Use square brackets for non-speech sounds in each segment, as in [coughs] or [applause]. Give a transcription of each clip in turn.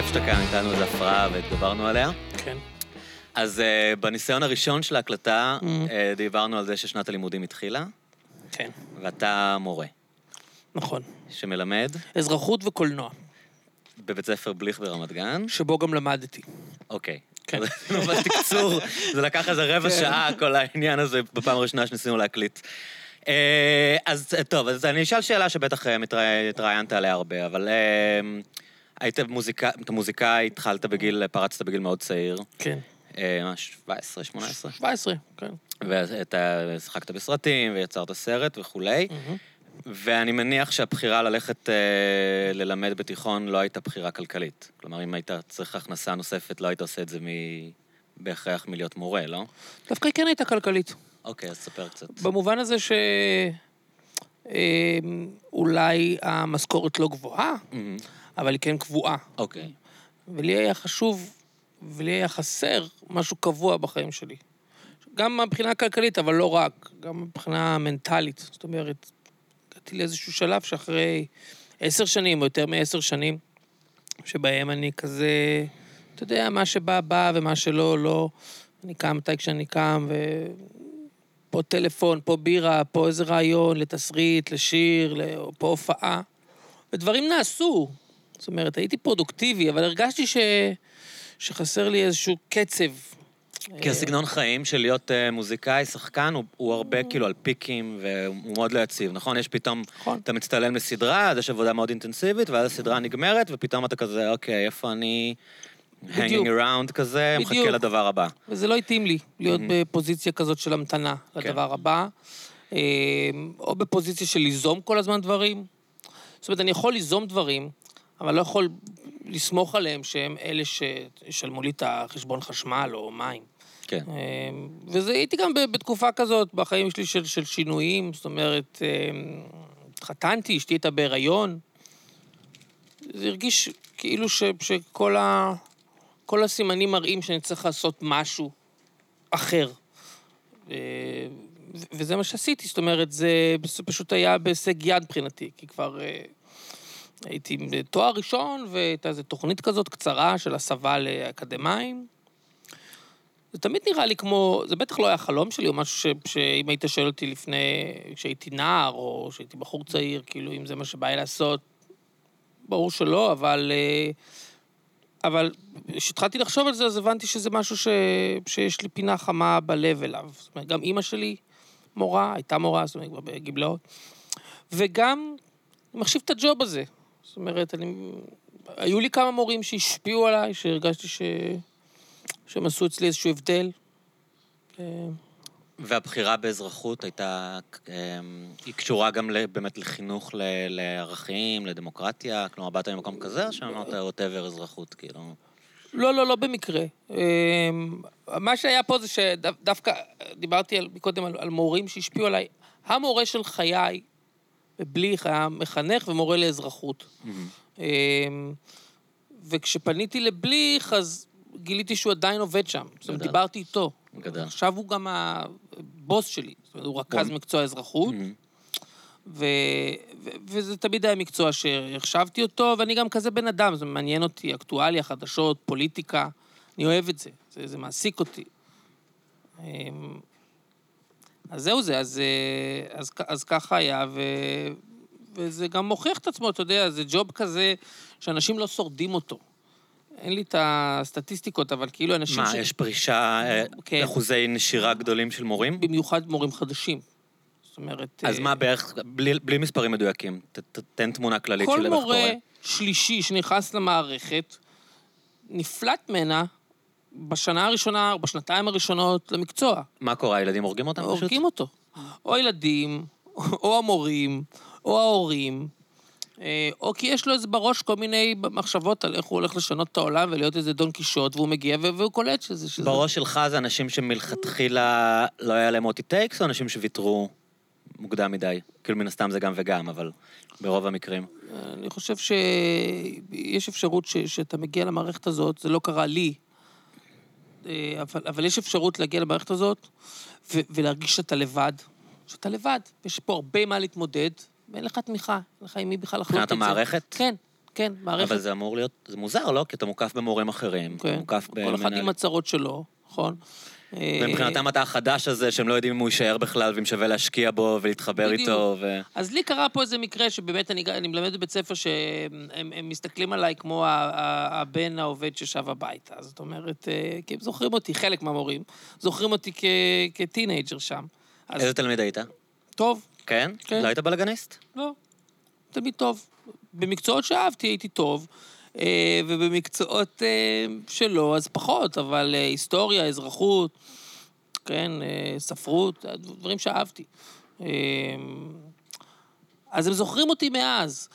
כיף שאתה כאן, הייתה לנו איזו הפרעה והתגברנו עליה. כן. אז uh, בניסיון הראשון של ההקלטה, Mm. uh, דיברנו על זה ששנת הלימודים התחילה, כן, ואתה מורה נכון. שמלמד אזרחות וקולנוע, בבית ספר בליך ברמת גן. שבו גם למדתי. אוקיי. כן. ממש תקצור, [laughs] זה לקח איזה רבע כן. שעה, כל העניין הזה, בפעם הראשונה שניסינו להקליט. אה, אז טוב, אז אני אשאל שאלה שבטח התראיינת עליה הרבה, אבל אה, היית מוזיקאי, אתה מוזיקאי, התחלת בגיל, פרצת בגיל מאוד צעיר, כן. אה, מה, 17, 18? 17, כן. ואתה שיחקת בסרטים, ויצרת סרט וכולי, ואני מניח שהבחירה ללכת אה, ללמד בתיכון לא הייתה בחירה כלכלית. כלומר, אם היית צריך הכנסה נוספת, לא היית עושה את זה מ... בהכרח מלהיות מורה, לא? דווקא כן הייתה כלכלית. אוקיי, אז ספר קצת. במובן הזה ש... אה, אולי המשכורת לא גבוהה, מהמם. אבל היא כן קבועה. אוקיי. ולי היה חשוב, ולי היה חסר משהו קבוע בחיים שלי. גם מבחינה כלכלית, אבל לא רק, גם מבחינה מנטלית. זאת אומרת, הגעתי לאיזשהו שלב שאחרי עשר שנים, או יותר מעשר שנים, שבהם אני כזה, אתה יודע, מה שבא, בא, ומה שלא, לא. אני קם מתי כשאני קם, ופה טלפון, פה בירה, פה איזה רעיון לתסריט, לשיר, פה הופעה. ודברים נעשו. זאת אומרת, הייתי פרודוקטיבי, אבל הרגשתי ש... שחסר לי איזשהו קצב. כי הסגנון חיים של להיות אה, מוזיקאי, שחקן, הוא, הוא הרבה כאילו על פיקים, והוא מאוד לא יציב, נכון? יש פתאום, נכון. אתה מצטלם לסדרה, אז יש עבודה מאוד אינטנסיבית, ואז הסדרה נגמרת, ופתאום אתה כזה, אוקיי, איפה אני... hanging around כזה, מחכה בדיוק. לדבר הבא. וזה לא התאים לי, להיות בפוזיציה כזאת של המתנה כן. לדבר הבא, אה, או בפוזיציה של ליזום כל הזמן דברים. זאת אומרת, אני יכול ליזום דברים, אבל לא יכול לסמוך עליהם שהם אלה שישלמו לי את החשבון חשמל או מים. כן. אה, וזה הייתי גם בתקופה כזאת בחיים שלי של, של שינויים, זאת אומרת, אה, התחתנתי, אשתי הייתה בהיריון. זה הרגיש כאילו ש, שכל ה, כל הסימנים מראים שאני צריך לעשות משהו אחר. אה, וזה מה שעשיתי, זאת אומרת, זה פשוט היה בהישג יד מבחינתי, כי כבר הייתי עם תואר ראשון, והייתה איזו תוכנית כזאת קצרה של הסבה לאקדמאים. זה תמיד נראה לי כמו, זה בטח לא היה חלום שלי, או משהו ש, שאם היית שואל אותי לפני, כשהייתי נער, או כשהייתי בחור צעיר, כאילו, אם זה מה שבא לי לעשות, ברור שלא, אבל... אה, אבל כשהתחלתי לחשוב על זה, אז הבנתי שזה משהו ש... שיש לי פינה חמה בלב אליו. זאת אומרת, גם אימא שלי מורה, הייתה מורה, זאת אומרת, בגמלאות. וגם, אני מחשיב את הג'וב הזה. זאת אומרת, אני... היו לי כמה מורים שהשפיעו עליי, שהרגשתי ש... שהם עשו אצלי איזשהו הבדל. אה, והבחירה באזרחות הייתה, אמ, היא קשורה גם באמת לחינוך ל- לערכים, לדמוקרטיה? כלומר, באת ממקום כזה, או שאמרת ווטאבר אזרחות, כאילו? לא, לא, לא במקרה. אמ, מה שהיה פה זה שדווקא דיברתי על, מקודם על, על מורים שהשפיעו עליי. המורה של חיי, בבליך, היה מחנך ומורה לאזרחות. אמ, וכשפניתי לבליך, אז גיליתי שהוא עדיין עובד שם. זאת אומרת, גדל. דיברתי איתו. גדל. עכשיו הוא גם הבוס שלי. זאת אומרת, הוא רכז וואו. מקצוע אזרחות. ו... ו... וזה תמיד היה מקצוע שהחשבתי אותו, ואני גם כזה בן אדם, זה מעניין אותי, אקטואליה, חדשות, פוליטיקה, אני אוהב את זה, זה, זה מעסיק אותי. אז זהו זה, אז, אה, אז, אז ככה היה, ו... וזה גם מוכיח את עצמו, אתה יודע, זה ג'וב כזה שאנשים לא שורדים אותו. אין לי את הסטטיסטיקות, אבל כאילו אנשים מה, יש פרישה, אה, כן. אחוזי נשירה גדולים של מורים? במיוחד מורים חדשים. זאת אומרת... אז אה, מה בערך, בלי בלי מספרים מדויקים, ת- ת- תן תמונה כללית כל של איך מורה קורה. שלישי שנכנס למערכת, נפלט ממנה בשנה הראשונה, או בשנתיים הראשונות למקצוע. מה קורה, הילדים הורגים אותם פשוט? הורגים אותו. או הילדים, או המורים, או ההורים, אה, או כי יש לו איזה בראש כל מיני מחשבות על איך הוא הולך לשנות את העולם ולהיות איזה דון קישוט, והוא מגיע והוא קולט שזה... שזה... בראש שלך זה אנשים שמלכתחילה לא היה להם what it takes, או אנשים שוויתרו מוקדם מדי? כאילו, מן הסתם זה גם וגם, אבל ברוב המקרים. אני חושב שיש אפשרות ש, שאתה מגיע למערכת הזאת, זה לא קרה לי, אבל, אבל יש אפשרות להגיע למערכת הזאת ו, ולהרגיש שאתה לבד, שאתה לבד. יש פה הרבה מה להתמודד, ואין לך תמיכה, אין לך עם מי בכלל לחלוק את מבחינת זה. המערכת? כן, כן, מערכת... אבל זה אמור להיות, זה מוזר, לא? כי אתה מוקף במורים אחרים. כן, מוקף כל אחד עם הצרות שלו, נכון? אה, ומבחינתם אתה החדש הזה, שהם לא יודעים אם הוא יישאר בכלל, ואם שווה להשקיע בו ולהתחבר בדיוק. איתו, ו... אז לי קרה פה איזה מקרה שבאמת אני, אני מלמד בבית ספר שהם הם מסתכלים עליי כמו הבן העובד ששב הביתה. זאת אומרת, אה, כי הם זוכרים אותי, חלק מהמורים, זוכרים אותי כ- כטינג'ר שם. אז איזה תלמיד היית? טוב, כן? כן. לא היית בלאגניסט? לא, תמיד טוב. במקצועות שאהבתי הייתי טוב, אה, ובמקצועות אה, שלא, אז פחות, אבל אה, היסטוריה, אזרחות, כן, אה, ספרות, דברים שאהבתי. אה, אז הם זוכרים אותי מאז.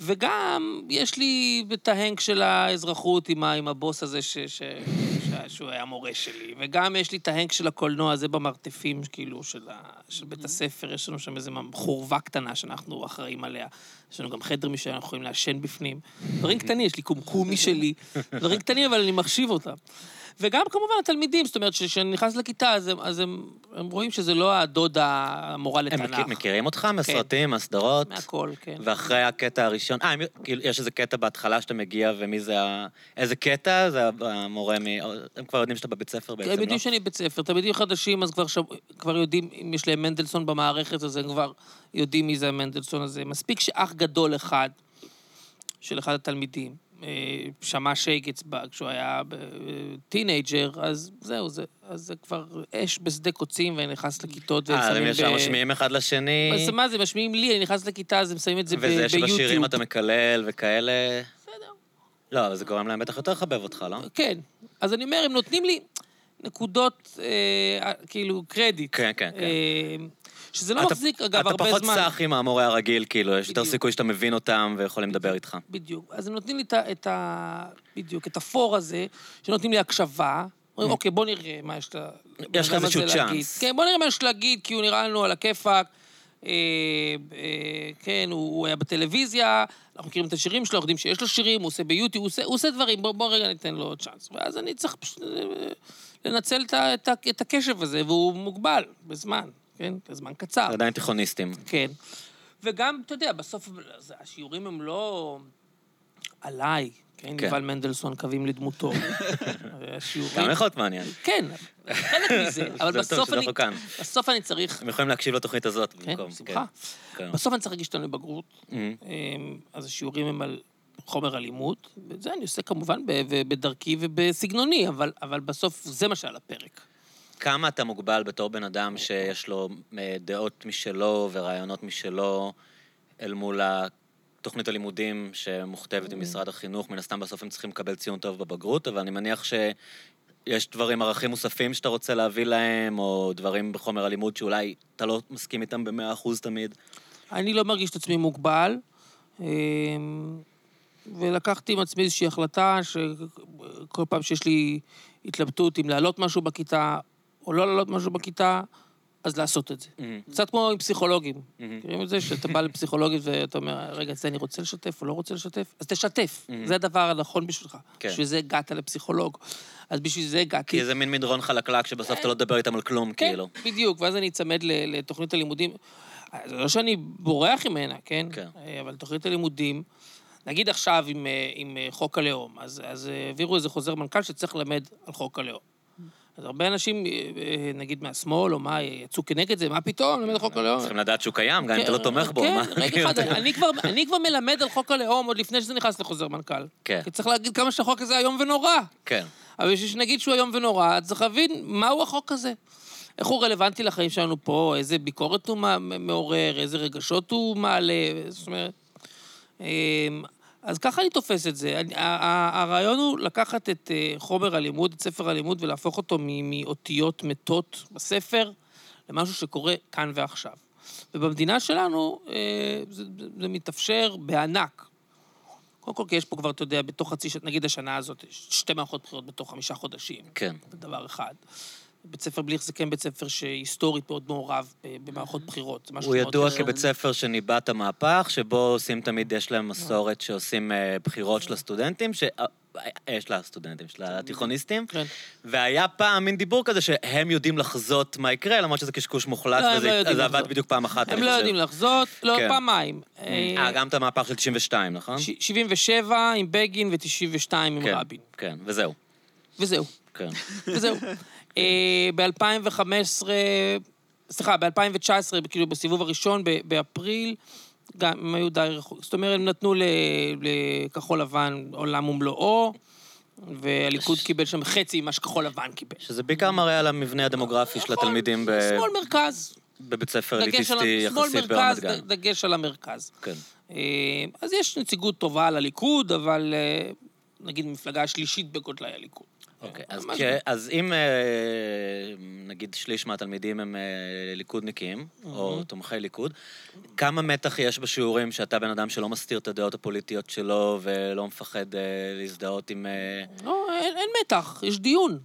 וגם, יש לי את ההנק של האזרחות עם, הבוס הזה ש, ש, שהוא היה מורה שלי, וגם יש לי את ההנק של הקולנוע הזה במרתפים, כאילו, של, ה, של בית הספר, יש לנו שם איזו חורבה קטנה שאנחנו אחראים עליה. יש לנו גם חדר משלנו, אנחנו יכולים לעשן בפנים. דברים קטנים, יש לי קומקום משלי, דברים קטנים, אבל אני מחשיב אותם. וגם כמובן התלמידים, זאת אומרת, כשאני נכנס לכיתה, אז, הם, אז הם, הם רואים שזה לא הדוד המורה הם לתנ"ך. מכיר- מכירים אותך מסרטים, מהסדרות? מהכל, כן. ואחרי הקטע הראשון, אה, הם- כאילו, יש איזה קטע בהתחלה שאתה מגיע, ומי זה ה... איזה קטע? זה המורה מ... הם כבר יודעים שאתה בבית ספר בעצם, הם לא? יודעים שאני בית ספר, תלמידים חדשים, אז כבר, שב... כבר יודעים, אם יש להם מנדלסון במערכת, אז הם כבר יודעים מי זה המנדלסון הזה. מספיק שאח גדול אחד, של אחד התלמידים, שמע שייגץ בה כשהוא היה ב- teenager, אז זהו, זה, אז זה כבר אש בשדה קוצים, ואני נכנס לכיתות, והם אה, אז הם שמים ישר משמיעים אחד לשני, אז מה זה, משמיעים לי, אני נכנס לכיתה, אז הם שמים את זה ב- ביוטיוב. וזה שבשירים אתה מקלל וכאלה... בסדר. לא, אבל זה גורם להם בטח יותר לחבב אותך, לא? כן. אז אני אומר, הם נותנים לי נקודות, אה, כאילו, קרדיט. כן, כן, כן. אה, שזה לא אתה- מחזיק, אגב, הרבה אתה פחות זמן. סח עם המורה הרגיל, כאילו, יש יותר. סיכוי שאתה מבין אותם ויכולים לדבר איתך. בדיוק. אז הם נותנים לי את ה... את ה בדיוק, את הפור הזה, שנותנים לי הקשבה. אומרים, אוקיי, בוא נראה מה יש לה... Mm. יש לך איזשהו הזה להגיד." צ'אנס. כן, בוא נראה מה יש להגיד, כי הוא נראה לנו על הכיפאק. אה, אה, כן, הוא, הוא היה בטלוויזיה, אנחנו מכירים את השירים שלו, אנחנו יודעים שיש לו שירים, הוא עושה ביוטיוב, הוא עושה, הוא עושה דברים, בוא, בוא רגע ניתן לו צ'אנס. ואז אני צריך פשוט אה, לנצל את, את, את הקשב הזה, והוא מוגבל בזמן, כן? בזמן קצר. עדיין תיכוניסטים. כן. וגם, אתה יודע, בסוף השיעורים הם לא עליי, כן? כן. יובל מנדלסון, קווים לדמותו. השיעורים... גם יכול להיות מעניין. כן, חלק מזה, [laughs] אבל בסוף אני... לא כאן. בסוף אני צריך... הם יכולים להקשיב לתוכנית הזאת כן, במקום. בשמחה. כן. בסוף אני צריך להגיש אותנו לבגרות. אמ, אמ, אז השיעורים הם על חומר אלימות, ואת זה אני עושה כמובן בדרכי ובסגנוני, אבל, אבל בסוף זה מה שעל הפרק. כמה אתה מוגבל בתור בן אדם שיש לו אה, דעות משלו ורעיונות משלו אל מול התוכנית הלימודים שמוכתבת עם משרד החינוך? מן הסתם בסוף הם צריכים לקבל ציון טוב בבגרות, אבל אני מניח שיש דברים, ערכים מוספים שאתה רוצה להביא להם, או דברים בחומר הלימוד שאולי אתה לא מסכים איתם במאה אחוז תמיד. אני לא מרגיש את עצמי מוגבל, אמ, ולקחתי עם עצמי איזושהי החלטה שכל פעם שיש לי התלבטות אם להעלות משהו בכיתה או לא להעלות משהו בכיתה, אז לעשות את זה. קצת כמו עם פסיכולוגים. מכירים את זה? שאתה בא לפסיכולוגית ואתה אומר, רגע, זה אני רוצה לשתף או לא רוצה לשתף? אז תשתף. זה הדבר הנכון בשבילך. כן. בשביל זה הגעת לפסיכולוג. אז בשביל זה הגעתי. כי זה מין מדרון חלקלק שבסוף אתה לא תדבר איתם על כלום, כן, כאילו. בדיוק, ואז אני אצמד לתוכנית הלימודים. זה לא שאני בורח ממנה, כן? כן. אבל תוכנית הלימודים, נגיד עכשיו עם, אה, עם אה, חוק הלאום, אז, אז אה, העבירו איזה חוזר מנכ"ל שצריך ללמד על חוק הלאום. אז הרבה אנשים, אה, אה, נגיד מהשמאל, או מה, יצאו כנגד זה, מה פתאום, ללמד על חוק הלאום? צריכים לדעת שהוא קיים, גם אם אתה לא תומך בו. כן? רגע אחד, אני כבר, מלמד על חוק הלאום עוד לפני שזה נכנס לחוזר מנכ"ל. כן. כי צריך להגיד כמה שהחוק הזה איום ונורא. כן. אבל בשביל שנגיד שהוא איום ונורא, צריך להבין מהו החוק הזה. איך הוא רלוונטי לחיים שלנו פה, איזה ביקורת הוא מע- מעורר, איזה רגשות הוא מעלה, זאת אומרת... אז ככה אני תופס את זה. אני- הרעיון הוא לקחת את אה, חומר הלימוד, את ספר הלימוד, ולהפוך אותו מאותיות מתות בספר למשהו שקורה כאן ועכשיו. ובמדינה שלנו אה, זה, זה- מתאפשר בענק. קודם כל, כי יש פה כבר, אתה יודע, בתוך חצי נגיד השנה הזאת, שתי מערכות בחירות בתוך חמישה חודשים. כן. זה דבר אחד. בית ספר בליך זה כן בית ספר שהיסטורית מאוד מעורב ב- במערכות בחירות. זה משהו הוא ידוע. כבית ספר שניבא את המהפך, שבו עושים תמיד, יש להם מסורת שעושים אה, בחירות של הסטודנטים, יש לה סטודנטים, יש לה תיכוניסטים, כן. והיה פעם מין דיבור כזה שהם יודעים לחזות מה יקרה, למרות שזה קשקוש מוחלט, לא, וזה לא עבד. בדיוק פעם אחת, הם אני לא חושב. יודעים לחזות, לא, כן. פעמיים. אה, גם את המהפך של 92, נכון? ש- 77 עם בגין ו-92 עם כן, רבין. כן, וזהו. וזהו. כן. וזהו. [laughs] ב-2015, סליחה, ב-2019, כאילו בסיבוב הראשון, באפריל, גם הם היו די רחוקים. זאת אומרת, הם נתנו ל- לכחול לבן עולם ומלואו, והליכוד קיבל שם חצי ממה שכחול לבן קיבל. שזה בעיקר מראה על המבנה הדמוגרפי של התלמידים ב- נכון, שמאל מרכז. בבית ספר דגש על אליטיסטי יחסית ברמת גן. דגש על המרכז. כן. אה, אז יש נציגות טובה לליכוד, אבל אה, נגיד מפלגה השלישית בגודלה היא הליכוד. אוקיי, אז, ממש כ... אז אם אה, נגיד שליש מהתלמידים הם אה, ליכודניקים, או תומכי ליכוד, כמה מתח יש בשיעורים שאתה בן אדם שלא מסתיר את הדעות הפוליטיות שלו ולא מפחד אה, להזדהות עם... לא, אין, אין מתח, יש דיון.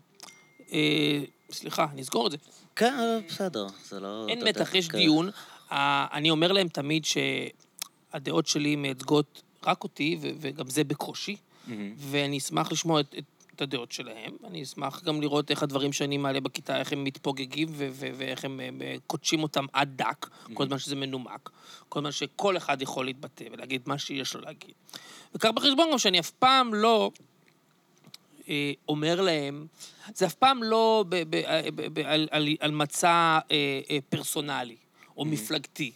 סליחה, אני אסגור את זה. כן, בסדר, זה לא... אין מתח, יש. דיון. אני אומר להם תמיד שהדעות שלי מייצגות רק אותי, וגם זה בקושי. ואני אשמח לשמוע את, את, הדעות שלהם. אני אשמח גם לראות איך הדברים שאני מעלה בכיתה, איך הם מתפוגגים ו- ו- ואיך הם אה, קודשים אותם עד דק, כל זמן שזה מנומק. כל זמן שכל אחד יכול להתבטא ולהגיד מה שיש לו להגיד. וקח בחשבון גם שאני אף פעם לא... אה, אומר להם, זה אף פעם לא ב, ב, ב, ב, על, על, על מצע אה, אה, פרסונלי או מפלגתי.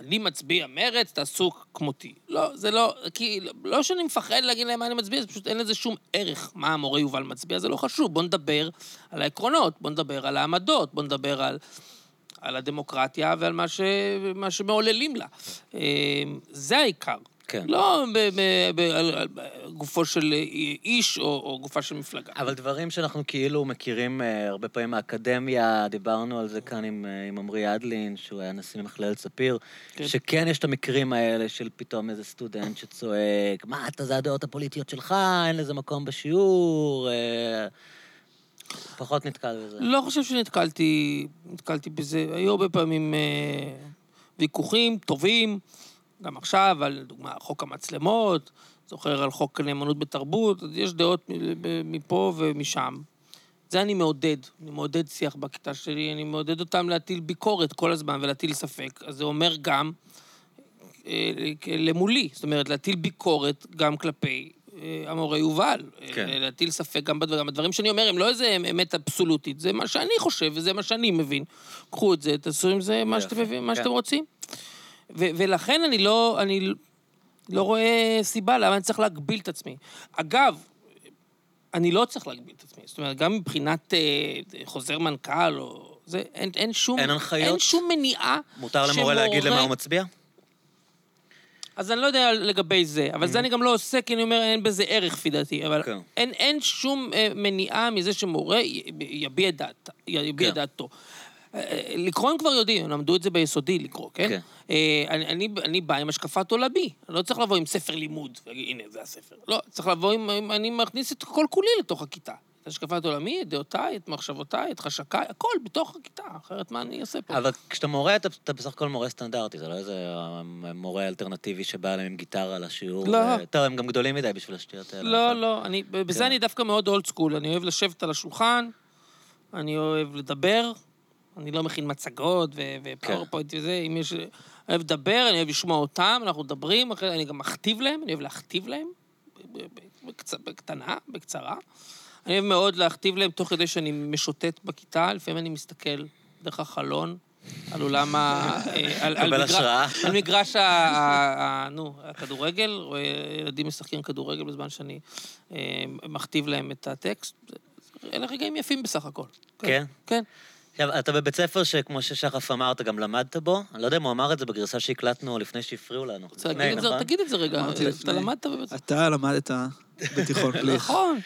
אני מצביע מרץ, תעשו כמותי. לא, זה לא, כי לא שאני מפחד להגיד להם מה אני מצביע, זה פשוט אין לזה שום ערך מה המורה יובל מצביע, זה לא חשוב. בואו נדבר על העקרונות, בואו נדבר על העמדות, בואו נדבר על, על הדמוקרטיה ועל מה, ש, מה שמעוללים לה. אה, זה העיקר. כן. לא ב, ב, ב, על, גופו של איש או, או גופה של מפלגה. אבל דברים שאנחנו כאילו מכירים אה, הרבה פעמים מהאקדמיה, דיברנו על זה כאן עם אה, עם עמרי אדלין, שהוא היה נשיא למכללת ספיר, כן. שכן יש את המקרים האלה של פתאום איזה סטודנט שצועק, מה אתה, זה הדעות הפוליטיות שלך, אין לזה מקום בשיעור, אה, פחות נתקל בזה. לא חושב שנתקלתי נתקלתי בזה. היו הרבה פעמים אה, ויכוחים טובים, גם עכשיו, על דוגמה, חוק המצלמות, זוכר על חוק נאמנות בתרבות, אז יש דעות מפה ומשם. זה אני מעודד, אני מעודד שיח בכיתה שלי, אני מעודד אותם להטיל ביקורת כל הזמן ולהטיל ספק. אז זה אומר גם אה, למולי, זאת אומרת, להטיל ביקורת גם כלפי אה, המורה יובל. כן. אה, להטיל ספק גם בדברים. הדברים שאני אומר הם לא איזה אמת אבסולוטית, זה מה שאני חושב וזה מה שאני מבין. קחו את זה, תעשו עם זה מה שאתם, מה כן. שאתם רוצים. ו- ולכן אני לא, אני לא רואה סיבה למה אני צריך להגביל את עצמי. אגב, אני לא צריך להגביל את עצמי. זאת אומרת, גם מבחינת אה, חוזר מנכ"ל או... זה, אין, אין שום... אין הנחיות? אין שום מניעה מותר למורה להגיד למה הוא מצביע? אז אני לא יודע לגבי זה, אבל זה אני גם לא עושה, כי אני אומר, אין בזה ערך, לפי דעתי. אבל כן. אין, אין שום אה, מניעה מזה שמורה יביע את דעת- יביע כן. דעתו. אה, לקרוא הם כבר יודעים, הם למדו את זה ביסודי לקרוא, כן? כן. אה, אני, אני, אני בא עם השקפת עולמי, אני לא צריך לבוא עם ספר לימוד, ולהגיד, הנה, זה הספר. לא, צריך לבוא עם, עם אני מכניס את כל כולי לתוך הכיתה. את השקפת עולמי, את דעותיי, את מחשבותיי, את חשקיי, הכל בתוך הכיתה, אחרת מה אני אעשה פה? אבל כשאתה מורה, אתה, אתה בסך הכל מורה סטנדרטי, זה לא איזה אה, מורה אלטרנטיבי שבא אליהם עם גיטרה לשיעור. לא. ו... טוב, הם גם גדולים מדי בשביל השטויות האלה. לא, אבל- לא, אני, בזה כן. אני דווקא מאוד old school. אני אוהב לשבת על השולחן, אני אוהב לדבר, אני לא מכין מצגות ו PowerPoint וזה, אם יש... אני אוהב לדבר, אני אוהב לשמוע אותם, אנחנו מדברים, אני גם מכתיב להם, אני אוהב להכתיב להם. בקטנה, בקצרה. אני אוהב מאוד להכתיב להם תוך כדי שאני משוטט בכיתה, לפעמים אני מסתכל דרך החלון. על עולם ה... אה, מגרש- השראה. על מגרש ה... נו, הכדורגל, ילדים משחקים כדורגל בזמן שאני אה, מכתיב להם את הטקסט. אלה רגעים יפים בסך הכל. כן? כן. עכשיו, אתה בבית ספר שכמו ששחף אמר, אתה גם למדת בו? אני לא יודע אם הוא אמר את זה בגרסה שהקלטנו לפני שהפריעו לנו. נכון? תגיד את זה רגע. אתה. למדת בבית ספר. אתה למדת בתיכון פליך. נכון.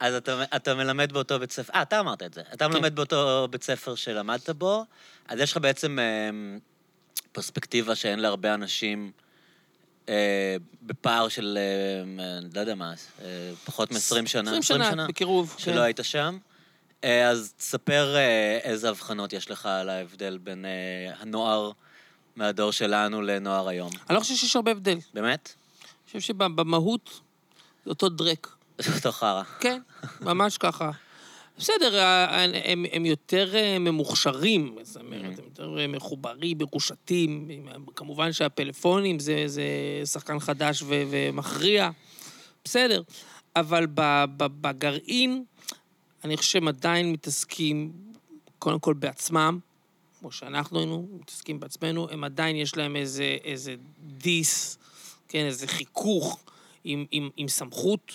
אז אתה, אתה מלמד באותו בית ספר, אה, אתה אמרת את זה. אתה כן. מלמד באותו בית ספר שלמדת בו, אז יש לך בעצם אה, פרספקטיבה שאין להרבה אנשים אה, בפער של, אה, לא יודע מה, פחות מ-20 שנה. 20 שנה, בקירוב. שלא כן. היית שם. אה, אז תספר אה, איזה הבחנות יש לך על ההבדל בין אה, הנוער מהדור שלנו לנוער היום. אני לא חושב שיש הרבה הבדל. באמת? אני חושב שבמהות זה אותו דרק. זה אותו חרא. כן, ממש ככה. בסדר, הם, הם יותר ממוכשרים, זאת אומרת, הם יותר מחוברים, מרושתים. כמובן שהפלאפונים זה, זה שחקן חדש ו, ומכריע, בסדר. אבל בגרעין, אני חושב שהם עדיין מתעסקים, קודם כל בעצמם, כמו שאנחנו היינו מתעסקים בעצמנו, הם עדיין יש להם איזה, איזה דיס, כן, איזה חיכוך עם, עם, עם סמכות,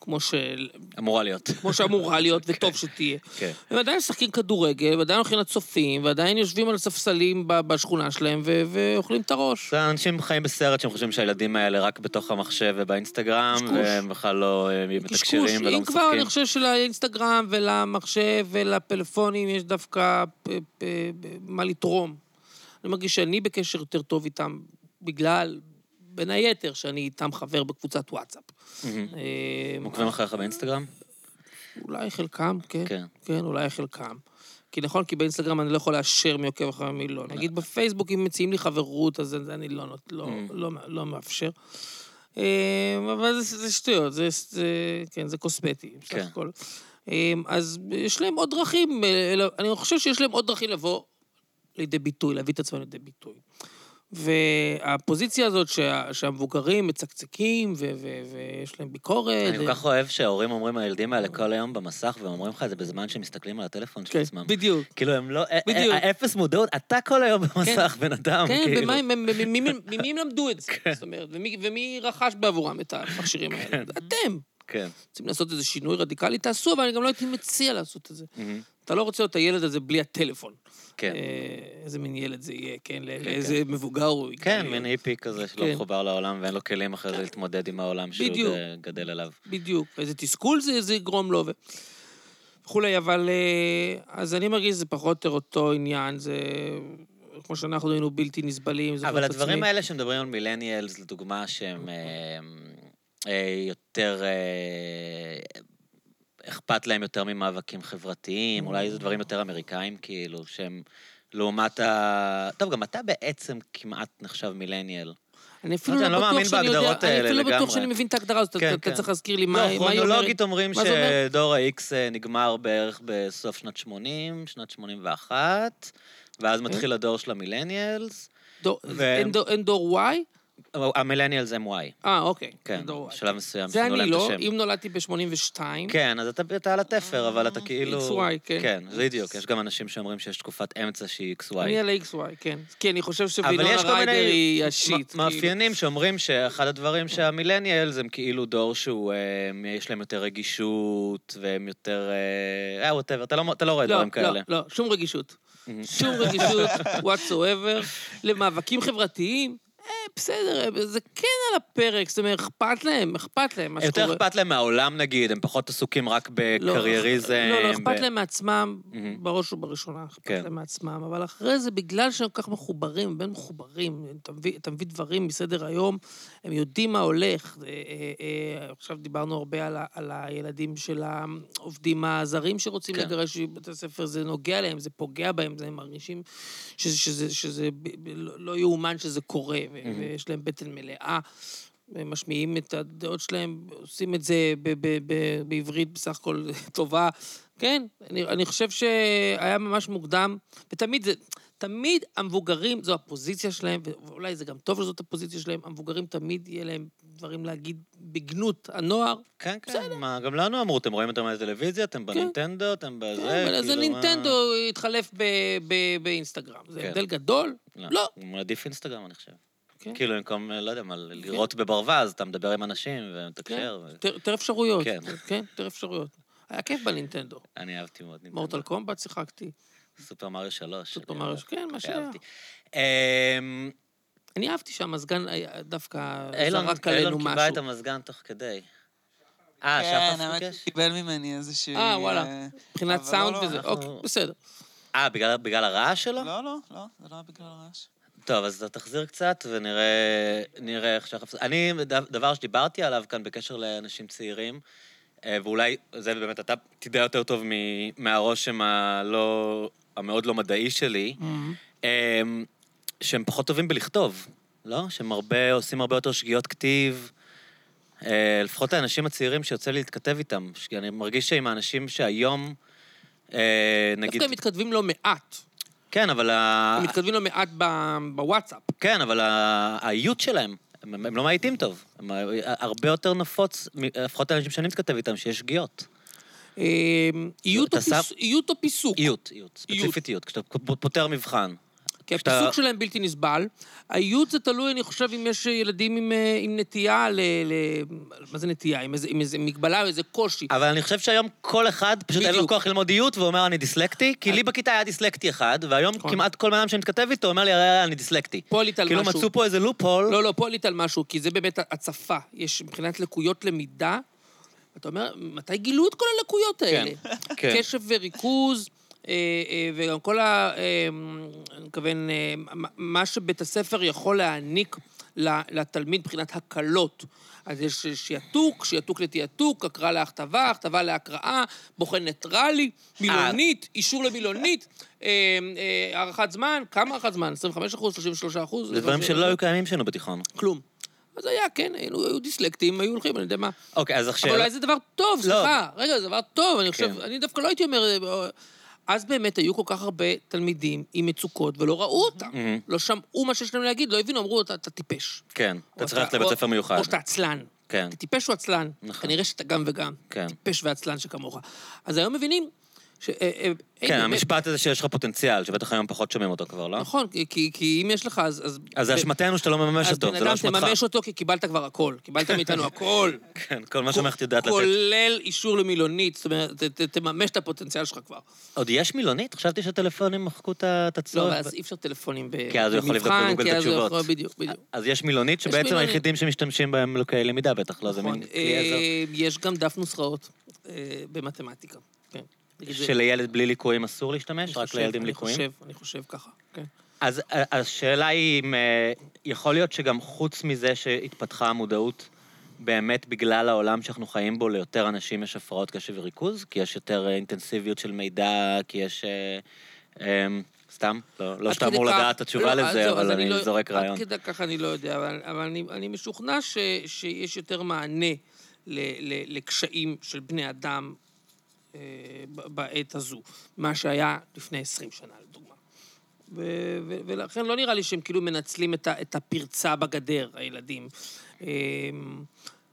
כמו של... אמורה להיות. כמו שאמורה [laughs] להיות, וטוב שתהיה. כן. הם עדיין משחקים כדורגל, ועדיין הולכים לצופים, ועדיין יושבים על ספסלים בשכונה שלהם, ו- ואוכלים את הראש. זה אנשים חיים בסרט שהם חושבים שהילדים האלה רק בתוך המחשב ובאינסטגרם. והם בכלל לא אה, מתקשרים ולא אם כבר, אני משחקים. חושב שלאינסטגרם ולמחשב ולפלאפונים יש דווקא פ- פ- מה לתרום. אני מרגיש שאני בקשר יותר טוב איתם, בגלל, בין היתר, שאני איתם חבר בקבוצת וואטסאפ. אה, עוקבים אחריך באינסטגרם? אולי חלקם, כן. כן. כן, אולי חלקם. כי נכון, כי באינסטגרם אני לא יכול לאשר מי עוקב אחרי מי לא. נגיד בפייסבוק, אם מציעים לי חברות, אז אני לא, לא. לא, לא מאפשר. אה, אבל זה, זה שטויות, זה, זה, כן, זה קוסמטי, בסך כן. הכל. אה, אז יש להם עוד דרכים, אני חושב שיש להם עוד דרכים לבוא לידי ביטוי, להביא את עצמם לידי ביטוי. והפוזיציה הזאת שה, שהמבוגרים מצקצקים ו, ו, ויש להם ביקורת. אני כל כך אוהב שההורים אומרים לילדים האלה כל היום במסך, והם אומרים לך את זה בזמן שהם מסתכלים על הטלפון של כן, עצמם. בדיוק. כאילו, הם לא... בדיוק. ה- אפס מודעות, אתה כל היום במסך, בן אדם, כן, כאילו. הם- ממי- הם למדו את זה? זאת אומרת, ומי- ומי רכש בעבורם את המכשירים האלה? אתם. כן. רוצים לעשות איזה שינוי רדיקלי, תעשו, אבל אני גם לא הייתי מציע לעשות את זה. אתה לא רוצה להיות הילד הזה בלי הטלפון. כן. אה, איזה מין ילד זה יהיה, כן? כן. לאיזה מבוגר הוא יגיע כן. מין היפי כזה שלא כן. מחובר לעולם ואין לו כלים אחרי זה להתמודד עם העולם שהוא גדל אליו. בדיוק. איזה תסכול זה, זה יגרום לו. וכולי, אבל... אה, אז אני מרגיש שזה פחות או אותו עניין, זה... כמו שאנחנו היינו בלתי נסבלים, אבל הדברים עצמי. האלה שמדברים על מילניאלס, לדוגמה, שהם אה, אה, יותר... אה, אכפת להם יותר ממאבקים חברתיים, אולי זה דברים יותר אמריקאים, כאילו, שהם לעומת ה... טוב, גם אתה בעצם כמעט נחשב מילניאל. אני אפילו לא מאמין בטוח שאני יודע, בהגדרות אני האלה אפילו לא בטוח לגמרי. שאני מבין את ההגדרה הזאת, כן, אתה- אתה כן. צריך להזכיר לי מה לא, מה היא אומרת. כרונולוגית אומרים? שדור ה-X אה, נגמר בערך בסוף שנת 80, שנת 81, ואז מתחיל הדור של המילניאלס. דור- ו- אין דור- אין דור Y? המילניאלס הם Y. אה, אוקיי. כן. בשלב מסוים זה שינו אני להם את לא. אם נולדתי ב-82, כן, אז אתה, אתה על התפר, אבל אתה כאילו... XY, כן. כן, זה בדיוק. יש גם אנשים שאומרים שיש תקופת אמצע שהיא XY. אני על ה-XY, כן. כי אני חושב אבל שווינונה ריידר מיני היא השיט. כאילו. מאפיינים שאומרים שאחד הדברים שהמילניאלס הם כאילו דור שהוא, אה, יש להם יותר רגישות, והם יותר... אה, וואטאבר, אתה לא אתה לא רואה לא, דברים לא, כאלה. לא, שום רגישות. שום רגישות, [laughs] whatsoever, למאבקים חברתיים. אה, בסדר, אה, זה כן על הפרק, זאת אומרת, אכפת להם, אכפת להם מה שקורה. יותר אכפת להם מהעולם נגיד, הם פחות עסוקים רק לא, בקרייריזם. לא, לא, ב- אכפת להם מעצמם. בראש ובראשונה, אכפת כן. להם מעצמם, אבל אחרי זה, בגלל שהם כל כך מחוברים, בין מחוברים, אתה מביא, דברים מסדר היום, הם יודעים מה הולך. אה, אה, אה, עכשיו דיברנו הרבה על, ה, על הילדים של העובדים הזרים שרוצים כן. לגרש מבתי הספר, זה נוגע להם, זה פוגע בהם, זה- הם מרגישים שזה, שזה, שזה ב, ב, לא לא יאומן שזה קורה, ויש להם בטן מלאה. הם משמיעים את הדעות שלהם, עושים את זה בעברית בסך הכל [laughs] טובה. כן, אני, אני חושב שהיה ממש מוקדם, ותמיד זה, תמיד המבוגרים, זו הפוזיציה שלהם, ואולי זה גם טוב שזאת הפוזיציה שלהם, המבוגרים תמיד יהיה להם דברים להגיד בגנות הנוער. כן, כן, מה, גם לנו אמרו, אתם רואים אותם בטלוויזיה, אתם בנינטנדו, אתם בזה, כן, אבל אז כאילו, מה- הנינטנדו התחלף באינסטגרם. זה כן. הבדל גדול? לא. הוא מעדיף אינסטגרם, אני חושב. כן. כאילו, במקום, לא יודע מה, לראות בברווז, אתה מדבר עם אנשים ומתקשר. ו- יותר יותר אפשרויות. כן. כן, יותר אפשרויות. היה כיף בנינטנדו. אני אהבתי מאוד. נינטנדו. מורטל קומבט שיחקתי. סופר מריו 3. סופר מריו, כן, מה שהיה. אמ, אני אהבתי שהמזגן דווקא אילון זרק עלינו אילון קיבע משהו. את המזגן תוך כדי. אה, כן, שחף האמת ביקש? שהוא קיבל ממני איזושהי... אה, וואלה. אה, מבחינת אבל סאונד לא, לא, וזה, אנחנו- אוקיי, בסדר. אה, בגלל בגלל הרעש שלו? לא, לא, לא, זה לא היה בגלל הרעש. טוב, אז אתה תחזיר קצת ונראה נראה איך שחף... אני, דבר שדיברתי עליו כאן בקשר לאנשים צעירים, אה, ואולי זה באמת, אתה תדע יותר טוב מ- מהרושם הלא... המאוד לא מדעי שלי, אה, שהם פחות טובים בלכתוב, לא? שהם הרבה, עושים הרבה יותר שגיאות כתיב. אה, לפחות האנשים הצעירים שיוצא לי להתכתב איתם, ש- אני מרגיש שעם האנשים שהיום, אה, נגיד... דווקא הם מתכתבים לא מעט. כן, אבל. הם מתכתבים לא מעט בוואטסאפ. כן, אבל האיות שלהם, הם, הם לא מאייתים טוב. הם הרבה יותר נפוץ, לפחות האנשים שאני מתכתב איתם, שיש שגיאות. אה, איות או פיסוק? איות, איות, ספציפית איות. כשאתה פותר מבחן. כי כשאתה- הפיסוק שלהם בלתי נסבל. האיות זה תלוי, אני חושב, אם יש ילדים עם, אה, עם נטייה ל... ל... מה זה נטייה? עם איזה, עם איזה מגבלה או איזה קושי. אבל אני חושב שהיום כל אחד, פשוט אין לו בדיוק. כוח ללמוד איות, ואומר אני דיסלקטי, כי לי בכיתה היה דיסלקטי אחד, והיום נכון. כמעט כל בן אדם שאני מתכתב איתו אומר לי, הרי אני דיסלקטי. פה עלית על כאילו משהו. מצאו פה איזה לופ-הול. לא, לא, פה עלית על משהו, כי זה באמת הצפה. יש מבחינת לקויות למידה, אתה אומר, מתי גילו את כל הלקויות האלה? כן. קשב וריכוז, אה, אה, וגם כל ה... אה, אני מתכוון, אה, מה- שבית הספר יכול להעניק לתלמיד מבחינת הקלות. אז יש שיעתוק, שיעתוק לתיעתוק, הקראה להכתבה, הכתבה להקראה, בוחן ניטרלי, מילונית, אישור למילונית, אה, אה, הארכת זמן, כמה הארכת זמן? 25 אחוז, 33 אחוז? זה דברים שלא היו קיימים שלנו בתיכון. כלום. אז היה, כן, היינו, היו דיסלקטים, היו הולכים, אני יודע מה. אוקיי, אז אבל עכשיו... אולי זה דבר טוב, לא. סליחה. רגע, זה דבר טוב, אני חושב, כן. אני דווקא לא הייתי אומר... אז באמת היו כל כך הרבה תלמידים עם מצוקות ולא ראו אותם. מהמם. לא שמעו מה שיש להם להגיד, לא הבינו, אמרו, אתה אתה טיפש. כן, אתה צריך ללכת לבית ספר מיוחד. או שאתה עצלן. כן. אתה טיפש או עצלן. נכון. כנראה שאתה גם וגם. כן. טיפש ועצלן שכמוך. אז היום מבינים ש... אה, אה, כן. המשפט הזה שיש לך פוטנציאל, שבטח היום פחות שומעים אותו כבר, לא? נכון, כי- כי- אם יש לך, אז... אז זה אשמתנו שאתה לא מממש אז אותו, בן זה לא אדם, אשמתך. תממש אותו כי קיבלת כבר הכל. קיבלת מאיתנו הכל. [laughs] כן, כל מה שהמערכת יודעת לתת. כולל אישור למילונית, זאת אומרת, ת- תממש את הפוטנציאל שלך כבר. עוד יש מילונית? חשבתי שהטלפונים מחקו את לא, הצורך. ואז אי אפשר טלפונים ב- כי אז הוא יכול לבדוק במבחן, בגוגל את אז התשובות. בדיוק, בדיוק. אז יש מילונית שבעצם. היחידים שמשתמשים בהם לקויי למידה בטח, לא? זה נכון. מין עזר. אה, יש גם דף נוסחאות במתמטיקה. שלילד בלי ליקויים אסור להשתמש? אני רק חושב, אני ליקויים? חושב, אני חושב ככה, כן. אז השאלה היא אם אה, יכול להיות שגם חוץ מזה שהתפתחה המודעות, באמת בגלל העולם שאנחנו חיים בו, ליותר אנשים יש הפרעות קשב וריכוז? כי יש יותר אה, אינטנסיביות של מידע, כי יש... אה, אה, סתם, לא, לא שאתה אמור כך- לדעת את התשובה לא, לזה, אבל אני לא- זורק רעיון. עד כדי כך אני לא יודע, אבל, אבל אני, אני משוכנע ש, שיש יותר מענה ל, ל, לקשיים של בני אדם בעת הזו, מה שהיה לפני 20 שנה, לדוגמה. ו, ו, ולכן לא נראה לי שהם כאילו מנצלים את, ה, את הפרצה בגדר, הילדים. אה,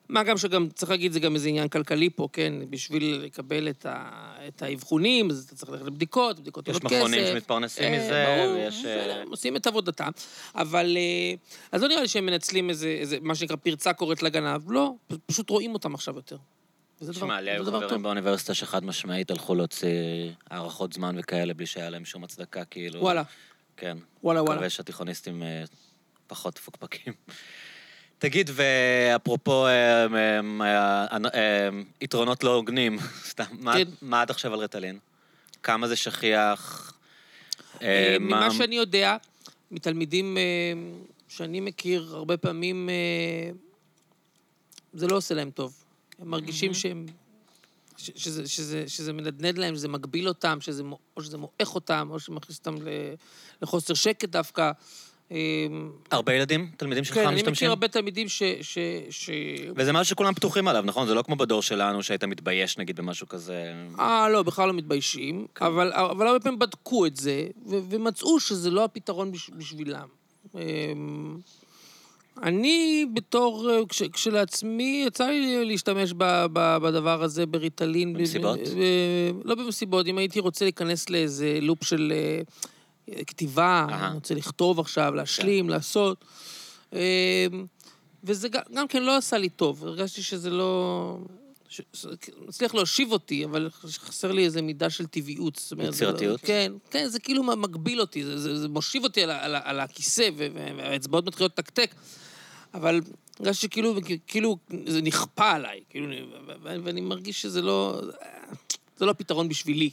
מה גם שגם, צריך להגיד, זה גם איזה עניין כלכלי פה, כן? בשביל לקבל את, ה, את האבחונים, אז אתה צריך ללכת לבדיקות, בדיקות יש עולות כסף. מכונים שמתפרנסים אה, מזה, ברור, ויש, אה, הם עושים את עבודתם. אבל... אה, אז לא נראה לי שהם מנצלים איזה, איזה מה שנקרא, פרצה קוראת לגנב. לא, פשוט רואים אותם עכשיו יותר. וזה דבר, תשמע, לי היו זה דבר חברים טוב. באוניברסיטה שחד משמעית הלכו להוציא הארכות זמן וכאלה בלי שהיה להם שום הצדקה, כאילו... וואלה, כן. וואלה, וואלה. מקווה שהתיכוניסטים אה, פחות מפוקפקים. תגיד, ואפרופו אה, אה, יתרונות לא הוגנים, [laughs] סתם, מה- עד עכשיו על רטלין? כמה זה שכיח? מה- ממה שאני יודע, מתלמידים שאני מכיר, הרבה פעמים זה לא עושה להם טוב. הם מרגישים שהם... ש- שזה, שזה, שזה מנדנד להם, שזה מגביל אותם, שזה, או שזה מועך אותם, או שמכניס אותם לחוסר שקט דווקא. אה, הרבה ילדים, תלמידים שלך כן, אני משתמשים? מכיר הרבה תלמידים ש... ש, ש... וזה משהו שכולם פתוחים עליו, נכון? זה לא כמו בדור שלנו שהיית מתבייש נגיד במשהו כזה. אה, לא, בכלל לא מתביישים, כן. אבל, אבל הרבה פעמים בדקו את זה, ו- ומצאו שזה לא הפתרון בש- בשבילם. אני בתור, אה, כש, כשלעצמי, יצא לי להשתמש ב, ב, בדבר הזה בריטלין. במסיבות? ב, ב, לא במסיבות, אם הייתי רוצה להיכנס לאיזה לופ של אה, כתיבה. אני רוצה לכתוב עכשיו, להשלים, לעשות. אמ, וזה גם, גם כן לא עשה לי טוב, הרגשתי שזה לא... ש- מצליח להושיב אותי, אבל חסר לי איזו מידה של טבעיות. לא- יצירתיות? כן, כן, זה כאילו מגביל אותי, זה, זה, זה מושיב אותי על, על, על הכיסא, והאצבעות מתחילות לתקתק. אבל הרגשתי שכאילו, כאילו זה נכפה עליי, כאילו, ואני מרגיש שזה לא... זה לא הפתרון בשבילי.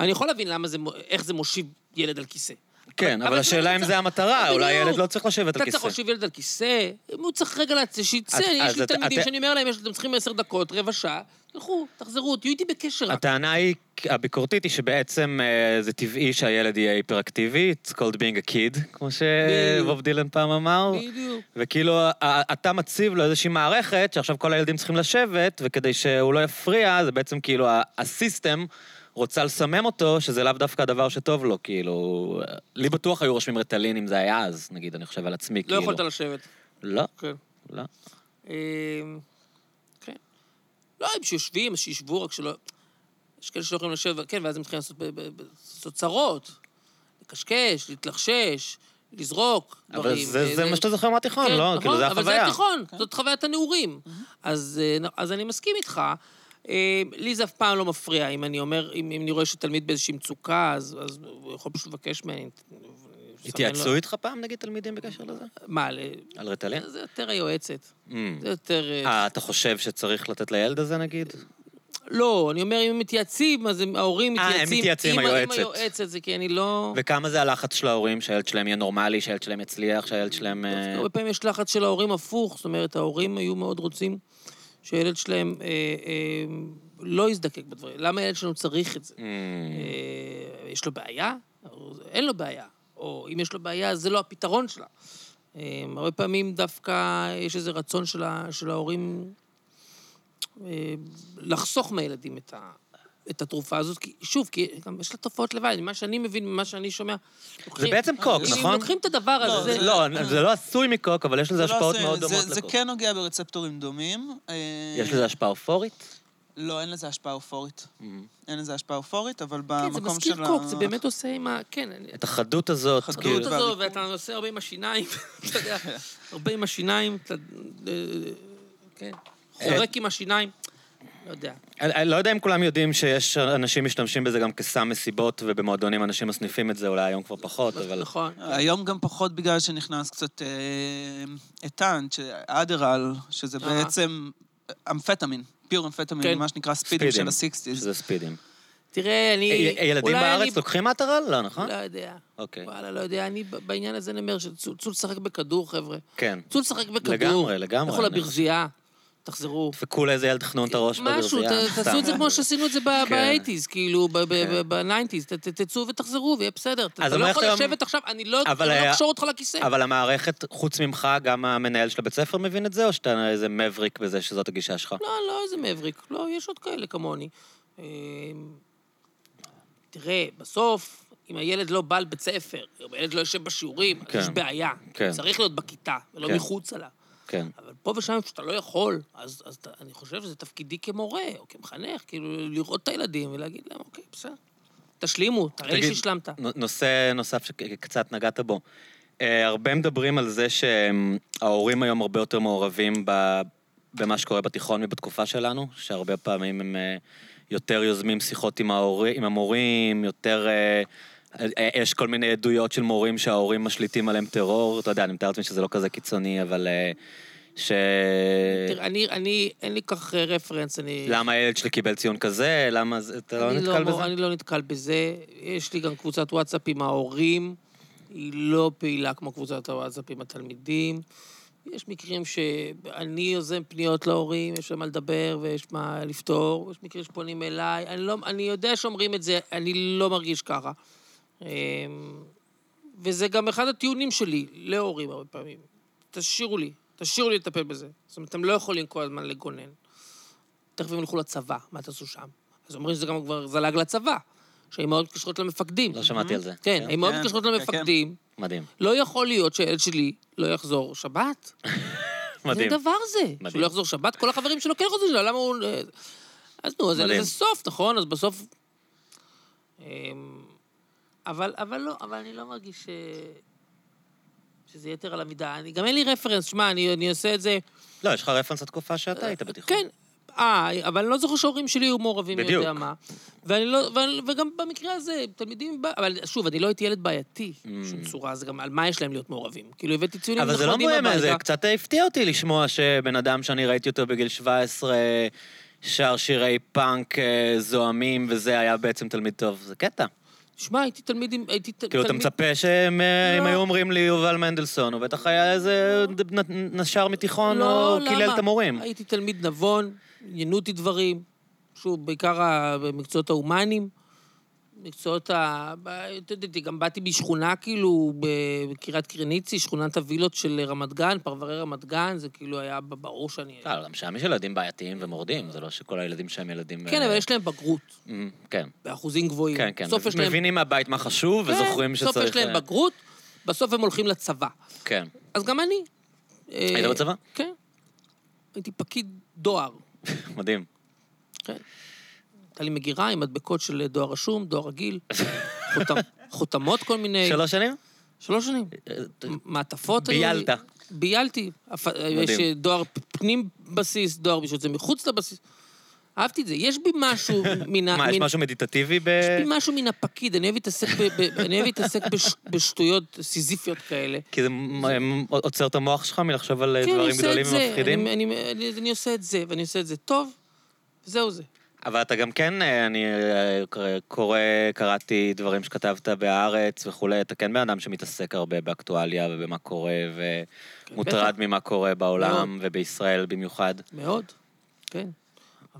אני יכול להבין למה זה, איך זה מושיב ילד על כיסא. כן, אבל אבל השאלה אם זה המטרה, אולי. ילד לא צריך לשבת על אתה צריך כיסא. להושיב ילד על כיסא, אם הוא צריך רגע שיצא, יש לי תלמידים שאני אומר להם, אתם צריכים עשר דקות, רבע שעה, תלכו, תחזרו, תהיו איתי בקשר. הטענה היא הביקורתית היא שבעצם אה, זה טבעי שהילד יהיה היפראקטיבי, it's called being a kid, כמו שבוב דילן פעם אמר. בדיוק. וכאילו, אתה מציב לו איזושהי מערכת שעכשיו כל הילדים צריכים לשבת, וכדי שהוא לא יפריע, זה בעצם כאילו, הסיסטם רוצה לסמם אותו, שזה לאו דווקא הדבר שטוב לו, כאילו... לי בטוח היו רושמים רטלין אם זה היה אז, נגיד, אני חושב על עצמי, לא כאילו. יכולת לשבת. לא, כן. לא. כן. לא, הם שיושבים, שישבו, רק שלא... יש כאלה שלא יכולים לשבת, כן, ואז הם מתחילים לעשות לעשות צרות. לקשקש, להתלחשש, לזרוק אבל דברים. זה אה, זה מה שאתה זוכר מהתיכון, כן, לא? נכון, כאילו, זה אבל זה החוויה. התיכון, זאת חוויית הנעורים. אז, אה, אז אני מסכים איתך. אה, לי זה אף פעם לא מפריע. אם אני אומר, אם, אם אני רואה שתלמיד באיזושהי מצוקה, אז, אז הוא יכול פשוט לבקש ממני. התייעצו איתך פעם, נגיד, תלמידים בקשר לזה? מה, על רטלין? זה יותר היועצת. Mm. זה יותר... אה, אה, אתה חושב שצריך לתת לילד הזה, נגיד? לא, אני אומר, אם הם מתייעצים, אז ההורים אה, הם מתייעצים מתייעצים עם היועצת. עם היועצת, זה כי אני לא... וכמה זה הלחץ של ההורים, שהילד שלהם יהיה נורמלי, שהילד שלהם יצליח, שהילד שלהם... אה, הרבה פעמים יש לחץ של ההורים הפוך, זאת אומרת, ההורים היו מאוד רוצים שהילד שלהם אה, אה, לא יזדקק בדברים. למה הילד שלנו צריך את זה? mm, אה, יש לו בעיה? אין לו בעיה. או אם יש לו בעיה, זה לא הפתרון שלה. אה, הרבה פעמים דווקא יש איזה רצון של, ה, של ההורים אה, לחסוך מהילדים את, ה, את התרופה הזאת, כי שוב, כי גם יש לה תופעות לוואי, ממה שאני מבין, ממה שאני שומע. זה לוקחים- בעצם קוק, אם נכון? לוקחים את הדבר לא, הזה... זה- לא, זה לא עשוי מקוק, אבל יש לזה זה לא השפעות עשוי, מאוד זה- דומות זה לקוק. כן נוגע ברצפטורים דומים. אה, יש לזה השפעה אופורית? לא, אין לזה השפעה אופורית. Mm. אין לזה השפעה אופורית, אבל כן, זה במקום מזכיר של קוק, ה... זה באמת עושה עם ה... כן, אני- את החדות הזאת, החדות כאילו. הזו. ואתה עושה הרבה עם השיניים, [laughs] אתה יודע, הרבה עם השיניים, אתה... אה, כן, חורק עם השיניים, לא יודע. אני אני לא יודע אם כולם יודעים שיש אנשים משתמשים בזה גם כסם מסיבות, ובמועדונים אנשים מסניפים את זה, אולי היום כבר פחות, אבל... נכון. היום גם פחות בגלל שנכנס קצת אה, איתן, אדרל, שזה אה. בעצם אמפטמין, פיור אמפטמין, כן. מה שנקרא ספידים של הסיקסטיז. שזה ספידים. תראה, אני... י- ילדים אולי בארץ לוקחים מאטרל? לא, נכון? לא יודע. אוקיי. וואלה, לא יודע, אני בעניין הזה אני אומר שצאו צאו לשחק בכדור, חבר'ה. כן. צאו לשחק בכדור. לגמרי, לגמרי, לכו לברזייה, תחזרו. דפקו לאיזה ילד חנון את הראש משהו, בברזייה. ת- תעשו את זה כמו שעשינו את זה כן. ב-80's, כאילו, כן. ב-90's, תצאו ותחזרו ויהיה בסדר. אתה לא יכול לשבת עכשיו, אני לא אני לא אקשור אותך לכיסא. אבל המערכת, חוץ ממך, גם המנהל של הבית ספר מבין את זה, או שאתה איזה מבריק בזה שזאת הגישה שלך? לא, לא איזה מבריק, לא, יש עוד כאלה כמוני. אמ, תראה, בסוף, אם הילד לא בא לבית ספר, אם הילד לא יושב בשיעורים, כן. יש בעיה. כן. הוא צריך להיות בכיתה, ולא כן. מחוצה לה. כן. אבל פה ושם, כשאתה לא יכול, אז, אז אני חושב שזה תפקידי כמורה, או כמחנך, כאילו, לראות את הילדים ולהגיד להם, אוקיי, בסדר. תשלימו, תראה לי שהשלמת. נושא נוסף שקצת נגעת בו. אה, הרבה מדברים על זה שההורים היום הרבה יותר מעורבים ב- במה שקורה בתיכון מבתקופה שלנו, שהרבה פעמים הם אה, יותר יוזמים שיחות עם, ההורי, עם המורים, יותר... אה, יש כל מיני עדויות של מורים שההורים משליטים עליהם טרור, אתה יודע, אני מתאר לעצמי שזה לא כזה קיצוני, אבל... אה, ש... תראה, אני, אני, אין לי כך אה, רפרנס, אני... למה הילד שלי קיבל ציון כזה? למה זה... אתה לא אני נתקל לא, בזה? אני לא נתקל בזה. יש לי גם קבוצת וואטסאפ עם ההורים, היא לא פעילה כמו קבוצת הוואטסאפ עם התלמידים. יש מקרים שאני יוזם פניות להורים, יש שם מה לדבר ויש מה לפתור, יש מקרים שפונים אליי. אני, לא, אני יודע שאומרים את זה, אני לא מרגיש ככה. אמ, וזה גם אחד הטיעונים שלי להורים הרבה פעמים. תשאירו לי, תשאירו לי לטפל בזה. זאת אומרת, אתם לא יכולים כל הזמן לגונן. תכף הם ילכו לצבא, מה תעשו שם? אז אומרים שזה גם כבר זלג לצבא, שהאימהות מתקשרות למפקדים. לא שמעתי על זה. כן, האימהות כן, מתקשרות כן, למפקדים. מדהים. לא יכול להיות שהילד שלי לא יחזור שבת. [laughs] מדהים. זה דבר זה. מדהים. שהוא לא יחזור שבת, כל החברים שלו כן חוזרים שבת, למה הוא... אז נו, אז אין. לזה סוף, נכון? אז בסוף... אבל, אבל לא, אבל אני לא מרגיש ש... שזה יתר על המידה. אני, גם אין לי רפרנס, שמע, אני, אני עושה את זה... לא, יש לך רפרנס לתקופה שאתה היית בתיכון. כן. אה, אבל אני לא זוכר שההורים שלי היו מעורבים, מי בדיוק. יודע מה. ואני לא, ואני, וגם במקרה הזה, תלמידים... אבל שוב, אני לא הייתי ילד בעייתי, בשום צורה, אז גם על מה יש להם להיות מעורבים? כאילו, הבאתי ציונים Mm. אבל זה לא מוהם, זה הביתה. קצת הפתיע אותי לשמוע שבן אדם שאני ראיתי אותו בגיל 17 שר שירי פאנק אה, זועמים, וזה היה בעצם תלמיד טוב. זה קטע. שמע, הייתי תלמיד עם... הייתי ת- כאילו, אתה תלמיד- מצפה שהם אה, לא. היו אומרים לי יובל מנדלסון, הוא בטח היה איזה נ- נשר מתיכון, לא, או קילל? את המורים. הייתי תלמיד נבון, עניינו אותי דברים, שוב, בעיקר במקצועות ההומניים, מקצועות ה... אתה יודע, גם באתי משכונה, כאילו, בקריית קרניצי, שכונת הווילות של רמת גן, פרברי רמת גן, זה כאילו היה ברור שאני... לא, גם שם יש ילדים בעייתיים ומורדים, זה לא שכל הילדים שם ילדים... כן, אה, אבל יש להם בגרות, אמ, כן, באחוזים גבוהים. כן, כן. בסוף יש להם... מבינים מהבית מה חשוב, כן, וזוכרים שצריך... בסוף יש להם אה, בגרות, בסוף הם הולכים לצבא. כן. אז גם אני. היית אה, בצבא? כן. הייתי פקיד דואר. [laughs] מדהים. כן. הייתה לי מגירה עם מדבקות של דואר רשום, דואר רגיל, [laughs] חותם, חותמות כל מיני... שלוש שנים? שלוש שנים. מ- מעטפות היו לי. ביילת. ביילתי. הפ- יש אה, דואר פנים בסיס, דואר בשביל זה מחוץ לבסיס. אהבתי את זה. יש בי משהו [laughs] מן ה... מה, יש משהו מדיטטיבי ב... יש בי משהו מן הפקיד, אני אוהב להתעסק [laughs] בשטויות סיזיפיות כאלה. כי זה עוצר את המוח שלך מלחשוב על אה, כן, דברים גדולים. ומפחידים? אני אני עושה את זה, ואני עושה את זה טוב, וזהו זה. אבל אתה גם כן, אה, אני אה, קורא, קראתי דברים שכתבת בהארץ וכולי, אתה כן בן אדם שמתעסק הרבה באקטואליה ובמה קורה, ומוטרד ממה קורה בעולם ובישראל במיוחד. מאוד, כן.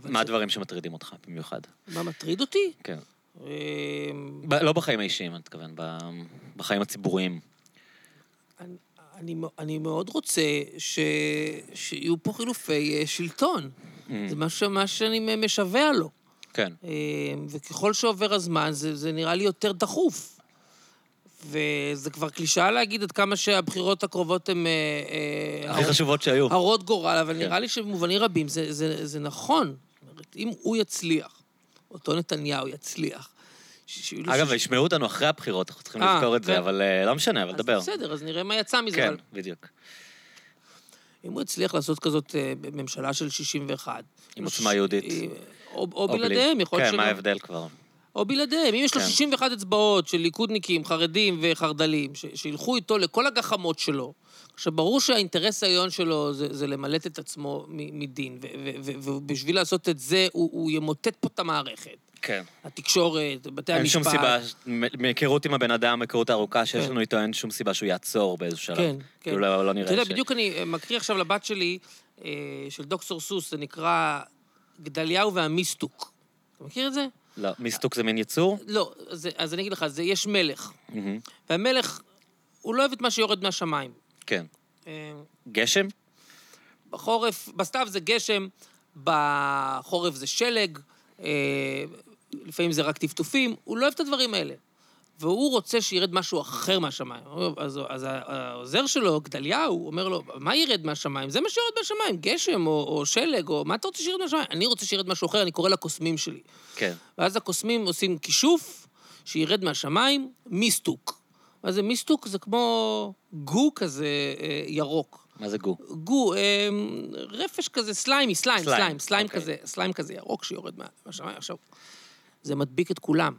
מה זה- הדברים שמטרידים אותך במיוחד? מה מטריד אותי? כן. אמ, לא בחיים האישיים, אני מתכוון, בחיים הציבוריים. אני- אני, מאוד רוצה ש... שיהיו פה חילופי אה, שלטון. Mm. זה משהו מה שאני משווע לו. כן. אמ, וככל שעובר הזמן, זה, זה נראה לי יותר דחוף. וזה כבר קלישאה להגיד עד כמה שהבחירות הקרובות הן... אה, אה, הכי חשובות שהיו. הרות גורל, אבל כן. נראה לי שבמובנים רבים זה, זה, זה נכון. אומרת, אם הוא יצליח, אותו נתניהו יצליח, ש- אגב, ישמעו אותנו אחרי הבחירות, אנחנו צריכים אה, לזכור את זה, כן. אבל אה, לא משנה, אבל אז דבר. בסדר, אז נראה מה יצא מזה. כן, בדיוק. אם הוא יצליח לעשות כזאת אה, ממשלה של 61... עם עוצמה יהודית. או, או בלי- בלעדיהם, יכול להיות כן. מה ההבדל כבר? או בלעדיהם. אם יש לו כן. 61 אצבעות של ליכודניקים, חרדים וחרד"לים, ש- שילכו איתו לכל הגחמות שלו, עכשיו, ברור שהאינטרס העליון שלו זה, זה למלט את עצמו מדין, ובשביל לעשות את זה, הוא, הוא ימוטט פה את המערכת. כן. התקשורת, בתי אין המשפט. שום סיבה, מהיכרות עם הבן אדם, מהיכרות הארוכה שיש כן. לנו איתו, אין שום סיבה שהוא יעצור באיזשהו שלב. כן, כן. כאילו לא לא נראה אתה יודע, ש- בדיוק אני אה, מקריא עכשיו לבת שלי, אה, של דוקטור סוס, זה נקרא גדליהו והמיסטוק. אתה מכיר את זה? לא, מיסטוק זה מין יצור? לא, אז, אז אני אגיד לך, זה, יש מלך. והמלך, הוא לא אוהב את מה שיורד מהשמיים. כן. אה, גשם? בחורף, בסתיו זה גשם, בחורף זה שלג, לפעמים זה רק טפטופים, הוא לא אוהב את הדברים האלה. והוא רוצה שירד משהו אחר מהשמיים. אז, אז העוזר שלו, גדליהו, אומר לו, מה ירד מהשמיים? זה מה שירד מהשמיים, גשם או, או שלג, או מה אתה רוצה שירד מהשמיים? אני רוצה שירד משהו אחר, אני קורא לקוסמים שלי. כן. ואז הקוסמים עושים כישוף, שירד מהשמיים, מיסטוק. מה זה מיסטוק? זה כמו גו כזה אה, ירוק. מה זה גו? גו, אה, רפש כזה, slimy, slime, slime, slime, slime אוקיי. כזה, slime כזה ירוק שיורד מה- מהשמיים. עכשיו, זה מדביק את כולם,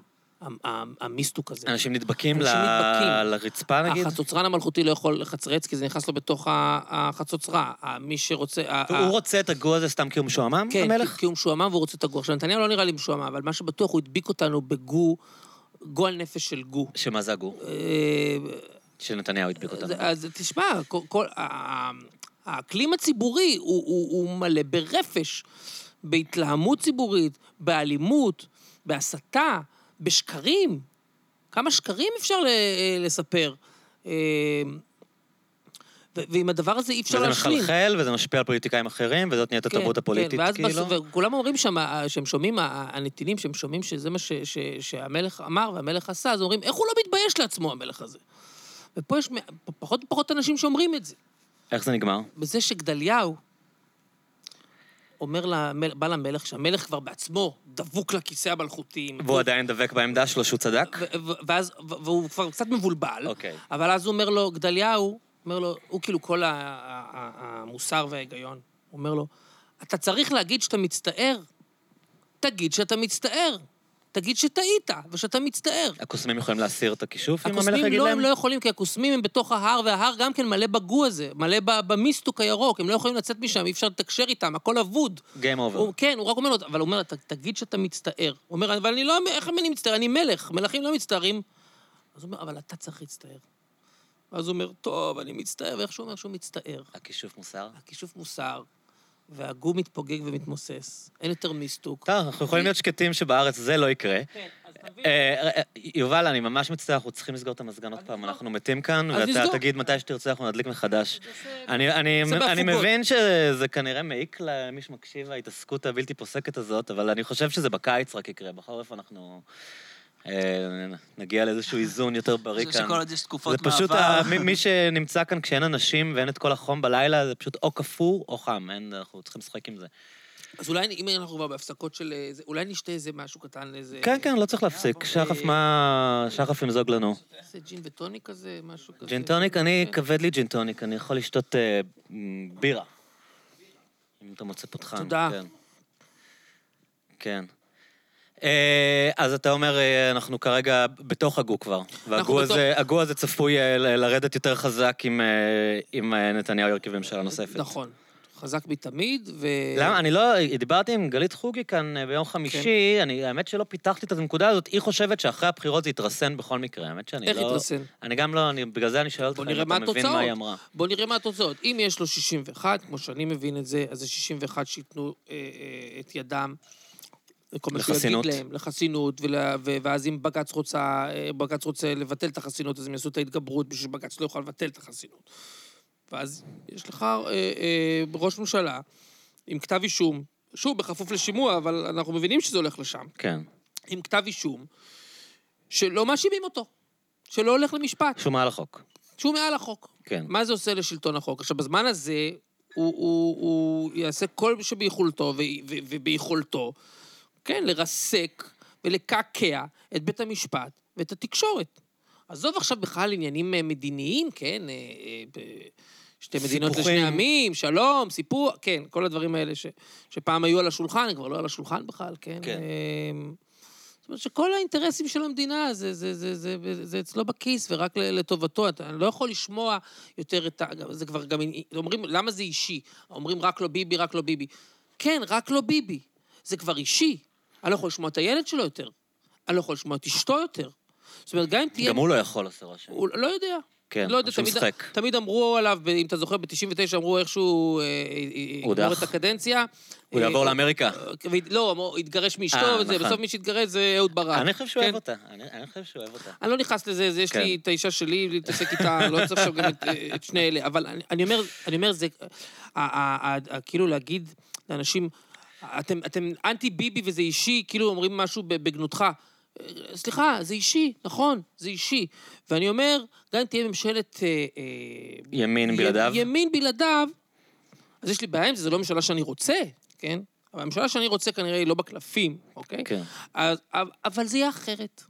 המיסטוק הזה. אנשים נדבקים אנשים ל- נדבקים. לרצפה נגיד? החצוצרן המלכותי לא יכול לחצרץ, כי זה נכנס לו בתוך החצוצרה. מי שרוצה... ה- והוא רוצה את הגו הזה סתם כי הוא משועמם, כן, המלך? כי, כי הוא משועמם והוא רוצה את הגו. עכשיו, נתניהו לא נראה לי משועמם, אבל מה שבטוח, הוא הדביק אותנו בגו, גועל נפש של גו. שמה זה הגו? אה, שנתניהו הדביק אותנו. אז, תשמע, כל, האקלים הציבורי הוא, הוא, הוא מלא ברפש, בהתלהמות ציבורית, באלימות, בהסתה, בשקרים. כמה שקרים אפשר ל- לספר? אה, ועם הדבר הזה אי אפשר וזה להשלים. מחלחל, וזה משפיע על פוליטיקאים אחרים, וזאת נהיית התרבות הפוליטית, ואז כאילו. בסוף, וכולם אומרים שם, אה, שהם שומעים, הנתינים, שהם שומעים שזה מה ש, ש, שהמלך אמר והמלך עשה, אז אומרים, איך הוא לא מתבייש לעצמו, המלך הזה? ופה יש פחות ופחות אנשים שאומרים את זה. איך זה נגמר? בזה שגדליהו אומר למלך, בא למלך, שהמלך כבר בעצמו דבוק לכיסא המלכותי. והוא עדיין דבק בעמדה שלו שהוא צדק? ואז, והוא כבר קצת מבולבל. אוקיי. אבל אז הוא אומר לו, גדליהו, אומר לו, הוא כאילו כל המוסר וההיגיון, הוא אומר לו, אתה צריך להגיד שאתה מצטער. תגיד שאתה מצטער. תגיד שטעית ושאתה מצטער. הקוסמים יכולים להסיר את הכישוף, אם המלך הקוסמים יגיד לא, להם? הם לא יכולים, כי הקוסמים הם בתוך ההר, וההר גם כן מלא בגו הזה, מלא במיסטוק הירוק, הם לא יכולים לצאת משם, אי אפשר לתקשר איתם, הכל אבוד. Game over. כן, הוא רק אומר לו, אבל הוא אומר, "ת- תגיד שאתה מצטער. הוא אומר, אבל אני לא, איך אני מצטער? אני מלך, מלכים לא מצטערים. אז הוא אומר, אבל אתה צריך להצטער. ואז הוא אומר, טוב, אני מצטער, ואיך שהוא אומר שהוא מצטער. הכישוף מוסר? הכישוף מוסר, והגו מתפוגג ומתמוסס. אין יותר מיסטוק. טוב, אנחנו יכולים להיות שקטים שבארץ זה לא יקרה. כן, אז תבין. אה, אה, יובל, אני ממש מצטער, אנחנו צריכים לסגור את המזגן עוד פעם, אנחנו מתים כאן, ואתה. תגיד מתי שתרצה, אנחנו נדליק מחדש. אני. מבין שזה כנראה מעיק למי שמקשיב, ההתעסקות הבלתי פוסקת הזאת, אבל אני חושב שזה בקיץ רק יקרה. בחורף אנחנו אה, נגיע לאיזשהו איזון יותר בריא כאן. שכל עוד יש תקופות זה פשוט, מעבר. מי, שנמצא כאן כשאין אנשים ואין את כל החום בלילה, זה פשוט או קפוא או חם, אנחנו צריכים לשחק עם זה. אז אולי, אם אנחנו כבר בהפסקות של... אה, אולי נשתה איזה משהו קטן, איזה... כן, כן, לא צריך להפסיק. שחף, מה... שחף ימזוג לנו. איזה ג'ין וטוניק כזה, משהו כזה. ג'ין טוניק, אני, כן. כבד לי ג'ין טוניק, אני יכול לשתות אה, בירה. אם אתה מוצא פותחן. תודה. כן. כן. אה, אז אתה אומר, אה, אנחנו כרגע בתוך הגו כבר. והגו בתוך- הזה, הגו הזה צפוי אה, לרדת יותר חזק אם אה, נתניהו ירכיב ממשלה נוספת. נכון. חזק מתמיד, ו... למה? אני לא... דיברתי עם גלית חוגי כאן ביום חמישי, אני, האמת שלא פיתחתי את הנקודה הזאת, היא חושבת שאחרי הבחירות זה יתרסן בכל מקרה, האמת שאני איך לא... יתרסן? אני גם לא, אני, בגלל זה אני שואל אותך אם אתה מה מבין התוצאות. מה היא אמרה. בוא נראה מה התוצאות. אם יש לו 61, כמו שאני מבין את זה, אז זה 61 שייתנו אה, אה, את ידם. כל מה שהוא. יגיד להם, לחסינות, ולה, ו, ואז אם בג"ץ רוצה, אה, בג"ץ רוצה לבטל את החסינות, אז הם יעשו את ההתגברות בשביל שבג"ץ לא יוכל לבטל את החסינות. ואז יש לך אה, אה, ראש ממשלה עם כתב אישום, שוב, בכפוף לשימוע, אבל אנחנו מבינים שזה הולך לשם, כן. עם כתב אישום, שלא מאשימים אותו, שלא הולך למשפט. שהוא מעל החוק. שהוא מעל החוק. כן. מה זה עושה לשלטון החוק? עכשיו, בזמן הזה, הוא, הוא, הוא יעשה כל שביכולתו ו, ו, וביכולתו, כן, לרסק ולקעקע את בית המשפט ואת התקשורת. עזוב עכשיו בכלל עניינים אה, מדיניים, כן, אה, אה, שתי מדינות סיפוחים. לשני עמים, שלום, סיפור, כן, כל הדברים האלה ש, שפעם היו על השולחן, הם כבר לא על השולחן בכלל, כן? כן. אה, זאת אומרת שכל האינטרסים של המדינה זה, זה, זה, זה, זה, זה אצלו בכיס ורק לטובתו. אתה לא יכול לשמוע יותר את ה... זה כבר גם... אומרים, למה זה אישי? אומרים רק לא ביבי, רק לא ביבי. כן, רק לא ביבי. זה כבר אישי. אני לא יכול לשמוע את הילד שלו יותר. אני לא יכול לשמוע את אשתו יותר. זאת אומרת, גם אם תהיה... גם הוא לא יכול לעשות רושם. הוא לא יודע. כן, לא יודע, תמיד, משחק. תמיד אמרו עליו, אם אתה זוכר, ב-99 אמרו איכשהו אה, אה, הודח. יגמור את הקדנציה. הוא אה, יעבור לאמריקה. אה, לא, אמרו, התגרש מאשתו אה, וזה, נכון. בסוף מי שהתגרש זה אהוד ברק. אני חושב שהוא כן. אוהב אותה. אני אני חושב שהוא אוהב אותה. אני לא נכנס לזה, זה, יש כן. לי את האישה שלי, להתעסק איתה, לא צריך עכשיו גם את, את שני אלה. אבל אני, אני אומר, אני אומר, זה, כאילו להגיד לאנשים, אתם, אתם אנטי ביבי וזה אישי, כאילו אומרים משהו בגנותך. אה, סליחה, זה אישי, נכון, זה אישי. ואני אומר, גם אם תהיה ממשלת... אה, אה, ימין י- בלעדיו? ימין בלעדיו, אז יש לי בעיה עם זה, זו לא ממשלה שאני רוצה, כן? אבל הממשלה שאני רוצה כנראה היא לא בקלפים, אוקיי? כן. אז, אבל- אבל זה יהיה אחרת.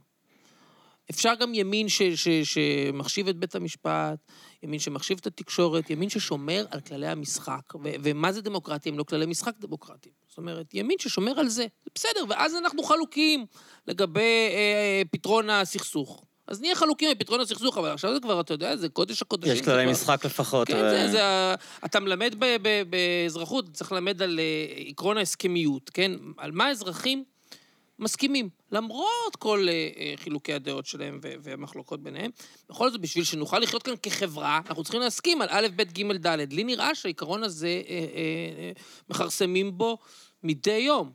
אפשר גם ימין ש, ש, שמחשיב את בית המשפט, ימין שמחשיב את התקשורת, ימין ששומר על כללי המשחק. ו, ומה זה דמוקרטיה אם לא כללי משחק דמוקרטיים? זאת אומרת, ימין ששומר על זה. זה בסדר, ואז אנחנו חלוקים לגבי אה, פתרון הסכסוך. אז נהיה חלוקים בפתרון הסכסוך, אבל עכשיו זה כבר, אתה יודע, זה קודש הקודשים. יש זה כללי משחק לפחות. כן, ו- זה, זה, ה- אתה מלמד ב, ב, באזרחות, צריך ללמד על אה, עקרון ההסכמיות, כן? על מה האזרחים מסכימים, למרות כל אה, אה, חילוקי הדעות שלהם והמחלוקות ביניהם. בכל זאת, בשביל שנוכל לחיות כאן כחברה, אנחנו צריכים להסכים על א', ב', ג', ד'. לי נראה שהעיקרון הזה, אה, אה, אה, מכרסמים בו מדי יום.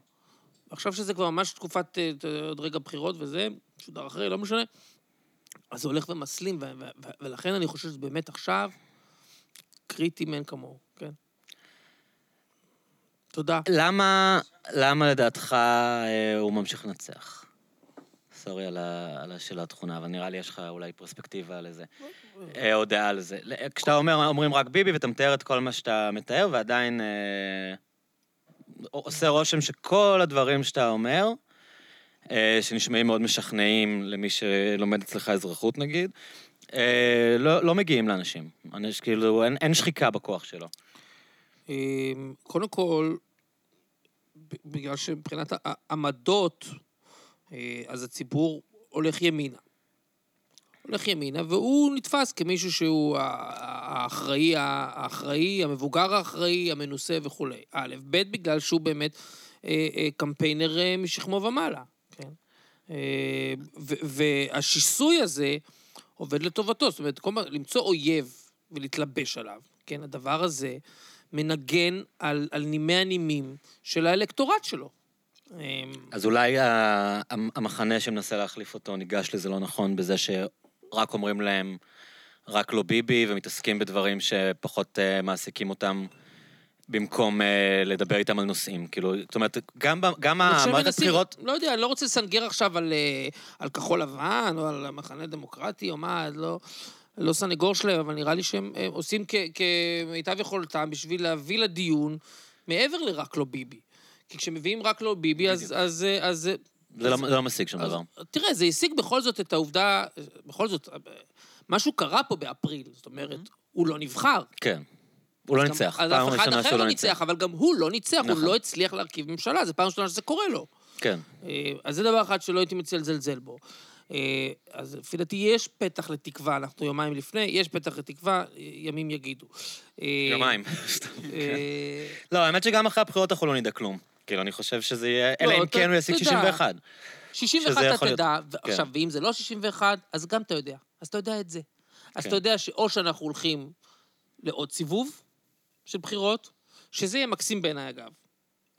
עכשיו שזה כבר ממש תקופת, אה, עוד רגע בחירות וזה, שודר אחרי, לא משנה. אז זה הולך ומסלים, ולכן אני חושב שזה באמת עכשיו קריטי מאין כמוהו. תודה. למה, למה לדעתך אה, הוא ממשיך לנצח? סורי על, ה, על השאלה התכונה, אבל נראה לי יש לך אולי פרספקטיבה על זה. אה, או דעה על זה. כשאתה אומר, אומרים רק ביבי, ואתה מתאר את כל מה שאתה מתאר, ועדיין אה, עושה רושם שכל הדברים שאתה אומר, אה, שנשמעים מאוד משכנעים למי שלומד אצלך אזרחות נגיד, אה, לא, לא מגיעים לאנשים. אנשים, כאילו, אין, אין שחיקה בכוח שלו. אמ, קודם כל, בגלל שמבחינת העמדות, אה, אז הציבור הולך ימינה. הולך ימינה, והוא נתפס כמישהו שהוא האחראי, האחראי, המבוגר האחראי, המנוסה וכולי. א', ב', בגלל שהוא באמת אה, אה, קמפיינר משכמו ומעלה, כן? והשיסוי הזה עובד לטובתו. זאת אומרת, כל הזמן למצוא אויב ולהתלבש עליו, כן? הדבר הזה מנגן על, על נימי הנימים של האלקטורט שלו. אמ, אז אולי המחנה שמנסה להחליף אותו ניגש לזה לא נכון בזה שרק אומרים להם רק לא ביבי ומתעסקים בדברים שפחות אה, מעסיקים אותם במקום אה, לדבר איתם על נושאים. כאילו, זאת אומרת, גם, גם המערכת מנסים- בחירות... לא יודע, אני לא רוצה לסנגר עכשיו על, אה, על כחול לבן, או על המחנה הדמוקרטי, או מה, לא, לא סנגור שלהם, אבל נראה לי שהם אה, עושים כמיטב יכולתם בשביל להביא לדיון מעבר לרק לא ביבי. כי כשמביאים רק לא ביבי, אז... אז, אה, אז, אה, זה לא, זה לא משיג שום אז, דבר. תראה, זה השיג בכל זאת את העובדה, בכל זאת, משהו קרה פה באפריל, זאת אומרת, הוא לא נבחר. כן. הוא לא גם- ניצח. אז פעם אף אחד ראשונה אחר שהוא לא ניצח, אבל גם הוא לא ניצח, הוא נכון. לא הצליח להרכיב ממשלה, זו פעם ראשונה שזה קורה לו. כן. אז זה דבר אחד שלא הייתי מציע לזלזל בו. אה, אז לפי דעתי יש פתח לתקווה, אנחנו יומיים לפני, יש פתח לתקווה, ימים יגידו. אה, יומיים. [laughs] אה, לא, האמת שגם אחרי הבחירות אנחנו לא נדע כלום. כאילו, אני חושב שזה יהיה... אלא אם כן הוא ישיג אתה יודע. 61. 61 שזה אתה תדע, כן. עכשיו, ואם זה לא 61, אז גם אתה יודע. אז אתה יודע את זה. אז כן. אתה יודע שאו שאנחנו הולכים לעוד סיבוב של בחירות, שזה יהיה מקסים בעיניי, אגב.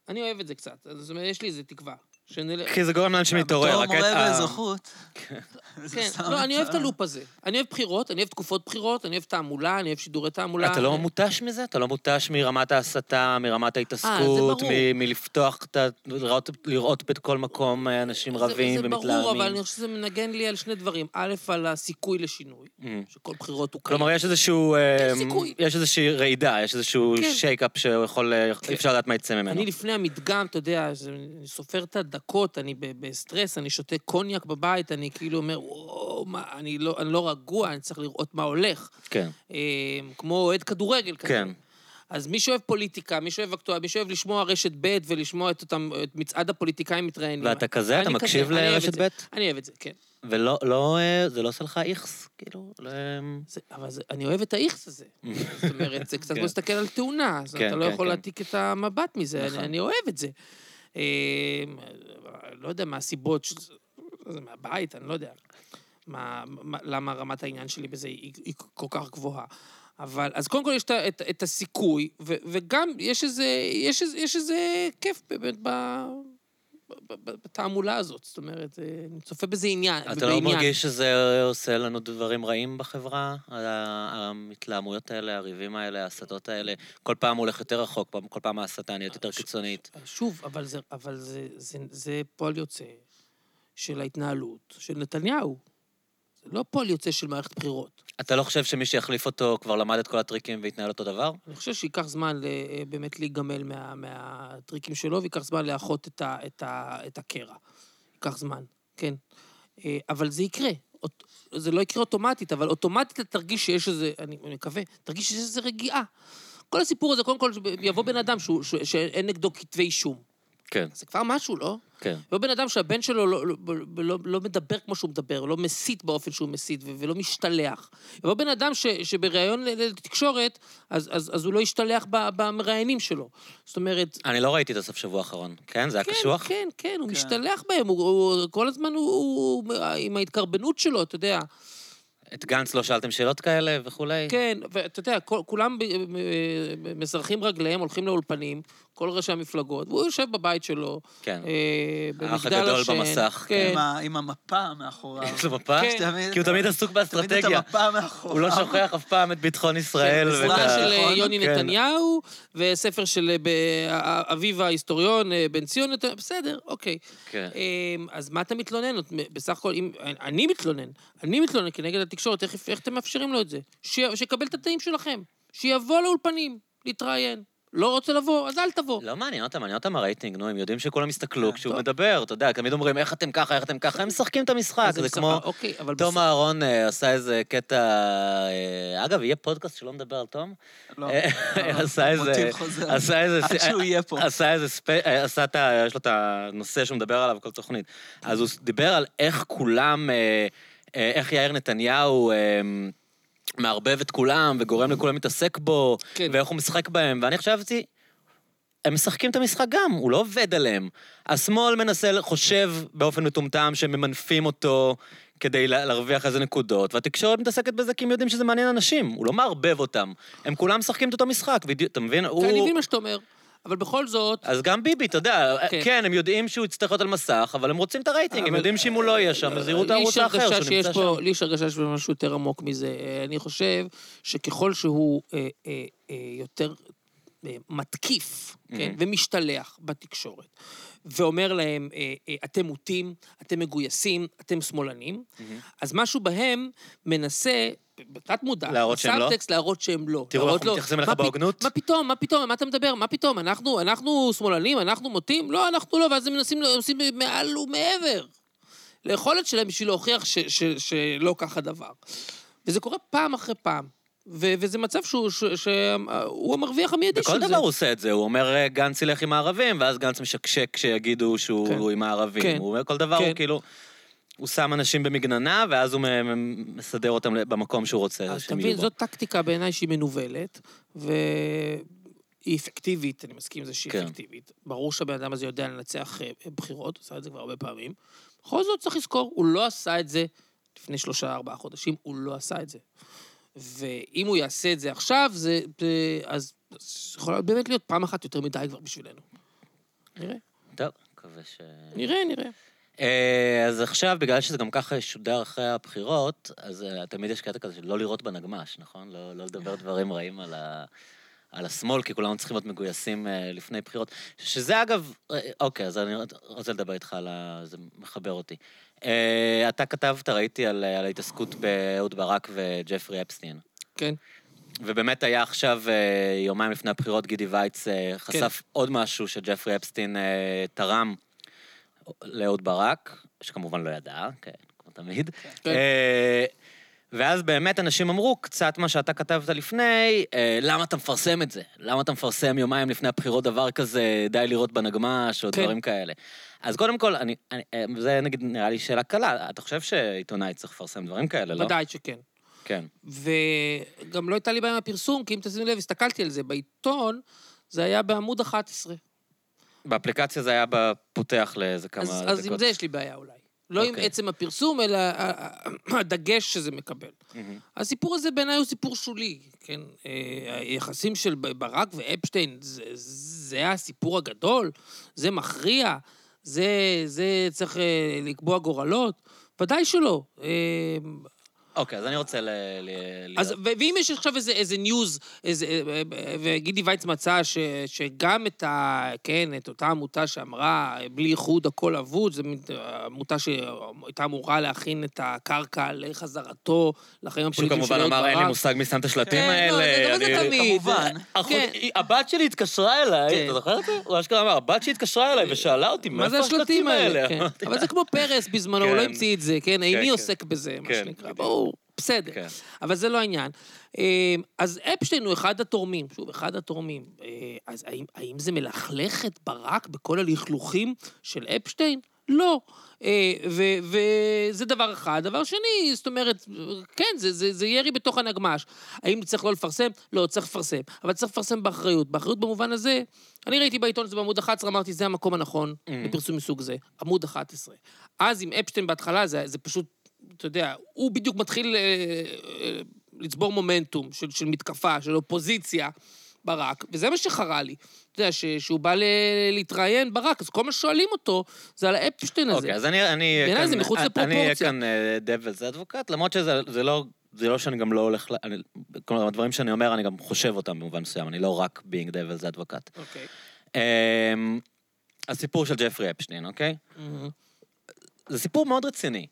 אני אוהב את זה קצת, אז זאת אומרת, יש לי איזה תקווה. שנלך... כי זה גורם לאנשים להתעורר. בתור מורה באזרחות. כן, סתם לא, אני אוהב את. הלופ הזה. אני אוהב בחירות, אני אוהב תקופות בחירות, אני אוהב תעמולה, אני אוהב שידורי תעמולה. אתה לא מותש מזה? אתה לא מותש מרמת ההסתה, מרמת ההתעסקות, אה. מ- מלפתוח את ה... לראות- בכל מקום אה, אנשים רבים זה ברור, אבל ומתלהמים. אני חושב שזה מנגן לי על שני דברים. א', על הסיכוי לשינוי, Mm. שכל בחירות הוא קיים. כלומר, יש איזשהו... אה, סיכוי. יש איזושהי רעידה, יש איזשהו כן. shake-up שיכול... אי אפשר לדעת מה יצא ממנו. אני לפני המדגם, אתה יודע, אני סופר את הדקות, אני ב- בסטרס, אני שותה קוניאק בבית, אני כאילו אומר, וואו, מה, אני לא, אני לא רגוע, אני צריך לראות מה הולך. כן. אה, כמו אוהד כדורגל כזה. כן. אז מי שאוהב פוליטיקה, מי שאוהב אקטואליה, מי שאוהב לשמוע רשת ב' ולשמוע את אותם, את מצעד הפוליטיקאים מתראיינים. ואתה כזה? אני אתה כזה, מקשיב אני את לרשת. ב'? אני אוהב את זה, כן. ולא, לא, אה, זה לא עושה לך איכס? כאילו, לא... זה, אבל זה, אני אוהב את האיכס הזה. זאת אומרת, זה קצת [laughs] כן. כמו להסתכל על תאונה, אז כן, אתה לא כן, יכול כן. להעתיק את המבט מזה, נכון. אני, אני אוהב את זה. אה, לא יודע מה הסיבות. זה מהבית, אני לא יודע. מה, מה, למה רמת העניין שלי בזה היא, היא כל כך גבוהה. אבל, אז קודם כל יש את, את, את הסיכוי, ו, וגם יש איזה, יש, איזה, יש איזה כיף באמת ב, בתעמולה הזאת. זאת אומרת, אה, אני צופה בזה עניין. אתה לא. מרגיש שזה עושה לנו דברים רעים בחברה? המתלהמויות האלה, הריבים האלה, ההסתות האלה? כל פעם הוא הולך יותר רחוק, כל פעם ההסתה נהיית יותר קיצונית. שוב, אבל זה, אבל זה, זה, זה פועל יוצא של ההתנהלות של נתניהו. זה לא פועל יוצא של מערכת בחירות. אתה לא חושב שמי שיחליף אותו כבר למד את כל הטריקים והתנהל אותו דבר? אני חושב שייקח זמן ל- אה, באמת להיגמל מה, מהטריקים שלו, וייקח זמן לאחות את, ה, את, ה, את הקרע. ייקח זמן, כן. אה, אבל זה יקרה. זה לא יקרה אוטומטית, אבל אוטומטית אתה תרגיש שיש איזה, אני מקווה, תרגיש שיש איזה רגיעה. כל הסיפור הזה, קודם כל, יבוא בן אדם שהוא, שהוא, שאין נגדו כתבי אישום. כן, זה כבר משהו, לא? כן. לא בן אדם שהבן שלו לא, לא, לא, לא מדבר כמו שהוא מדבר, לא מסית באופן שהוא מסית ולא משתלח. יבוא בן אדם ש, שבריאיון לתקשורת, אז, אז, אז הוא לא ישתלח ב- במראיינים שלו. זאת אומרת... אני לא ראיתי את הסוף שבוע האחרון. כן? זה היה כן, קשוח? כן, כן, הוא כן. משתלח בהם, הוא, הוא, כל הזמן הוא, הוא, הוא עם ההתקרבנות שלו, אתה יודע. את גנץ לא שאלתם שאלות כאלה וכולי? כן, ואתה יודע, כל, כולם מזרחים רגליהם, הולכים לאולפנים, כל ראשי המפלגות, והוא יושב בבית שלו, כן. אה, במגדל האח הגדול השן. במסך, כן. עם ה- עם המפה מאחוריו. יש לו מפה? כן. תמיד- כי הוא תמיד עסוק תמיד את באסטרטגיה. המפה מאחוריו. הוא לא שוכח אף פעם את ביטחון ישראל כן, ואת ספרה ה... של נכון, יוני כן. נתניהו, וספר של אה, אה, אביו ההיסטוריון, בן ציון, נת- בסדר, אוקיי. כן. אמ, אז מה אתה מתלונן? בסך הכל, אם... אני מתלונן, אני מתלונן כנגד התקשורת, איך, איך אתם מאפשרים לו את זה? ש... שיקבל את התאים שלכם, שיבוא לאולפנים, להתראיין. לא רוצה לבוא, אז אל תבוא. לא מעניין אותם, מעניין אותם הרייטינג, נו, הם יודעים שכולם יסתכלו כן, כשהוא. מדבר, אתה יודע, תמיד אומרים, איך אתם ככה, איך אתם ככה, הם משחקים את המשחק, זה כמו... אוקיי, אבל תום. אהרון אה, עשה איזה קטע... אה, אגב, יהיה פודקאסט שלא מדבר על תום? לא, אה, עשה איזה... מוטיב חוזר. עשה איזה... עד שהוא יהיה פה. עשה איזה. אה, עשה את ה... יש לו את הנושא שהוא מדבר עליו בכל תוכנית. אז הוא דיבר על איך כולם... אה, אה, איך יאיר נתניהו... מערבב את כולם וגורם לכולם להתעסק בו, כן. ואיך הוא משחק בהם, ואני חשבתי, הם משחקים את המשחק גם, הוא לא עובד עליהם. השמאל מנסה, חושב באופן מטומטם שהם ממנפים אותו כדי לה- להרוויח איזה נקודות, והתקשורת מתעסקת בזה כי הם יודעים שזה מעניין אנשים, הוא לא מערבב אותם. הם כולם משחקים את אותו משחק, בדיוק, אתה מבין? כן, אני הוא... מבין מה שאתה אומר, אבל בכל זאת, אז גם ביבי, אתה יודע, כן. כן, הם יודעים שהוא יצטרך להיות על מסך, אבל הם רוצים את הרייטינג, הם אבל- יודעים שאם הוא לא יהיה שם, אז יראו את הערוץ האחר שהוא נמצא פה- שם. לי יש הרגשה שיש משהו יותר עמוק מזה. אה, אני חושב שככל שהוא אה, אה, אה, יותר אה, מתקיף, כן, ומשתלח בתקשורת, ואומר להם, אה, אתם מוטים, אתם מגויסים, אתם שמאלנים, אז משהו בהם מנסה... בתת מודע, להראות שהם לא? בסאבטקסט להראות שהם לא. תראו, אנחנו לו, מתייחסים אליך "מה פ- בהוגנות?" מה פתאום, מה פתאום, מה אתה מדבר, מה פתאום, אנחנו, אנחנו שמאלנים, אנחנו מוטים? לא, אנחנו לא, ואז הם מנסים, עושים מעל ומעבר. ליכולת שלהם בשביל להוכיח ש, ש, שלא כך הדבר. וזה קורה פעם אחרי פעם. ו, וזה מצב שהוא, ש, שהוא המרוויח המיידי של בכל זה. דבר הוא עושה את זה, הוא אומר "אה, גנץ ילך עם הערבים, ואז גנץ משקשק כשיגידו כן. שהוא עם הערבים. כן. הוא אומר כל דבר, כן. הוא כאילו... הוא שם אנשים במגננה, ואז הוא מסדר אותם במקום שהוא רוצה אז אתה מבין, בו. זאת טקטיקה בעיניי שהיא מנוולת, והיא אפקטיבית, אני מסכים עם זה שהיא כן. אפקטיבית. ברור שהבן אדם הזה יודע לנצח אה, בחירות, עשה את זה כבר הרבה פעמים. בכל זאת צריך לזכור, הוא לא עשה את זה לפני שלושה, ארבעה חודשים, הוא לא עשה את זה. ואם הוא יעשה את זה עכשיו, זה... אז אז יכול באמת להיות פעם אחת יותר מדי כבר בשבילנו. נראה, טוב, מקווה ש... נראה, נראה. אה, אז עכשיו, בגלל שזה גם ככה ישודר אחרי הבחירות, אז אה, תמיד יש קטע כזה של לא לראות בנגמש, נכון? לא, לא לדבר דברים רעים על, ה, על השמאל, כי כולנו צריכים להיות מגויסים אה, לפני בחירות. שזה אגב, אוקיי, אז אני רוצה לדבר איתך על ה... זה מחבר אותי. אתה כתבת, ראיתי על, על ההתעסקות באהוד ברק וג'פרי אפסטין. כן. ובאמת היה עכשיו, יומיים לפני הבחירות, גידי וייץ אה, חשף כן. עוד משהו שג'פרי אפסטין תרם לאהוד ברק, שכמובן לא ידע, כן, כמו תמיד. כן. אה, ואז באמת אנשים אמרו, קצת מה שאתה כתבת לפני, אה, למה אתה מפרסם את זה? למה אתה מפרסם יומיים לפני הבחירות דבר כזה, די לראות בנגמש, או כן. דברים כאלה? אז קודם כל, אני, אני, אה, זה נגיד נראה לי שאלה קלה, אתה חושב שעיתונאי צריך לפרסם דברים כאלה, לא? ודאי שכן. כן. וגם לא הייתה לי בעיה עם הפרסום, כי אם תשימו לב, הסתכלתי על זה. בעיתון זה היה בעמוד 11. באפליקציה זה היה בפותח לאיזה כמה אז, דקות. אז עם זה יש לי בעיה אולי. לא עם אוקיי. עצם הפרסום, אלא הדגש שזה מקבל. מהמם. הסיפור הזה בעיניי הוא סיפור שולי, כן? אה, היחסים של ברק ואפשטיין, זה, זה הסיפור הגדול, זה מכריע, זה, זה צריך אה, לקבוע גורלות? ודאי שלא. אה, אוקיי, אז אני רוצה ל... ל... אז, ו- ואם יש עכשיו איזה, איזה ניוז, איזה, אה, אה, וגידי וייץ מצא ש, שגם את ה... כן, את אותה עמותה שאמרה, בלי איחוד הכל אבוד, זו עמותה שהייתה אמורה להכין את הקרקע לחזרתו לחיים שהוא הפוליטיים של כמובן אהוד אמר, אין לי. מושג מי שם את השלטים כן, לא, האלה. זה- אבל זה אני- תמיד. כמובן. אחות- כן. הבת שלי התקשרה אליי, כן. אתה זוכר את זה? הוא אשכרה אמר, הבת שלי התקשרה אליי ושאלה אותי, מה זה מאיפה השלטים האלה? כן. [laughs] אבל זה כמו פרס בזמנו, הוא לא כן. המציא את זה, כן? איני. עוסק בזה, מה שנקרא. ברור, בסדר. כן. אבל זה לא העניין. אה, אז אפשטיין הוא אחד התורמים, שוב, אחד התורמים. אה, אז האם, האם זה מלכלך את ברק בכל הלכלוכים של אפשטיין? לא. אה, וזה דבר אחד. דבר שני, זאת אומרת, כן, זה, זה, זה ירי בתוך הנגמש. האם צריך לא לפרסם? לא, צריך לפרסם. אבל צריך לפרסם באחריות. באחריות במובן הזה, אני ראיתי בעיתון הזה בעמוד 11, אמרתי, זה המקום הנכון Mm. לפרסום מסוג זה. עמוד 11. אז עם אפשטיין בהתחלה, זה, זה פשוט, אתה יודע, הוא בדיוק מתחיל אה, אה, לצבור מומנטום של, של מתקפה, של אופוזיציה, ברק, וזה מה שחרה לי. אתה יודע, ש, שהוא בא ל, להתראיין ברק, אז כל מה ששואלים אותו זה על האפשטיין הזה. אוקיי, אז אני אני בעיניי. זה מחוץ אני אהיה לפרופורציה. כאן devil's advocate, למרות שזה זה לא... זה לא שאני גם לא הולך... אני- כלומר, הדברים שאני אומר, אני גם חושב אותם במובן מסוים, אני לא רק being devil's advocate. אוקיי. אמ, הסיפור של ג'פרי אפשטיין, אוקיי? מהמם. זה סיפור מאוד רציני.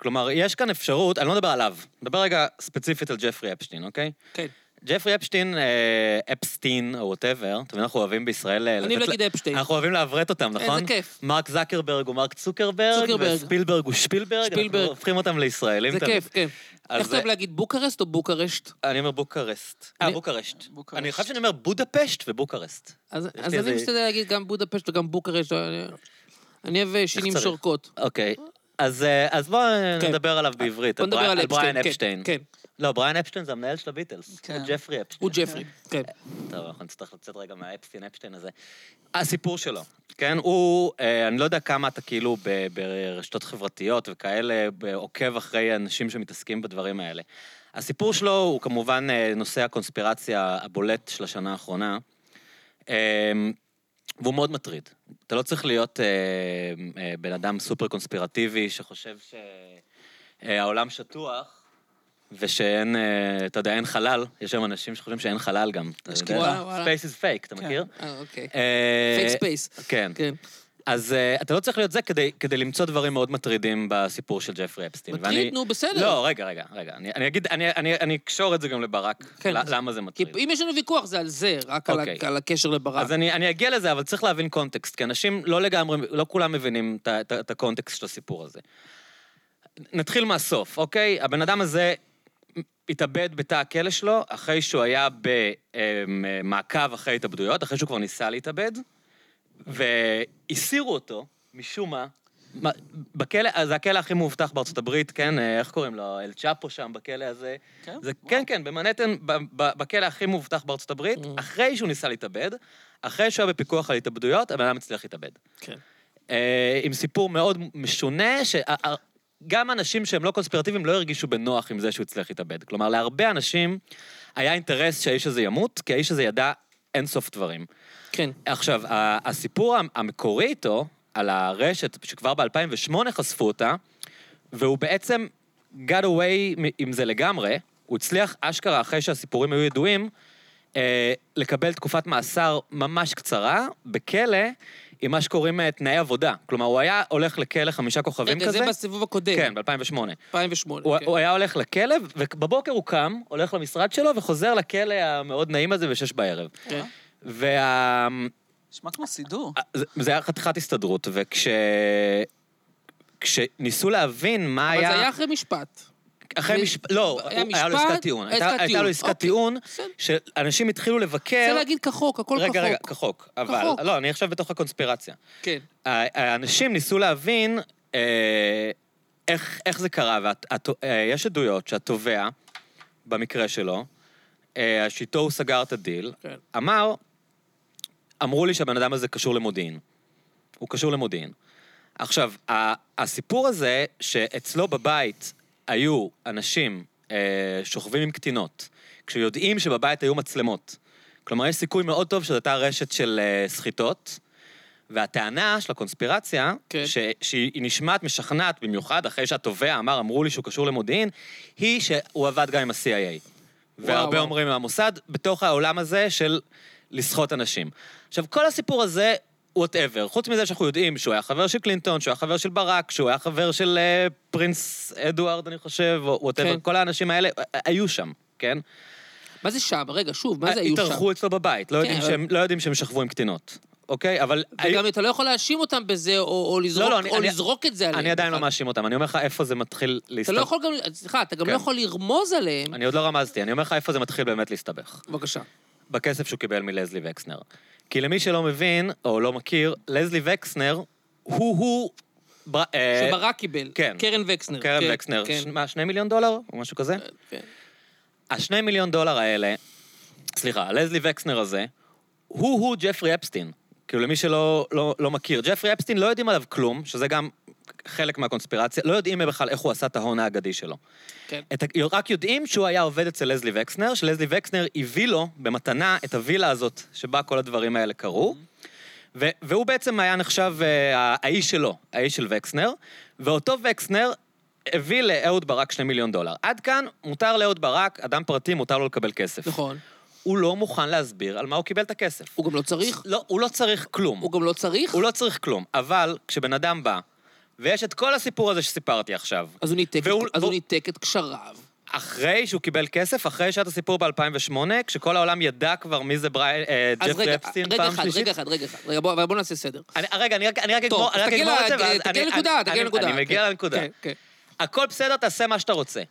כלומר, יש כאן אפשרות, אני לא מדבר עליו, מדבר רגע ספציפית על ג'פרי אפשטיין, אוקיי? כן. ג'פרי אפשטיין, אה, אפסטין, או whatever, אתה מבין, אנחנו אוהבים בישראל... אה, אני אוהב להגיד אפשטיין. אנחנו אוהבים לעברת אותם, נכון? איזה כיף. מרק זקרברג הוא מרק צוקרברג, צוקרברג. וספילברג הוא שפילברג, שפילברג. אנחנו הופכים אותם לישראלים. זה. כיף, כן. אז איך אתה אוהב להגיד בוקרשט או בוקרשט? אני אומר בוקרשט. אה, אני- בוקרשט. אני חושב שאני אומר בודפשט ובוקרשט. אז אני משתדל להגיד גם בודפשט וגם בוקרשט. אני- אוהב אה, שינים? שורקות. אוקיי. אז, אה, אז בואו כן. נדבר עליו בעברית. בוא נדבר בריאן- על בריאן אפשטיין. כן, כן. לא, בריאן אפשטיין זה המנהל של הביטלס. כן. הוא ג'פרי אפשטיין. הוא ג'פרי, כן. טוב, אנחנו נצטרך לצאת רגע מהאפשטיין אפשטיין הזה. הסיפור שלו, כן? הוא, אה, אני לא יודע כמה אתה כאילו ב- ברשתות חברתיות וכאלה, עוקב אחרי אנשים שמתעסקים בדברים האלה. הסיפור שלו הוא כמובן אה, נושא הקונספירציה הבולט של השנה האחרונה. אה, והוא מאוד מטריד. אתה לא צריך להיות אה, אה, בן אדם סופר קונספירטיבי שחושב שהעולם שטוח. ושאין, אה, אתה יודע, אין חלל, יש היום אנשים שחושבים שאין חלל גם. יש יודע? וואלה. Space is fake, אתה כן. מכיר? אה, אוקיי. אה, fake space. כן. אז אה, אתה לא צריך להיות זה כדי, כדי למצוא דברים מאוד מטרידים בסיפור של ג'פרי אפסטין. מטריד, נו, בסדר. לא, רגע, רגע, רגע. אני, אני אגיד, אני, אני, אני אקשור את זה גם לברק, כן. ל- למה זה כי מטריד. אם יש לנו ויכוח זה על זה, רק על ה- אוקיי. על הקשר לברק. אז אני, אני אגיע לזה, אבל צריך להבין קונטקסט, כי אנשים לא לגמרי, לא כולם מבינים את הקונטקסט של הסיפור הזה. נתחיל מהסוף, אוקיי? הבן אדם הזה התאבד בתא הכלא שלו, אחרי שהוא היה במעקב אחרי התאבדויות, אחרי שהוא כבר ניסה להתאבד, והסירו אותו, משום מה, בכלא, זה הכלא הכי מאובטח בארצות הברית, כן? אה, איך קוראים לו? אל צ'אפו שם בכלא הזה. כן? זה, כן, כן, במנהטן, בכלא הכי מאובטח בארצות הברית, Mm. אחרי שהוא ניסה להתאבד, אחרי שהוא היה בפיקוח על התאבדויות, הבן אדם הצליח להתאבד. כן. אה, עם סיפור מאוד משונה, שגם אנשים שהם לא קונספירטיביים לא הרגישו בנוח עם זה שהוא הצליח להתאבד. כלומר, להרבה אנשים היה אינטרס שהאיש הזה ימות, כי האיש הזה ידע אינסוף דברים. כן. עכשיו, הסיפור המ- המקורי איתו, על הרשת, שכבר ב-2008 חשפו אותה, והוא בעצם got away עם זה לגמרי, הוא הצליח אשכרה, אחרי שהסיפורים היו ידועים, אה, לקבל תקופת מאסר ממש קצרה, בכלא, עם מה שקוראים אה, תנאי עבודה. כלומר, הוא היה הולך לכלא חמישה כוכבים רגע, כזה. זה בסיבוב הקודם. כן, ב-2008. 2008. הוא, כן. הוא היה הולך לכלא, ובבוקר הוא קם, הולך למשרד שלו, וחוזר לכלא המאוד נעים הזה בשש בערב. כן. וה... נשמע כמו סידור. זה, זה היה חתיכת הסתדרות, וכש... כשניסו להבין מה אבל היה... זה היה אחרי משפט. אחרי ו- משפט... לא, היה היה לו משפט, עסקת טיעון. עסקת הייתה, הייתה טיעון. לו עסקת אוקיי. טיעון. שאנשים התחילו לבקר... רוצה להגיד כחוק, הכל כחוק. רגע, רגע, כחוק. אבל... כחוק. לא, אני עכשיו בתוך הקונספירציה. כן. האנשים ניסו להבין אה, איך, איך זה קרה, ויש עדויות שהתובע, במקרה שלו, אה, שאיתו הוא סגר את הדיל, כן. אמר, אמרו לי שהבן אדם הזה קשור למודיעין. הוא קשור למודיעין. עכשיו, הסיפור הזה, שאצלו בבית היו אנשים אה, שוכבים עם קטינות, כשיודעים שבבית היו מצלמות. כלומר, יש סיכוי מאוד טוב שזו הייתה רשת של אה, סחיטות, והטענה של הקונספירציה, כן. ש, שהיא נשמעת משכנעת במיוחד, אחרי שהתובע אמר, אמרו לי שהוא קשור למודיעין, היא שהוא עבד גם עם ה-CIA. והרבה וואו. אומרים עם המוסד, בתוך העולם הזה של לסחוט אנשים. עכשיו, כל הסיפור הזה, whatever, חוץ מזה שאנחנו יודעים שהוא היה חבר של קלינטון, שהוא היה חבר של ברק, שהוא היה חבר של אה, Prince אדוארד, אני חושב, או whatever, כן. כל האנשים האלה אה, היו שם, כן? מה זה שם? רגע, שוב, מה זה היו שם? התארחו אצלו בבית, לא, כן, יודעים אבל- שהם, לא יודעים שהם שכבו עם קטינות, אוקיי? אבל... וגם אתה לא יכול להאשים אותם בזה, או, או, לזרוק, לא, אני- או אני- לזרוק את זה עליהם. אני עדיין לא. מאשים אותם, אני אומר לך איפה זה מתחיל אתה להסתבך. לא יכול גם, סליחה, אתה גם כן. לא יכול לרמוז עליהם. אני עוד לא רמזתי, אני אומר לך איפה זה מתחיל באמת להסתבך. בבקשה. בכסף שהוא קיבל מלזלי וקסנר. כי למי שלא מבין, או לא מכיר, לזלי וקסנר הוא-הוא... בר- אה, שברק קיבל. כן. קרן וקסנר. קרן כן, וקסנר. כן. ש- מה, שני מיליון דולר? או משהו כזה? כן. השני מיליון דולר האלה, סליחה, הלזלי וקסנר הזה, הוא-הוא ג'פרי אפסטין. כאילו, למי שלא לא, לא מכיר. ג'פרי אפסטין לא יודעים עליו כלום, שזה גם חלק מהקונספירציה, לא יודעים בכלל איך הוא עשה את ההון האגדי שלו. כן. את, רק יודעים שהוא היה עובד אצל לזלי וקסנר, שלזלי וקסנר הביא לו במתנה את הווילה הזאת, שבה כל הדברים האלה קרו. ו- והוא בעצם היה נחשב ה- האיש שלו, האיש של וקסנר, ואותו וקסנר הביא לאהוד ברק שני מיליון דולר. עד כאן מותר לאהוד ברק, אדם פרטי, מותר לו לקבל כסף. נכון. הוא לא מוכן להסביר על מה הוא קיבל את הכסף. הוא גם לא צריך, לא, הוא לא צריך כלום. הוא גם לא צריך, הוא לא צריך כלום. אבל כשבן אדם בא, ויש את כל הסיפור הזה שסיפרתי עכשיו, אז הוא ניתק, והוא- את, אז הוא והוא- ניתק את קשריו. אחרי שהוא קיבל כסף, אחרי שעת הסיפור ב-2008, כשכל העולם ידע כבר מי זה ברי... אה, אז רגע, אפסטין רגע פעם אחד, שלישית. רגע אחד, רגע אחד. רגע, בוא, אבל בוא נעשה סדר. אני, רגע, אני רק, אני רק טוב, אגמור, אז אני רק תגיע אגמור את זה, ואז... תגיע אני- לנקודה, אני- תגיע אני- לנקודה. אני מגיע כן, לנקודה. כן, כן. הכל בסדר, תעשה מה שאתה רוצה.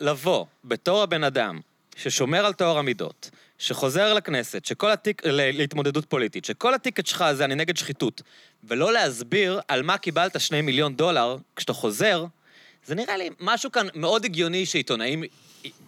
לבוא בתור הבן אדם ששומר על טוהר המידות, שחוזר לכנסת, שכל התיק, להתמודדות פוליטית, שכל הטיקט שלך זה אני נגד שחיתות, ולא להסביר על מה קיבלת שני מיליון דולר כשאתה חוזר, זה נראה לי משהו כאן מאוד הגיוני שעיתונאים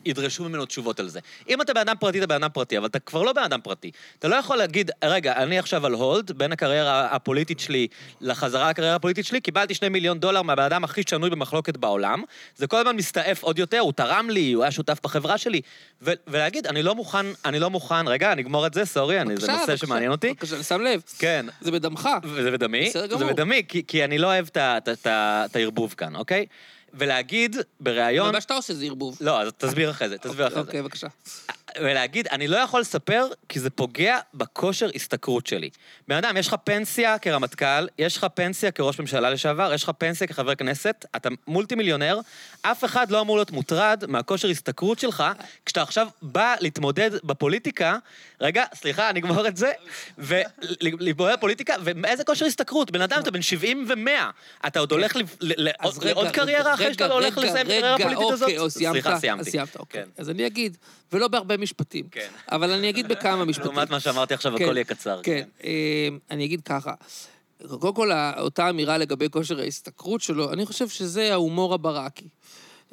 ידרשו ממנו תשובות על זה. אם אתה בן אדם פרטי, אתה בן אדם פרטי, אבל אתה כבר לא בן אדם פרטי. אתה לא יכול להגיד, רגע, אני עכשיו על הולד, בין הקריירה הפוליטית שלי לחזרה לקריירה הפוליטית שלי, קיבלתי שני מיליון דולר מהבן אדם הכי שנוי במחלוקת בעולם, זה כל הזמן מסתעף עוד יותר, הוא תרם לי, הוא היה שותף בחברה שלי, ו- ולהגיד, אני לא מוכן, אני לא מוכן, רגע, אני אגמור את זה, סורי, אני, זה בבקשה, נושא בבקשה. שמעניין אותי. בבקשה, שם לב. כן. זה בדמך. וזה בדמי, זה. בדמי, כי, כי אני לא אוהב את הערבוב כאן, אוקיי? ולהגיד בריאיון... אבל מה שאתה עושה זה ערבוב. לא, אז תסביר אחרי זה, תסביר אחרי זה. אוקיי, בבקשה. ולהגיד, אני לא יכול לספר כי זה פוגע בכושר השתכרות שלי. בן אדם, יש לך פנסיה כרמטכ"ל, יש לך פנסיה כראש ממשלה לשעבר, יש לך פנסיה כחבר כנסת, אתה מולטי מיליונר, אף אחד לא אמור להיות מוטרד מהכושר השתכרות שלך, כשאתה עכשיו בא להתמודד בפוליטיקה, רגע, סליחה, אני אגמור את זה, ולהתמודד בפוליטיקה, ואיזה כושר השתכרות? בן אדם, אתה בן 70 ו-100, אתה עוד הולך ל- לעוד קריירה אחרי שאתה הולך רגע, לסיים את הקריירה רגע, הפוליטית הזאת? אוקיי, או סיימת? סליחה, סיימתי. אז סיימת, אוקיי. כן. אז אני אגיד, ולא בהרבה משפטים. כן. אבל אני אגיד בכמה [laughs] משפטים. לעומת מה שאמרתי עכשיו, כן, הכל יהיה קצר. כן, אה, אני אגיד ככה. קודם כל, אותה אמירה לגבי כושר ההשתכרות שלו, אני חושב שזה ההומור הברקי.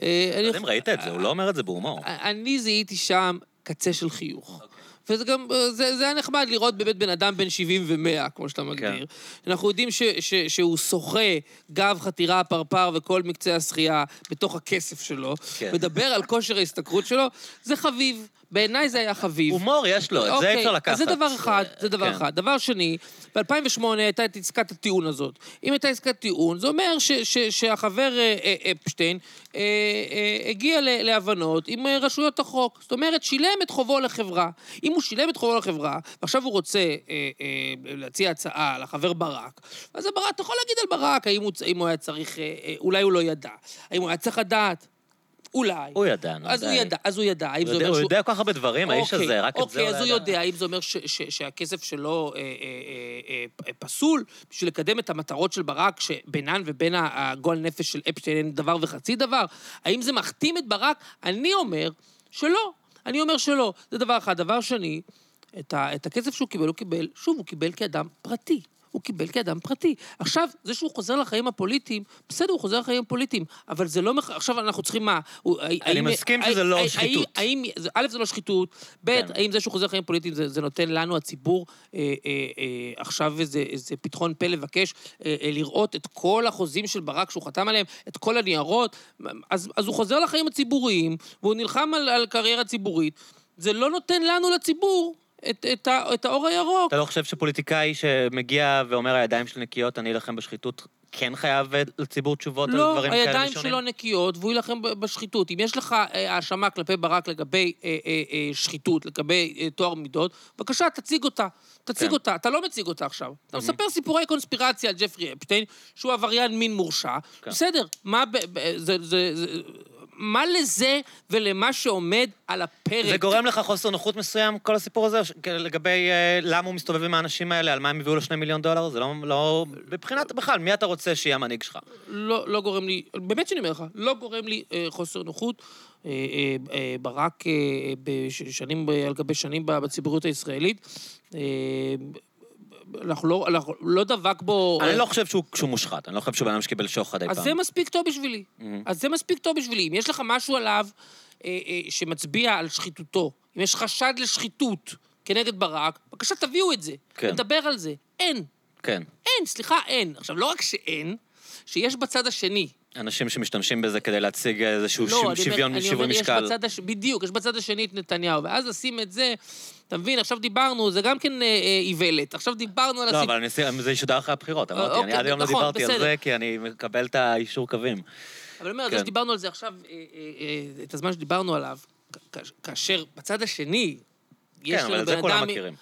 אה, לא אני יודע אם ראית את זה, הוא לא אומר את זה בהומור. אני זיהיתי שם קצה של חיוך. וזה גם, זה, זה היה נחמד לראות באמת בן אדם בן 70 ו-100, כמו שאתה מגדיר. אנחנו יודעים ש, ש, שהוא שוחה גב חתירה, פרפר וכל מקצה השחייה בתוך הכסף שלו, כן. מדבר על כושר ההשתכרות שלו, זה חביב. בעיניי זה היה חביב. הומור יש לו, את זה אי אפשר לקחת. אז זה דבר אחד, זה דבר כן. אחד. דבר שני, ב-2008 הייתה את עסקת הטיעון הזאת. אם הייתה עסקת טיעון, זה אומר שהחבר אה, אה, אפשטיין אה, הגיע להבנות עם רשויות החוק. זאת אומרת, שילם את חובו לחברה. אם הוא שילם את חובו לחברה, ועכשיו הוא רוצה להציע הצעה לחבר ברק, אז ברק, אתה יכול להגיד על ברק, האם הוא, היה צריך, אולי הוא לא ידע. האם הוא היה צריך לדעת? אולי. הוא ידע, נו, אז הוא. ידע, אז הוא ידע. האם הוא זה יודע- אומר הוא שהוא... יודע כל כך הרבה דברים, האיש אוקיי, הזה, רק את זה אוקיי, הוא אז הוא יודע, האם זה אומר ש- ש- שהכסף שלו אה, אה, אה, אה, פסול בשביל לקדם את המטרות של ברק, שבינן ובין הגועל נפש של אפשטיין אין דבר וחצי דבר? האם זה מכתים את ברק? אני אומר שלא. אני אומר שלא. זה דבר אחד. דבר שני, את, ה, את הכסף שהוא קיבל, הוא קיבל, שוב, הוא קיבל כאדם פרטי. הוא קיבל כאדם פרטי. עכשיו, זה שהוא חוזר לחיים הפוליטיים, בסדר, הוא חוזר לחיים הפוליטיים, אבל זה לא... מח... עכשיו אנחנו צריכים מה? הוא, האם- מסכים האם- שזה לא האם- שחיתות. האם, זה- א', זה לא שחיתות, ב', כן. האם זה שהוא חוזר לחיים פוליטיים, זה, זה נותן לנו, הציבור, אה, אה, אה, עכשיו איזה, איזה פתחון פה לבקש אה, אה, לראות את כל החוזים של ברק שהוא חתם עליהם, את כל הניירות, אז, אז הוא חוזר לחיים הציבוריים, והוא נלחם על, על קריירה ציבורית. זה לא נותן לנו, לציבור, את, את, ה, את האור הירוק. אתה לא חושב שפוליטיקאי שמגיע ואומר הידיים שלי נקיות, אני אלחם בשחיתות, כן חייב לציבור תשובות על לא, דברים כאלה הידיים ראשונים? שלו נקיות, והוא יילחם בשחיתות. אם יש לך אה, האשמה כלפי ברק לגבי אה, אה, אה, שחיתות, לגבי אה, טוהר מידות, בבקשה, תציג אותה. תציג כן. אותה. אתה לא מציג אותה עכשיו. אתה מספר סיפורי קונספירציה על ג'פרי אפשטיין, שהוא עבריין מין מורשע. כן. בסדר, מה ב- ב- זה... זה- זה- מה לזה ולמה שעומד על הפרק? זה גורם לך חוסר נוחות מסוים, כל הסיפור הזה, לגבי אה, למה הוא מסתובב עם האנשים האלה, על מה הם הביאו לו שני מיליון דולר? זה לא... לא... מבחינת, בכלל, מי אתה רוצה שיהיה המנהיג שלך? לא, לא גורם לי, באמת שאני אומר לך, לא גורם לי אה, חוסר נוחות. אה, אה, אה, ברק אה, בשנים, על גבי שנים בציבוריות הישראלית, אנחנו לא, אנחנו לא דבק בו... אני לא חושב שהוא שהוא מושחת, אני לא חושב שהוא בן אדם שקיבל שוחד אי אז פעם. זה מספיק טוב בשבילי. אז זה מספיק טוב בשבילי. אם יש לך משהו עליו אה, אה, שמצביע על שחיתותו, אם יש חשד לשחיתות כנגד ברק, בבקשה תביאו את זה. כן. נדבר על זה. אין. כן. אין, סליחה, אין. עכשיו, לא רק שאין, שיש בצד השני. אנשים שמשתמשים בזה כדי להציג איזשהו לא, אני ש- שוויון אני שיווי אומר, משקל. יש בצד הש... בדיוק, יש בצד השני את נתניהו, ואז לשים את זה, אתה מבין, עכשיו דיברנו, זה גם כן אה, אה, איוולת. עכשיו דיברנו על לא, הסיפור... אבל אני- זה ישודר אחרי הבחירות, אמרתי, אני אוקיי, עד היום לא נכון, דיברתי על בסדר. זה, כי אני מקבל את האישור קווים. אבל אני אומר, כן. זה שדיברנו על זה עכשיו, אה, אה, אה, את הזמן שדיברנו עליו, כאשר בצד השני, יש כן, אבל את זה כולם מכירים.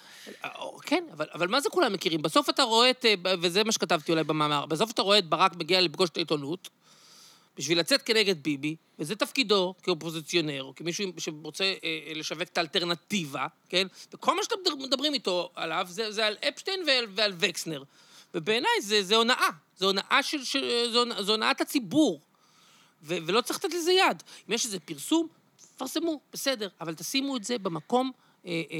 אה, כן, אבל, אבל מה זה כולם מכירים? בסוף אתה רואה את, אה, וזה מה שכתבתי אולי במאמר, בסוף אתה רואה את ברק מגיע לפגוש את העיתונות, בשביל לצאת כנגד ביבי, וזה תפקידו כאופוזיציונר, או כמישהו שרוצה אה, אה, לשווק את האלטרנטיבה, כן? וכל מה שאתם מדבר- מדברים איתו עליו זה, זה על אפשטיין ועל, ועל וקסנר. ובעיניי זה, זה הונאה. זה הונאה של... של זה, זה הונאת הציבור. ו- ולא צריך לתת לזה יד. אם יש איזה פרסום, תפרסמו, בסדר, אבל תשימו את זה במקום אה, אה,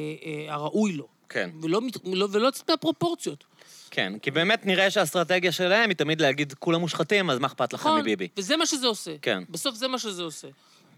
אה, הראוי לו. כן. ולא, מת- לא- ולא לצאת מהפרופורציות. כן, כי באמת נראה שהאסטרטגיה שלהם היא תמיד להגיד, כולם מושחתים, אז מה אכפת לכם נכון, מביבי? וזה מה שזה עושה. כן. בסוף זה מה שזה עושה.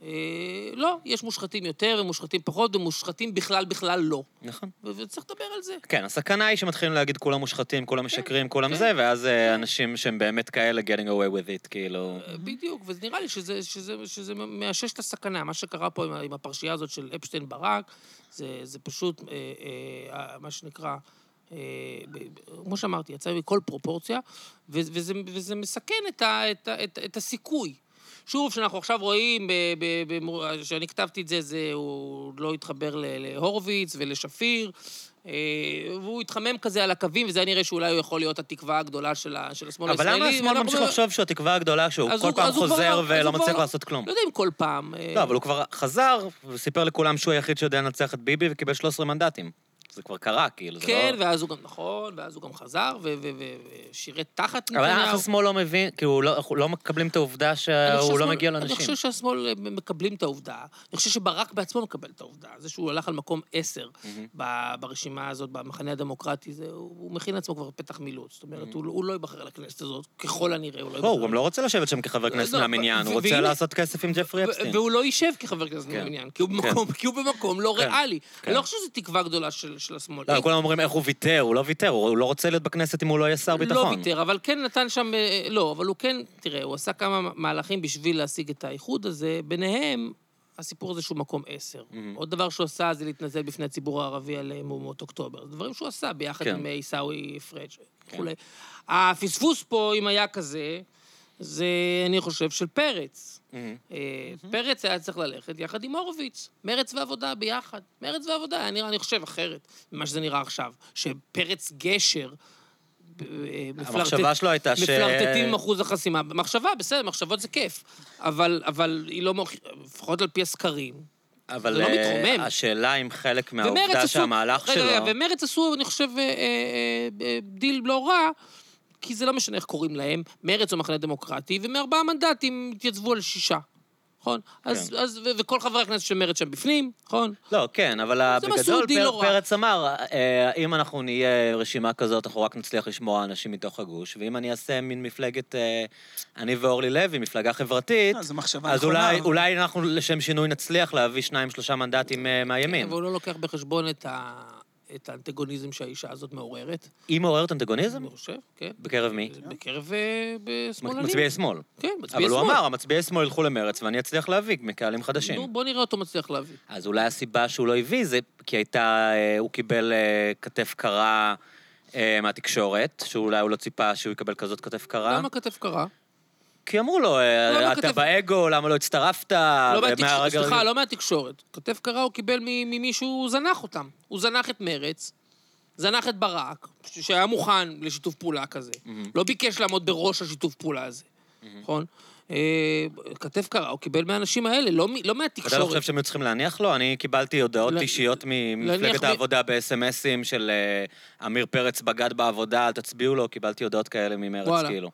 אה, לא, יש מושחתים יותר ומושחתים פחות, ומושחתים בכלל בכלל לא. נכון. וצריך לדבר על זה. כן, הסכנה היא שמתחילים להגיד כולם מושחתים, כולם משקרים, כולם כן. זה, ואז אה, אנשים שהם באמת כאלה getting away with it, כאילו... אה, בדיוק, ונראה לי שזה, שזה, שזה מאשש את הסכנה. מה שקרה פה עם, הפרשייה הזאת של אפשטיין ברק, זה, זה פשוט, אה, אה, מה שנקרא, כמו שאמרתי, יצא מכל פרופורציה, וזה, וזה מסכן את, ה, את, ה, את, את הסיכוי. שוב, שאנחנו עכשיו רואים, ב- ב- ב- שאני כתבתי את זה, זה, הוא לא התחבר להורוביץ ולשפיר, אה, והוא התחמם כזה על הקווים, וזה היה נראה שאולי הוא יכול להיות התקווה הגדולה של, השמאל אבל הישראלי. למה השמאל ממשיך לחשוב שהוא התקווה הגדולה, שהוא כל הוא- פעם כבר חוזר לא- ולא מצליח לא- לעשות כלום? לא יודע אם כל פעם. אה, לא, אבל הוא כבר חזר, וסיפר לכולם שהוא היחיד שיודע לנצח את ביבי וקיבל 13 מנדטים. זה כבר קרה, כאילו, זה כן, לא... ואז הוא גם, נכון, ואז הוא גם חזר, ו- ו- ו- ושירת תחת אבל איך נתניהו. השמאל לא מבין, כי הוא לא- לא מקבלים את העובדה אני שהוא לא מגיע אני לאנשים. חושב שהשמאל אה, מקבלים את העובדה. אני חושב שברק בעצמו מקבל את העובדה. זה שהוא הלך על מקום עשר ברשימה הזאת, במחנה הדמוקרטי, זה- הוא מכין לעצמו כבר פתח מילוץ. זאת אומרת, הוא לא- הוא לא ייבחר לכנסת הזאת, ככל הנראה, הוא לא לא, ייבחר. הוא גם לא רוצה לשבת שם כחבר כנסת מהמניין, הוא רוצה לעשות כסף עם ג'פרי אפסטין. והוא לא יישב כחבר כנסת כן. מהמניין, כי הוא במקום- כי הוא במקום לא כן. ריאלי. כן. אני לא חושב שזו תקווה גדולה של של השמאל. לא, כולם אומרים איך הוא ויתר, הוא לא ויתר, הוא לא רוצה להיות בכנסת אם הוא לא יהיה שר ביטחון. לא ויתר, אבל כן נתן שם, אה, לא, אבל הוא כן, תראה, הוא עשה כמה מהלכים בשביל להשיג את האיחוד הזה, ביניהם הסיפור הזה שהוא מקום עשר. עוד דבר שהוא עשה זה להתנצל בפני הציבור הערבי על אה, מהומות אוקטובר. זה דברים שהוא עשה ביחד כן. עם אה, עיסאווי פריג' וכולי. הפספוס פה, אם היה כזה, זה, אני חושב, של פרץ. אה, פרץ היה צריך ללכת יחד עם הורוביץ. מרץ ועבודה ביחד. מרץ ועבודה היה נראה, אני חושב, אחרת ממה שזה נראה עכשיו. שפרץ גשר... אה, המחשבה שלו הייתה ש... מפלרטטים עם אחוז החסימה. מחשבה, בסדר, מחשבות זה כיף. אבל, אבל היא לא מוכיחה, לפחות על פי הסקרים. אבל זה לא אה, מתרומם. השאלה אם חלק מהעובדה שהמהלך רגע, שלו... רגע, ומרץ עשו, אני חושב, דיל לא רע, כי זה לא משנה איך קוראים להם, מרץ או מחנה דמוקרטי, ומארבעה מנדטים התייצבו על שישה. נכון? אז, כן. אז, ו- וכל חברי הכנסת של מרץ שם בפנים, נכון? לא, כן, אבל בגדול פר- לא. פרץ אמר, אה, אם אנחנו נהיה רשימה כזאת, אנחנו רק נצליח לשמור אנשים מתוך הגוש, ואם אני אעשה מין מפלגת, אה, אני ואורלי לוי, מפלגה חברתית, אה, אז נכונה. אולי, אולי אנחנו לשם שינוי נצליח להביא שניים, שלושה מנדטים אה, מהימין. אבל הוא לא לוקח בחשבון את, ה... את האנטגוניזם שהאישה הזאת מעוררת. היא מעוררת אנטגוניזם? אני חושב, כן. בקרב מי? בקרב אה, בשמאלנים. מצביעי שמאל. כן, מצביעי אבל שמאל. הוא אמר, המצביעי שמאל ילכו למרץ ואני אצליח להביא מקהלים חדשים. נו, בוא נראה אותו מצליח להביא. אז אולי הסיבה שהוא לא הביא זה כי הייתה, אה, הוא קיבל אה, כתף קרה מהתקשורת, שאולי הוא לא ציפה שהוא יקבל כזאת כתף קרה. למה כתף קרה? כי אמרו לו, אה, למה אתה כתף- באגו, למה לא הצטרפת? לא מהתקשורת, סליחה, לא מהתקשורת. כתף קרה הוא קיבל מ- ממי שהוא זנח אותם. הוא זנח את מרץ, זנח את ברק, שהיה מוכן לשיתוף פעולה כזה. לא ביקש לעמוד בראש השיתוף פעולה הזה, נכון? אה, כתף קרה, הוא קיבל מהאנשים האלה, לא מ- לא אתה לא מהתקשורת. חושב שהם היו צריכים להניח לו? אני קיבלתי הודעות לה- אישיות ממפלגת העבודה ב-SMSים של אה, עמיר פרץ בגד בעבודה, אל תצביעו לו, קיבלתי הודעות כאלה ממרץ, וואלה. כאילו.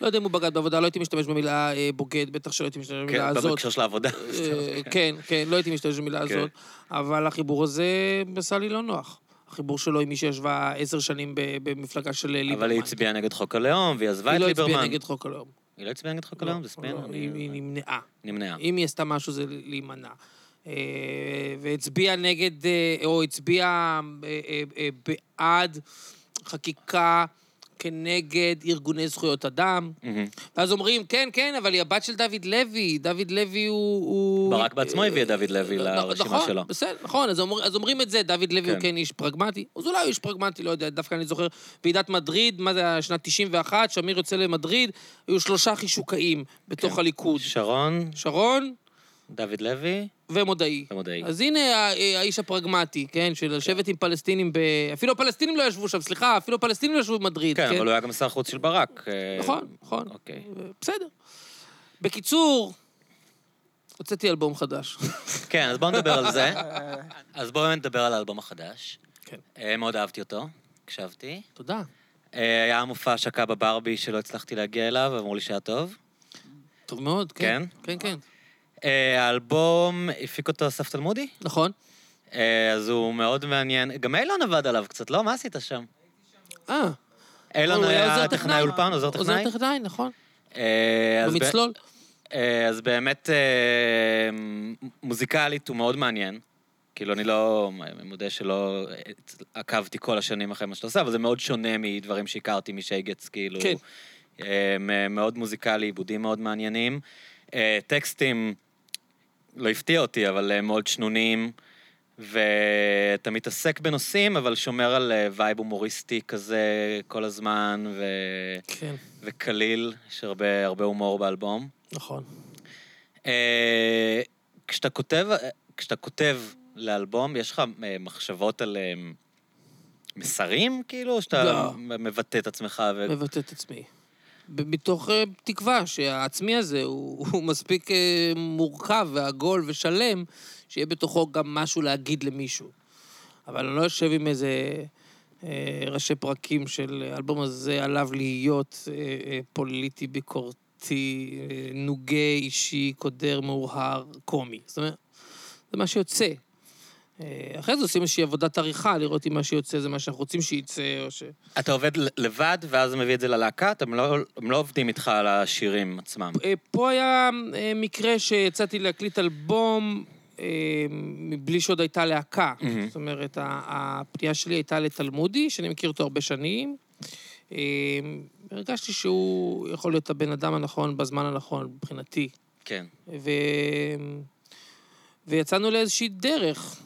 לא יודע אם הוא בגד בעבודה, לא הייתי משתמש במילה אה, בוגד, בטח שלא הייתי משתמש במילה כן, הזאת. בהקשר של העבודה. אה, [laughs] כן, כן, לא הייתי משתמש במילה כן. הזאת, אבל החיבור הזה עשה לי לא נוח. החיבור שלו עם מי שישבה עשר שנים במפלגה של ליברמן. אבל היא הצביעה נגד חוק הלאום, והיא עזבה היא את לא ליברמן. הצביעה נגד חוק הלאום. היא לא הצביעה נגד חוק הלאום? זה? לא, אני- היא היא נמנעה. נמנעה. אם היא עשתה משהו זה להימנע. אה, והצביעה נגד, אה, או הצביעה אה, אה, אה, בעד חקיקה כנגד ארגוני זכויות אדם. מהמם. ואז אומרים, כן, כן, אבל היא הבת של דוד לוי, דוד לוי הוא... הוא... ברק בעצמו הביא את דוד לוי אה, לרשימה נכון, שלו. בסדר, נכון, אז, אומר, אז אומרים את זה, דוד לוי כן. הוא כן איש פרגמטי, אז אולי הוא איש פרגמטי, לא יודע, דווקא אני זוכר, ועידת מדריד, מה זה שנת 91, שמיר יוצא למדריד, היו שלושה חישוקאים בתוך כן. הליכוד. שרון, שרון דוד לוי ומודעי. ומודעי. אז הנה ה- האיש הפרגמטי, כן, של לשבת עם פלסטינים ב... אפילו הפלסטינים לא ישבו שם, סליחה, אפילו הפלסטינים לא ישבו במדריד, כן, כן? אבל הוא היה גם שר חוץ של ברק. אה, נכון, נכון. אוקיי. בסדר. בקיצור, הוצאתי אלבום חדש. [laughs] כן, אז בואו נדבר על זה. אז בואו נדבר על האלבום החדש. כן. אה, מאוד אהבתי אותו, הקשבתי. תודה. אה, היה מופע השקה בברבי שלא הצלחתי להגיע אליו, אמרו לי שהיה טוב. טוב מאוד, כן. כן? כן, כן. אה, האלבום, הפיק אותו אסף תלמודי. נכון. אה, אז הוא מאוד מעניין. גם אילון עבד עליו קצת, לא? מה עשית שם? אה. אילון היה טכנאי אולפן, עוזר טכנאי? עוזר טכנאי, נכון. אה, במצלול. אז באמת, מוזיקלית הוא מאוד מעניין. כאילו, אני לא, אני מודה שלא עקבתי כל השנים אחרי מה שאתה עושה, אבל זה מאוד שונה מדברים שהכרתי משייגץ, כאילו. כן. מאוד מוזיקלי, עיבודים מאוד מעניינים. טקסטים, לא הפתיע אותי, אבל אה, מאוד שנונים. ואתה מתעסק בנושאים, אבל שומר על אה, וייב הומוריסטי כזה כל הזמן, ו... כן, וקליל, יש הרבה, הרבה הומור באלבום. נכון. אה, כשאתה כותב, כשאתה כותב לאלבום, יש לך אה, מחשבות על אה, מסרים, כאילו, או שאתה לא. מבטא את עצמך ו... מבטא את עצמי. מתוך אה, תקווה שהעצמי הזה הוא, [laughs] הוא מספיק אה, מורכב ועגול ושלם, שיהיה בתוכו גם משהו להגיד למישהו. אבל אני לא יושב עם איזה אה, ראשי פרקים של האלבום הזה עליו להיות אה, אה, פוליטי, ביקורתי, אה, נוגה, אישי, קודר, מאוהר, קומי. זאת אומרת, זה מה שיוצא. אה, אחרי זה עושים איזושהי עבודת עריכה, לראות אם מה שיוצא זה מה שאנחנו רוצים שייצא, או ש... אתה עובד לבד, ואז מביא את זה ללהקה? אתם לא, הם לא עובדים איתך על השירים עצמם. אה, פה היה אה, מקרה שיצאתי להקליט אלבום מבלי שעוד הייתה להקה. מהמם. זאת אומרת, הפנייה שלי הייתה לתלמודי, שאני מכיר אותו הרבה שנים. הרגשתי שהוא יכול להיות הבן אדם הנכון בזמן הנכון מבחינתי. כן. ו... ויצאנו לאיזושהי דרך,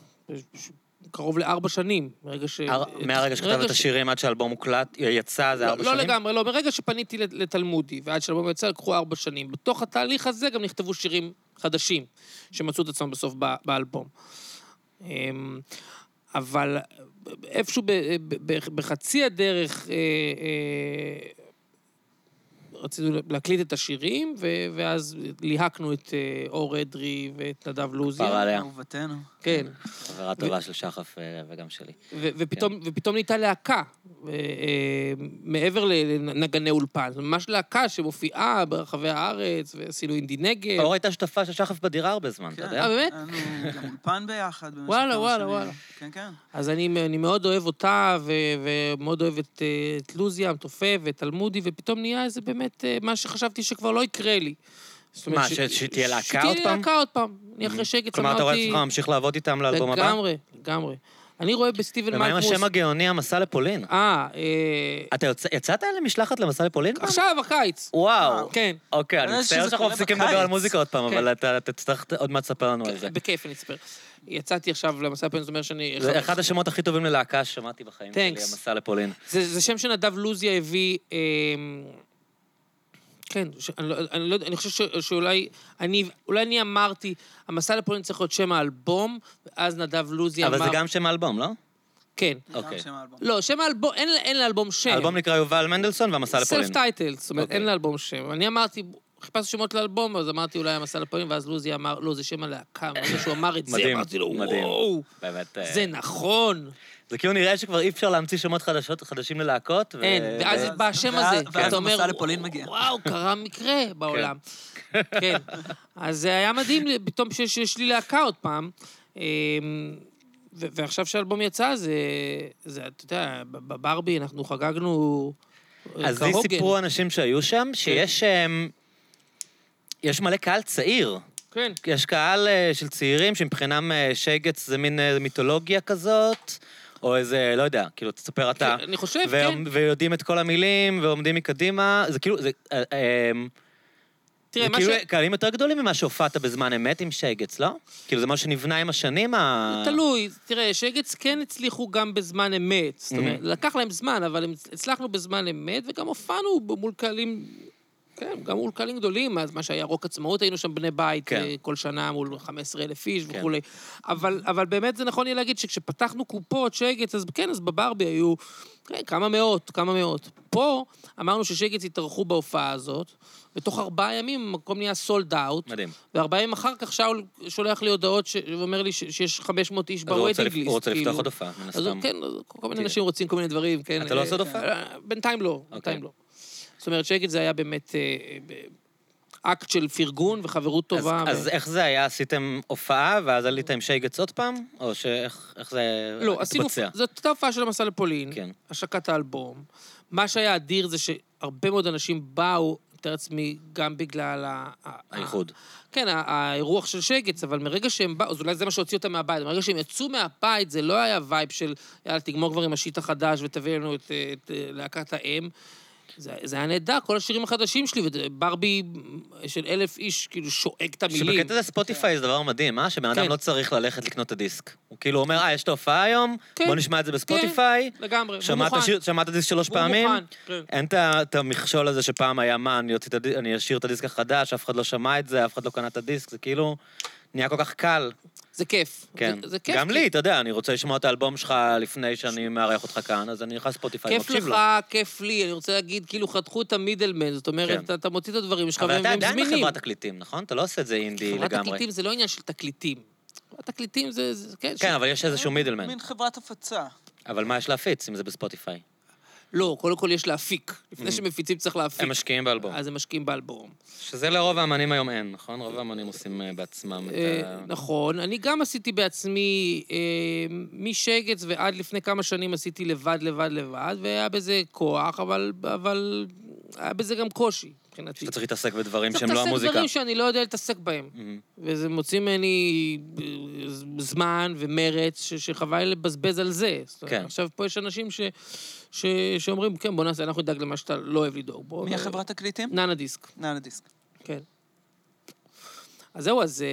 קרוב לארבע שנים, מרגע ש... הר- מהרגע שכתבת את רגע ש- השירים עד שהאלבום הוקלט, יצא, זה לא, ארבע לא שנים? לגמרי, לא. מרגע שפניתי לת- לתלמודי ועד שהאלבום יצא, לקחו ארבע שנים. בתוך התהליך הזה גם נכתבו שירים חדשים, שמצאו את עצמם בסוף באלבום. אמ, אבל איפשהו ב- ב- ב- בחצי הדרך אה, אה, רצינו להקליט את השירים, ו- ואז ליהקנו את אה, אור אדרי ואת נדב לוזיה. כפרה עליה. אהובתנו. כן. חברה טובה של שחף אה, וגם שלי. ו- ופתאום, ופתאום נהייתה להקה, ו- אה, מעבר לנגני אולפן. זו ממש להקה שמופיעה ברחבי הארץ, ועשינו אינדי נגב. אור הייתה שותפה של שחף בדירה הרבה זמן, אתה כן. יודע? אה, באמת? היה לנו גם אולפן ביחד במשך וואלה, כמה וואלה, שנים. וואלה. כן, כן. אז אני, אני מאוד אוהב אותה, ו- ומאוד אוהב את, אה, את לוזיה המתופף ואת תלמודי, ופתאום נהיה איזה באמת אה, מה שחשבתי שכבר לא יקרה לי. מה, ש- שתהיה להקה עוד שתהיה פעם? להקה עוד פעם. אני אחרי שקט כלומר, אתה רואה את אמרתי... עצמך ממשיך לעבוד איתם לאלבום הבא? לגמרי, לגמרי. אני רואה בסטיבן ומה עם מייקרוס... השם הגאוני, המסע לפולין? אה, אה, אתה יצאת למשלחת למסע לפולין? עכשיו, הקיץ. וואו. כן. אוקיי, אני אה, מצטער שאנחנו מפסיקים. לדבר על מוזיקה עוד פעם, כן. אבל אתה תצטרך עוד מעט לספר לנו על זה. בכיף אני אספר. יצאתי עכשיו למסע לפולין, זאת אומרת שאני... זה אחד השמות הכי טובים ללהקה ששמעתי בחיים שלי. המסע לפולין. זה, זה שם שנדב לוזיה הביא... כן, ש, אני, לא, אני, לא, אני חושב ש, שאולי אני, אולי אני אמרתי, המסע לפולין צריך להיות שם האלבום, ואז נדב לוזיה אמר... אבל זה גם שם האלבום, לא? כן. אוקיי. האלבום. לא, שם האלבום, אין, אין לאלבום שם. האלבום נקרא יובל מנדלסון והמסע לפולין. סלף טייטל, זאת אומרת, אוקיי. אין לאלבום שם. אני אמרתי, חיפשתי שמות לאלבום, אז אמרתי אולי המסע לפולין, ואז לוזי אמר, לא, זה שם הלהקה, ברגע שהוא אמר את זה, מדהים, אמרתי לו, מדהים. וואו, באמת. אה, זה נכון. זה כאילו נראה שכבר אי אפשר להמציא שמות חדשות חדשים ללהקות. ו- אין, ואז ו- בא השם ואז- הזה, ואז ואתה אומר, המסע לפולין מגיע. וואו, קרה מקרה [laughs] בעולם. כן. אז זה היה מדהים פתאום שיש לי להקה עוד פעם. אמ, ו- ועכשיו שהאלבום יצא, זה, זה, אתה יודע, בברבי אנחנו חגגנו אה, אז לי. סיפרו אנשים שהיו שם, שיש אמ, יש מלא קהל צעיר. כן. יש קהל אה, של צעירים שמבחינם אה, שייגץ זה מין אה, מיתולוגיה כזאת, או איזה, לא יודע, כאילו, תספר אתה. כן, אני חושב, ו- כן. ויודעים את כל המילים, ועומדים מקדימה, זה כאילו, זה, אה, אה, תראה, זה מה כאילו ש... קהלים יותר גדולים ממה שהופעת בזמן אמת עם שייגץ, לא? כאילו, זה משהו שנבנה עם השנים, ה... תלוי, תראה, שגץ כן הצליחו גם בזמן אמת. זאת אומרת, Mhm. לקח להם זמן, אבל הצלחנו בזמן אמת, וגם הופענו מול קהלים, כן, גם מול קהלים גדולים, אז מה שהיה רוק עצמאות, היינו שם בני בית כן. אה, כל שנה מול 15 אלף איש כן. וכולי. אבל, אבל באמת זה נכון יהיה להגיד שכשפתחנו קופות, שגץ, אז כן, אז בברבי היו כן, כמה מאות, כמה מאות. פה אמרנו ששגץ יתארחו בהופעה הזאת, ותוך ארבעה ימים המקום נהיה sold out. מדהים. וארבעה ימים אחר כך שאול שולח לי הודעות ש- ואומר לי ש- שיש 500 איש ב waiting list. הוא רוצה לפתוח כאילו. עוד הופעה, מן הסתם. כן, כל מיני. אנשים רוצים כל מיני דברים, כן. אתה לא עושה עוד הופעה? אה, בינתיים לא, בינתיים לא. זאת אומרת, שגץ זה היה באמת... אה, ב- אקט של פרגון וחברות טובה. אז, ו... אז איך זה היה? עשיתם הופעה ואז עלית עם שגץ עוד פעם? או שאיך איך זה לא, עשינו... התבצע? זאת הייתה הופעה של המסע לפולין, כן. השקת האלבום. מה שהיה אדיר זה שהרבה מאוד אנשים באו, מתאר לעצמי, גם בגלל ה... ה- האיחוד. כן, ה- האירוח של שגץ, אבל מרגע שהם באו, אז אולי זה מה שהוציא אותם מהבית, מרגע שהם יצאו מהבית, זה לא היה וייב של, יאללה, תגמור כבר עם השיט החדש ותביא לנו את, את, את להקת האם. זה, זה היה נהדר, כל השירים החדשים שלי, וברבי של אלף איש כאילו שואג את המילים. שבקטע הזה ספוטיפיי זה דבר מדהים, אה? שבן אדם כן. לא צריך ללכת לקנות את הדיסק. הוא כאילו אומר, אה, יש את ההופעה היום, כן. בוא נשמע את זה בספוטיפיי. לגמרי, הוא מוכן. שמעת דיסק שלוש הוא פעמים? מוכן, כן. אין את את המכשול הזה שפעם היה, מה, אני את הדיסק, אני אשאיר את הדיסק החדש, אף אחד לא שמע את זה, אף אחד לא קנה את הדיסק, זה כאילו נהיה כל כך קל. זה כיף. כן. זה, זה כיף. גם כי- לי, אתה יודע, אני רוצה לשמוע את האלבום שלך לפני שאני מארח אותך כאן, אז אני נכנס לספוטיפיי כיף ומקשיב לך, לו. כיף לי, אני רוצה להגיד, כאילו חתכו את המידלמן, זאת אומרת, כן. אתה, אתה מוציא את הדברים שלך אבל והם אתה והם עדיין זמינים. בחברת תקליטים, נכון? אתה לא עושה את זה אינדי חברת לגמרי. תקליטים זה לא עניין של תקליטים. חברת תקליטים זה, זה כן. כן, ש... אבל יש איזשהו מידלמן. מין חברת הפצה. אבל מה יש להפיץ אם זה בספוטיפיי? לא, קודם כל יש להפיק. לפני Mm. שמפיצים צריך להפיק. הם משקיעים באלבום. אז הם משקיעים באלבום. שזה לרוב האמנים היום אין, נכון? רוב האמנים עושים אה, בעצמם את אה, ה... נכון. אני גם עשיתי בעצמי, אה, משגץ ועד לפני כמה שנים עשיתי לבד, לבד, לבד, והיה בזה כוח, אבל, אבל היה בזה גם קושי, מבחינתי. שאתה צריך להתעסק בדברים צריך שהם לא להתעסק המוזיקה. דברים שאני לא יודע להתעסק בהם. מהמם. וזה מוציא ממני אה, זמן ומרץ ש- שחבל לבזבז על זה. כן. עכשיו פה יש אנשים ש, ש, שאומרים, כן, בוא נעשה, אנחנו נדאג למה שאתה לא אוהב לדאוג. מי החברת תקליטים? נאנה דיסק, נאנה דיסק. כן. אז זהו, אז אה,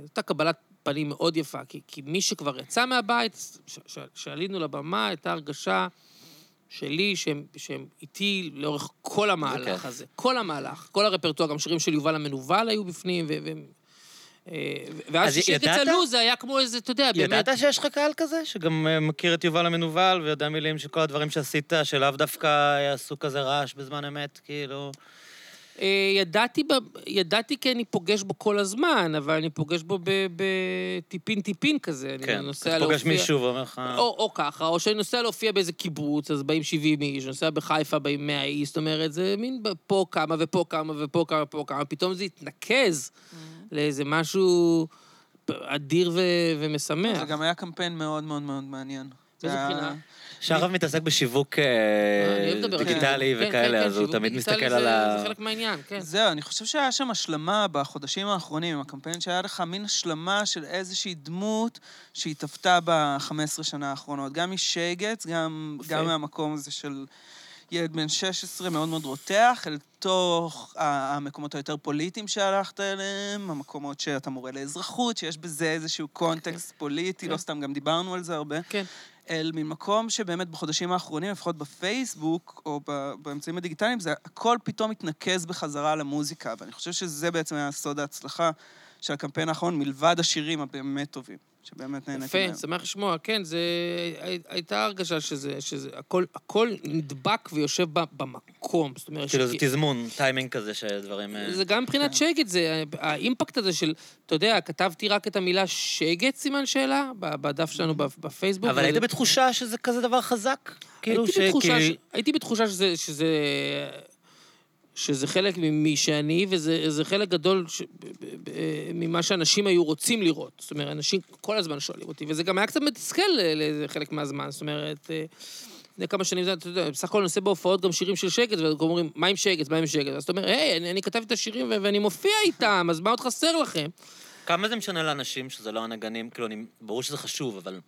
הייתה קבלת פנים מאוד יפה, כי, כי מי שכבר יצא מהבית, ש- ש- שעלינו לבמה, הייתה הרגשה שלי שהם, שהם איתי לאורך כל המהלך כיף. הזה. כל המהלך, כל הרפרטואר, גם שירים של יובל המנוול היו בפנים, ו... ו אה, ואז אז כששקט ידעת? צלו זה היה כמו איזה, אתה יודע, באמת... ידעת שיש לך קהל כזה? שגם אה, מכיר את יובל המנוול ויודע מילים של כל הדברים שעשית, שלאו דווקא יעשו כזה רעש בזמן אמת, כאילו... אה, ידעתי, ב- ידעתי כי אני פוגש בו כל הזמן, אבל אני פוגש בו בטיפין-טיפין כזה. אני כן, נוסע אתה פוגש להופיע- מישהו ואומר לך... או, או ככה, או שאני נוסע להופיע באיזה קיבוץ, אז באים 70 איש, נוסע בחיפה, באים 100 איש, זאת אומרת, זה מין ב- פה כמה ופה כמה ופה כמה ופה כמה, פתאום זה התנקז לאיזה משהו אדיר ו- ומשמח. זה גם היה קמפיין מאוד מאוד מאוד מעניין. באיזה זה היה- בחינה? שהרב מתעסק בשיווק אה, זה. דיגיטלי כן, וכאלה, כן, אז כן, הוא תמיד מסתכל על ה... זה חלק מהעניין, כן. זהו, אני חושב שהיה שם השלמה בחודשים האחרונים, עם הקמפיין שהיה לך מין השלמה של איזושהי דמות שהתהוותה ב-15 שנה האחרונות. גם משייגץ, גם, מהמקום הזה של ילד בן 16 מאוד מאוד רותח, אל תוך המקומות היותר פוליטיים שהלכת אליהם, המקומות שאתה מורה לאזרחות, שיש בזה איזשהו קונטקסט פוליטי, כן. לא סתם גם דיברנו על זה הרבה. כן. אל מין מקום שבאמת בחודשים האחרונים, לפחות בפייסבוק או באמצעים הדיגיטליים, זה הכל פתאום מתנקז בחזרה למוזיקה, ואני חושב שזה בעצם היה סוד ההצלחה של הקמפיין האחרון, מלבד השירים הבאמת טובים, שבאמת נהניתי יפה, מהם. שמח לשמוע. כן, זה... הי- הייתה הרגשה שזה... שזה הכל, הכל נדבק ויושב ב- במקום. זאת אומרת... כאילו זה שכי- תזמון, טיימינג כזה שדברים... אה, זה גם מבחינת שגת, זה האימפקט הזה של, אתה יודע, כתבתי רק את המילה שגת, סימן שאלה, ב- בדף שלנו בפ- בפייסבוק. אבל היית בתחושה שזה כזה דבר חזק? כאילו הייתי בתחושה, כי- ש... הייתי בתחושה שזה, שזה, חלק ממי שאני, וזה זה חלק גדול ש... ב- ממה שאנשים היו רוצים לראות. זאת אומרת, אנשים כל הזמן שואלים אותי, וזה גם היה קצת מתסכל לאיזה חלק מהזמן. זאת אומרת, אה, לפני כמה שנים, אתה יודע, בסך הכל אני עושה בהופעות גם שירים של שקט, ואומרים, מה עם שקט, מה עם שקט? אז אתה אומר, היי, אני, אני כתבתי את השירים ואני מופיע איתם, אז מה עוד חסר לכם? כמה זה משנה לאנשים שזה לא הנגנים? כאילו, אני, ברור שזה חשוב, אבל...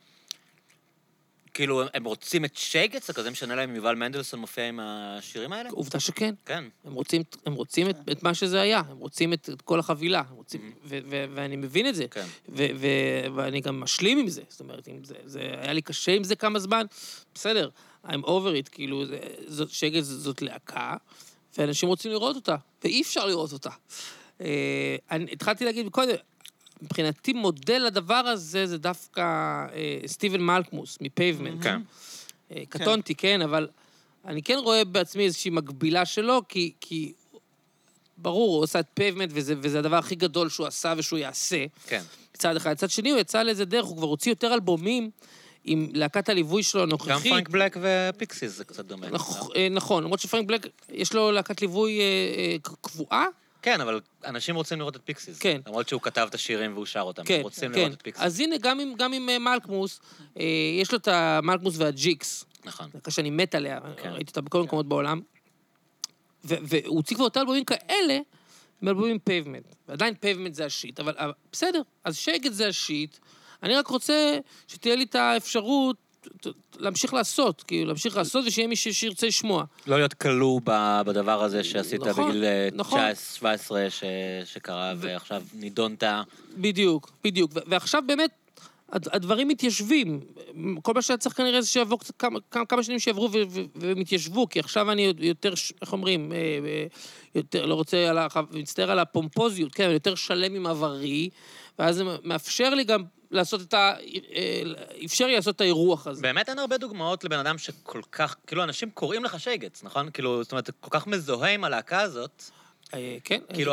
כאילו, הם רוצים את שייגץ? זה כזה משנה להם אם יובל מנדלסון מופיע עם השירים האלה? עובדה שכן. כן. הם רוצים, הם רוצים את, את מה שזה היה, הם רוצים את, את כל החבילה, הם רוצים, ו, ו, ואני מבין את זה. כן. ו, ו, ואני גם משלים עם זה, זאת אומרת, אם זה, זה, היה לי קשה עם זה כמה זמן, בסדר, I'm over it, כאילו, זה, זאת, זאת, זאת להקה, ואנשים רוצים לראות אותה, ואי אפשר לראות אותה. אה, אני התחלתי להגיד קודם, מבחינתי מודל לדבר הזה זה דווקא אה, סטיבן מלכמוס מפייבמנט. כן. אה, קטונתי, כן, אבל אני כן רואה בעצמי איזושהי מקבילה שלו, כי, כי ברור, הוא עשה את פייבמנט, וזה, וזה הדבר הכי גדול שהוא עשה ושהוא יעשה, כן. מצד אחד. מצד שני, הוא יצא לאיזה דרך, הוא כבר הוציא יותר אלבומים עם להקת הליווי שלו גם הנוכחית. פרנק בלק ופיקסיס זה קצת דומה. אה, נכון, למרות שפרנק בלק, יש לו להקת ליווי קבועה, כן, אבל אנשים רוצים לראות את פיקסיס. כן. למרות שהוא כתב את השירים והוא שר אותם. כן, הם רוצים כן. לראות את פיקסיס. אז הנה, גם עם, גם עם אה, מלכמוס, אה, יש לו את המלכמוס והג'יקס. נכון. להקה שאני מת עליה, כן. ראיתי אותה בכל מקומות בעולם. ו- והוא הוציא כבר יותר אלבומים כאלה, מאלבומים פייבמנט. ועדיין פייבמנט זה the shit, אבל בסדר, אז שגת זה the shit. אני רק רוצה שתהיה לי את האפשרות להמשיך לעשות, כאילו, להמשיך לעשות ושיהיה מי שירצה לשמוע. לא להיות כלוא בדבר הזה שעשית נכון, בגיל אה, נכון. 19-17 ש- שקרה, ועכשיו נידונת. בדיוק, בדיוק. ו- ועכשיו באמת, הד- הדברים מתיישבים. כל מה שהיה צריך כנראה זה שיעבור קצת כמה, כמה, שנים שיעברו ו- ו- והם יתיישבו, כי עכשיו אני יותר, איך אומרים, אה, אה, יותר, לא רוצה, על ה- מצטער על הפומפוזיות, כן, יותר שלם עם עברי, ואז זה מאפשר לי גם לעשות את ה... אה, אפשר לי לעשות את האירוח הזה. באמת אין הרבה דוגמאות לבן אדם שכל כך, כאילו, אנשים קוראים לך שייגץ, נכון? כאילו, זאת אומרת, כל כך מזוהה עם הלהקה הזאת. אה, כן. כאילו,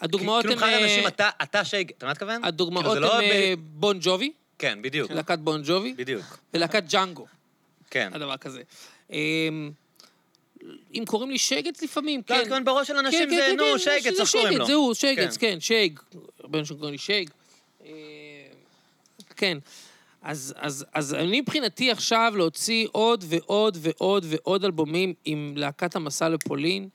הדוגמאות כאילו, הן, מבחינת אה, אנשים, אתה- שייגץ, אתה מה מתכוון? הדוגמאות כאילו, הן זה לא ב- בון ג'ובי, כן, בדיוק. להקת בון ג'ובי, בדיוק. ולהקת ג'אנגו. כן. הדבר כזה. אמ, אם קוראים לי שגץ לפעמים, לא, כן. אני מתכוון בראש של אנשים כן, זה, כן, נו, כן, שייגץ, זה איך קוראים לו? זהו, שייגץ, כן. כן, שייג. הרבה אנשים קוראים לי שייג. אה, כן. אז, אז, אז אני מבחינתי עכשיו להוציא עוד ועוד ועוד ועוד אלבומים עם להקת המסע לפולין,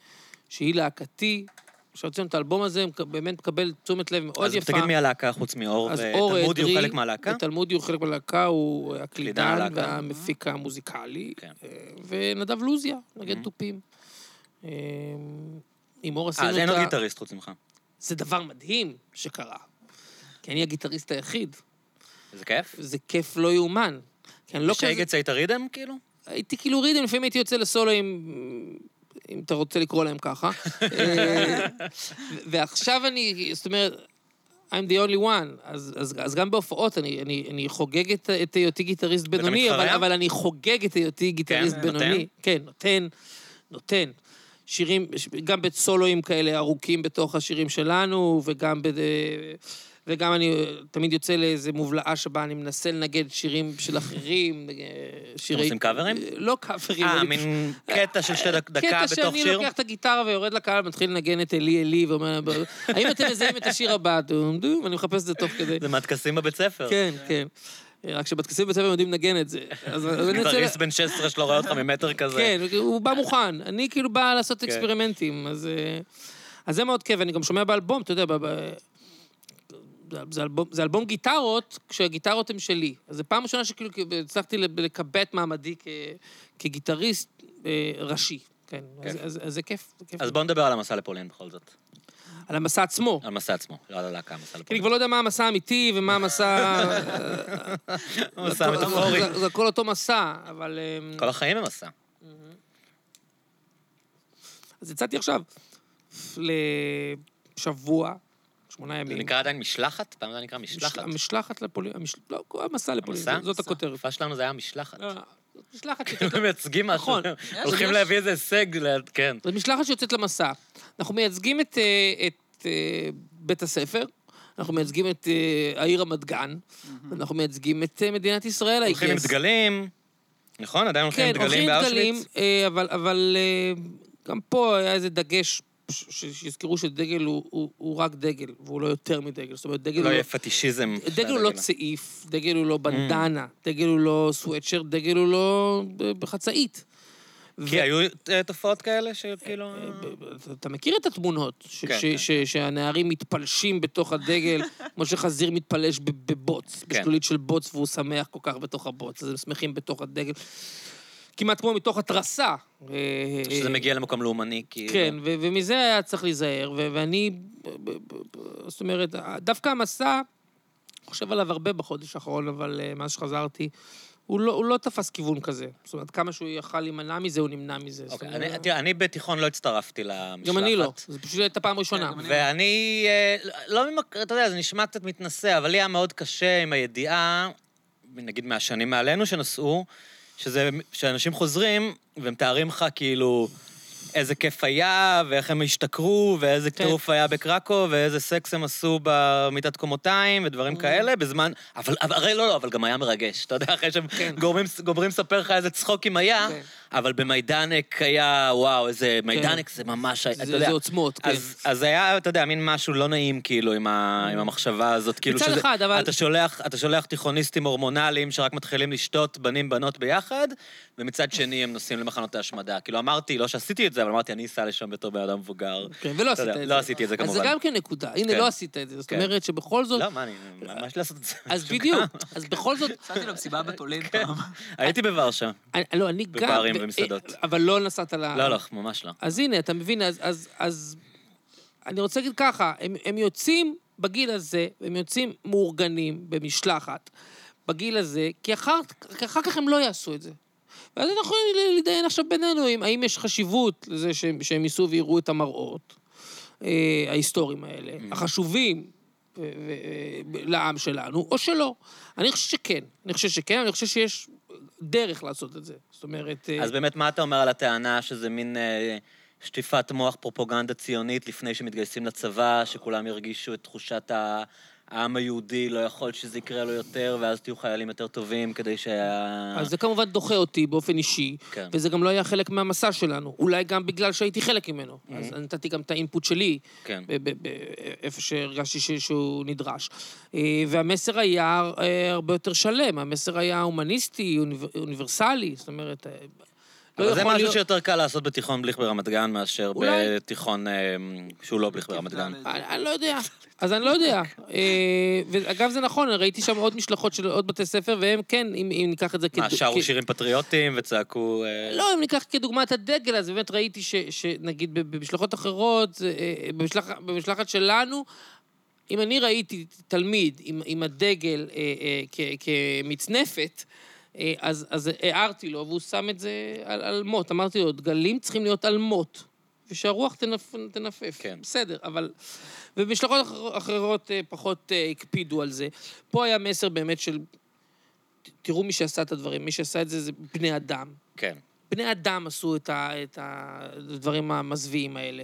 שהיא להקתי, שהוצאנו את האלבום הזה, באמת מקבל תשומת לב מאוד אז יפה. תגיד מי הלהקה חוץ מאור, אז אור ותלמודי הוא חלק מהלהקה? תלמודי הוא חלק מהלהקה, הוא הקלידן. והמפיק המוזיקלי. כן. אה, ונדב לוזיה, נגד תופים. אה, עם אור עשינו אה, את אז אין עוד ה... גיטריסט חוץ ממך. זה דבר מדהים שקרה. כי אני הגיטריסט היחיד. איזה כיף. זה כיף לא יאומן. כי אני לא כזה... שייגץ היית רידם, כאילו? הייתי כאילו rhythm, לפעמים הייתי יוצא לסולואים, אם אתה רוצה לקרוא להם ככה. [laughs] אה, ועכשיו אני, זאת אומרת, I'm the only one, אז, אז, אז גם בהופעות אני, אני, אני חוגג את, את היותי גיטריסט בינוני, אבל? אבל אני חוגג את היותי גיטריסט נותן? בינוני. כן, נותן, נותן. שירים, גם בסולואים כאלה ארוכים בתוך השירים שלנו, וגם ב... וגם אני תמיד יוצא לאיזה מובלעה שבה אני מנסה לנגד שירים של אחרים, אה, שירי... עושים קאברים? לא קאברים. אה, מין קטע של שתי דק- דקה קטע בתוך שאני שיר? לוקח את הגיטרה ויורד לקהל, מתחיל לנגן את אלי אלי, ואומר, האם אתם מזהים את השיר הבא? דום דום, ואני מחפש את זה תוך כדי. זה מהטקסים בבית ספר. כן, כן. רק שבטקסים בבית ספר יודעים לנגן את זה. גיטריסט בן 16 שלא רואה אותך ממטר כזה. כן, הוא בא מוכן. אני כאילו בא לעשות כן. אקספרימנטים, אז... אה, אז זה מאוד כיף, אני גם שומע באלבום, אתה יודע, זה- אלבום- זה אלבום גיטרות, כשהגיטרות הן שלי. אז זו פעם ראשונה שכאילו הצלחתי לקבע את מעמדי כ- כגיטריסט אה, ראשי. כן, אז- כיף. אז אז זה כיף. זה כיף. אז בוא נדבר על המסע לפולין בכל זאת. על המסע עצמו. על המסע עצמו, לא על הלהקה, המסע כי אני לפולין. כבר לא יודע מה המסע האמיתי ומה המסע... [laughs] המסע המטאפורי. זה- זה הכל אותו מסע, אבל... אמ, כל החיים הם מסע. אז יצאתי עכשיו לשבוע, שמונה זה ימים. נקרא עדיין משלחת? פעם זה נקרא משלחת. המשלחת לפולין, המש- לא, המסע לפולין, המסע? זאת הכותרת. התקופה שלנו זה היה משלחת. לא, לא, זאת משלחת כאילו שיוצאת... מייצגים משהו. נכון. הולכים להביא איזה הישג, כן. זאת משלחת שיוצאת למסע. אנחנו מייצגים את, אה, את אה, בית הספר, אנחנו מייצגים את אה, העיר רמת גן, אנחנו מייצגים את מדינת ישראל, I הולכים עם. דגלים. נכון? עדיין הולכים עם כן, הולכים דגלים עם דגלים, באושוויץ? אה, אבל, אבל גם פה היה איזה דגש, שיזכרו שדגל הוא, הוא, הוא רק דגל, והוא לא יותר מדגל. זאת אומרת, דגל לא הוא יהיה פטישיזם. דגל הוא לא צעיף, דגל הוא לא בנדנה, דגל הוא לא סוואטשר, דגל הוא לא בחצאית. כי היו אה, תופעות כאלה שכאילו... אתה- אתה מכיר את התמונות, ש- כן, ש- כן. ש- שהנערים מתפלשים בתוך הדגל, [laughs] כמו שחזיר מתפלש בבוץ, כן. בשלולית של בוץ, והוא שמח כל כך בתוך הבוץ, אז הם שמחים בתוך הדגל. כמעט כמו מתוך התרסה. אה, שזה מגיע למקום לאומני, כאילו. כן, ו- ומזה היה צריך להיזהר, ו- ואני, זאת אומרת, דווקא המסע, חושב עליו הרבה בחודש האחרון, אבל אה, מאז שחזרתי, הוא לא, הוא לא תפס כיוון כזה. זאת אומרת, כמה שהוא יכל להימנע מזה, הוא נמנע מזה. אוקיי, אני- תראה, אני בתיכון לא הצטרפתי למשלחת. גם אני לא, זו פשוט הייתה פעם ראשונה. גם אני. ואני, אה, לא ממק... אתה יודע, זה נשמע קצת מתנשא, אבל לי היה מאוד קשה עם הידיעה, נגיד מהשנים מעלינו שנסעו, שזה, שאנשים חוזרים ומתארים לך כאילו איזה כיף היה, ואיך הם השתכרו, ואיזה כן. טירוף היה בקרקו, ואיזה סקס הם עשו במיטת קומותיים, Mm. ודברים כאלה, בזמן... אבל, אבל הרי לא, לא, אבל גם היה מרגש. אתה יודע, אחרי שהם כן. גומרים, גומרים לספר לך איזה צחוקים היה, כן. אבל במיידנק היה, וואו, איזה... מיידנק זה ממש... זה- אתה יודע, זה עוצמות, כן. אז, אז היה, אתה יודע, מין משהו לא נעים, כאילו, עם, ה, עם המחשבה הזאת, כאילו מצד אחד, אבל- אתה שולח, אתה שולח תיכוניסטים הורמונליים שרק מתחילים לשתות בנים בנות ביחד, ומצד שני הם נוסעים למחנות ההשמדה. כאילו אמרתי, לא שעשיתי את זה, אבל אמרתי, אני אסע לשם בתור בן אדם מבוגר. כן, ולא עשית את זה. לא עשיתי את זה אז זה כמובן. גם כן נקודה. הנה, כן. לא עשית את זה. זאת כן. אומרת שבכל זאת... לא, מה, אני... לי לעשות את זה? אז בדיוק. [laughs] אז בכל זאת... נסעתי למסיבה בפולין כן. פעם. הייתי בוורשה. לא, אני גם... בברים ו- ומסעדות. אבל לא נסעת ל... לא, לא, ממש לא. אז הנה, אתה מבין, אז, אז, אז אני רוצה להגיד ככה, הם, הם יוצאים בגיל הזה, הם יוצאים מאורגנים במשלחת בגיל הזה, כי אחר, כי אחר כך הם לא יעשו את זה. ואז אנחנו יכולים להתדיין עכשיו בינינו, אם, האם יש חשיבות לזה שהם, שהם ייסעו ויראו את המראות אה, ההיסטוריים האלה, החשובים ו- ו- לעם שלנו, או שלא. אני חושב שכן. אני חושב שכן, אני חושב שיש דרך לעשות את זה. זאת אומרת... אה, אז באמת, מה אתה אומר על הטענה שזה מין אה, שטיפת מוח פרופוגנדה ציונית לפני שמתגייסים לצבא, שכולם ירגישו את תחושת העם היהודי, לא יכול שזה יקרה לו יותר, ואז תהיו חיילים יותר טובים כדי שה... אז זה כמובן דוחה אותי באופן אישי, כן. וזה גם לא היה חלק מהמסע שלנו. אולי גם בגלל שהייתי חלק ממנו. אז נתתי גם את האינפוט שלי, כן. ב- ב- ב- איפה שהרגשתי ש- שהוא נדרש. אה, והמסר היה אה, הרבה יותר שלם, המסר היה הומניסטי, אוניב- אוניברסלי, זאת אומרת... אה, לא אבל זה משהו להיות- שיותר קל לעשות בתיכון בליך ברמת גן מאשר אולי. בתיכון אה, שהוא לא בליך ברמת גן. אני, אני לא יודע, אז אני לא יודע. אה, ואגב, זה נכון, ראיתי שם עוד משלחות של עוד בתי ספר, והם כן, אם, אם ניקח את זה מה, כד- שרו כ- שירים פטריוטיים וצעקו... אה, לא, אם ניקח כדוגמה את הדגל, אז באמת ראיתי ש, שנגיד במשלחות אחרות, אה, במשלח, במשלחת שלנו, אם אני ראיתי תלמיד עם, עם הדגל אה, אה, כ, כמצנפת, אה, אז, אז הערתי לו, והוא שם את זה על, על מוט. אמרתי לו, דגלים צריכים להיות על מוט, ושהרוח תנפ, תנפף. כן. בסדר, אבל... ובמשלחות אחר- אחרות אה, פחות אה, הקפידו על זה. פה היה מסר באמת של... תראו מי שעשה את הדברים, מי שעשה את זה זה בני אדם. כן. בני אדם עשו את, ה, את הדברים המזוויעים האלה.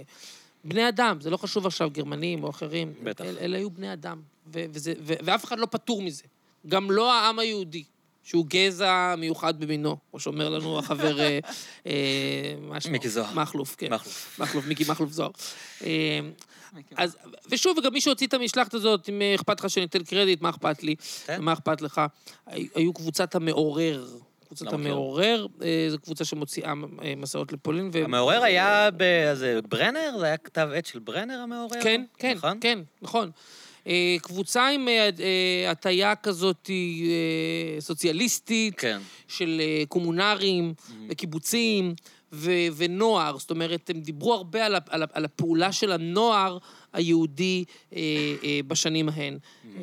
בני אדם, זה לא חשוב עכשיו גרמנים או אחרים. בטח. אל, אלה היו בני אדם, ו, וזה, ו, ואף אחד לא פטור מזה. גם לא העם היהודי, שהוא גזע מיוחד במינו, כמו שאומר לנו החבר... אה, אה, מה שמו? מיקי זוהר. מכלוף, כן. מכלוף. מכלוף, מיקי מכלוף זוהר. אה, אז, ושוב, וגם מי שהוציא את המשלחת הזאת, אם אכפת לך שניתן קרדיט, מה אכפת לי? תן. מה אכפת לך? הי- היו קבוצת המעורר. קבוצת. המעורר, זו קבוצה שמוציאה אה, מסעות לפולין. ו- המעורר היה ב... זה ברנר? זה היה כתב עת של ברנר המעורר? כן, כן, נכון? כן, נכון. אה, קבוצה עם אה, אה, הטיה כזאת סוציאליסטית, כן. של קומונרים וקיבוצים ו- ונוער. זאת אומרת, הם דיברו הרבה על, ה- על, על הפעולה של הנוער היהודי בשנים ההן. אה,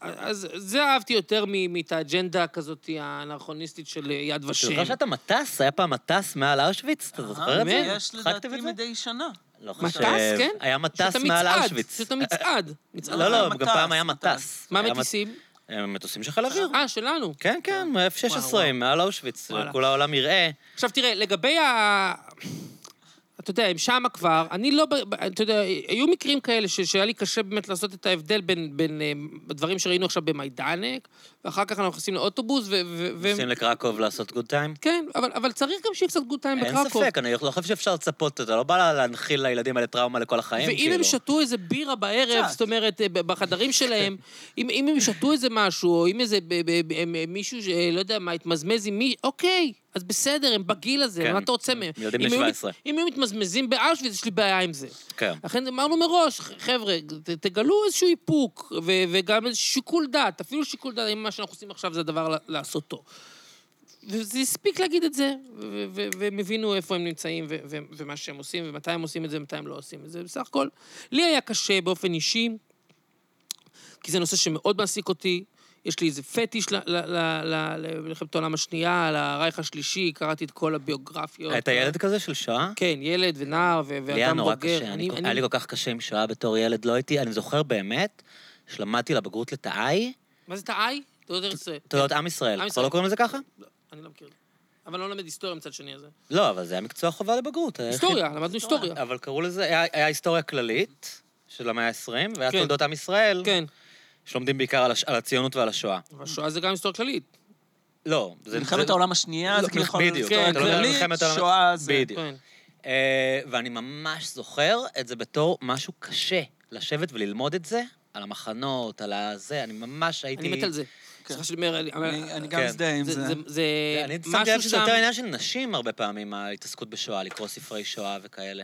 אז זה אהבתי יותר מ- מאת האג'נדה כזאת האנרכוניסטית של יד אתה ושם. זוכר שאתה מטס? היה פעם מטס מעל אושוויץ? אתה זוכר את זה? יש לדעתי? מדי שנה. לא מטס, חושב. כן? היה מטס מעל אושוויץ. שאתה מצעד. לא, לא, מטס, גם פעם היה מטס. מטס. מה מטיסים? מט- אה, מטוסים של חיל אוויר. אה, שלנו. כן, כן, וואו, F-16, וואו. מעל אושוויץ. כל העולם יראה. עכשיו תראה, לגבי ה... אתה יודע, הם שמה כבר, אני לא, אתה יודע, היו מקרים כאלה ש- שהיה לי קשה באמת לעשות את ההבדל בין, בין אה, הדברים שראינו עכשיו במיידנק, ואחר כך אנחנו נכנסים לאוטובוס, ו... נוסעים לקרקוב לעשות good time? כן, אבל, אבל צריך גם שיהיה קצת good time אין בקרקוב. ספק, אני לא חושב שאפשר לצפות, אתה לא בא להנחיל לילדים האלה טראומה לכל החיים, ואם כאילו. הם שתו איזה בירה בערב. זאת אומרת, אה, בחדרים שלהם, [laughs] אם, אם הם שתו איזה משהו, או אם איזה ב, ב, ב, הם- מישהו, שלא יודע מה, התמזמז עם מי, אוקיי, אז בסדר, הם בגיל הזה, כן. מה אתה רוצה מהם? ילדים בני היו מת- 17. אם הם מתמזמזים באושוויץ, יש לי בעיה עם זה. כן. לכן אמרנו מראש, חבר'ה, תגלו איזשהו איפוק, ו- וגם איזה שיקול דעת, אפילו שיקול דעת, אם מה שאנחנו עושים עכשיו זה הדבר לעשותו. וזה הספיק להגיד את זה, והם הבינו איפה הם נמצאים, ומה שהם עושים, ומתי הם עושים את זה, ומתי הם לא עושים את זה. בסך הכל, לי היה קשה באופן אישי, כי זה נושא שמאוד מעסיק אותי. יש לי איזה פטיש למלחמת העולם השנייה, על הרייך השלישי, קראתי את כל הביוגרפיות. היית ילד כזה של שואה? כן, ילד ונער ו- לי היה ואדם בוגר. נורא קשה, היה לי כל כך קשה עם שואה בתור ילד, לא הייתי, אני זוכר באמת, שלמדתי לבגרות לתאי, מה זה תאי? תעודת ארץ ישראל. תעודת עם ישראל, כבר. לא קוראים לזה ככה? לא, אני לא מכיר. אבל לא למד היסטוריה מצד שני הזה. לא, אבל זה היה מקצוע חובה לבגרות. היה היסטוריה, [laughs] למדנו היסטוריה. אבל קראו לזה, היה, היסטוריה כללית של המאה ה-20, והיה כן. תולדות עם ישראל, כן, שלומדים בעיקר על, הציונות ועל השואה. אבל שואה זה גם היסטוריה כללית. לא, זה... מלחמת. העולם השנייה, לא, זה כאילו יכול... בדיוק, לא כללית, שואה זה... בדיוק. כן. אה, ואני ממש זוכר את זה בתור משהו קשה, לשבת וללמוד את זה, על המחנות, על הזה, אני ממש הייתי... אני מת על זה. סליחה שאני אומר, אני- גם כן. מזדהה עם זה- זה. שמתי משהו לב שזה שם... יותר עניין של נשים הרבה פעמים, ההתעסקות בשואה, לקרוא ספרי שואה וכאלה.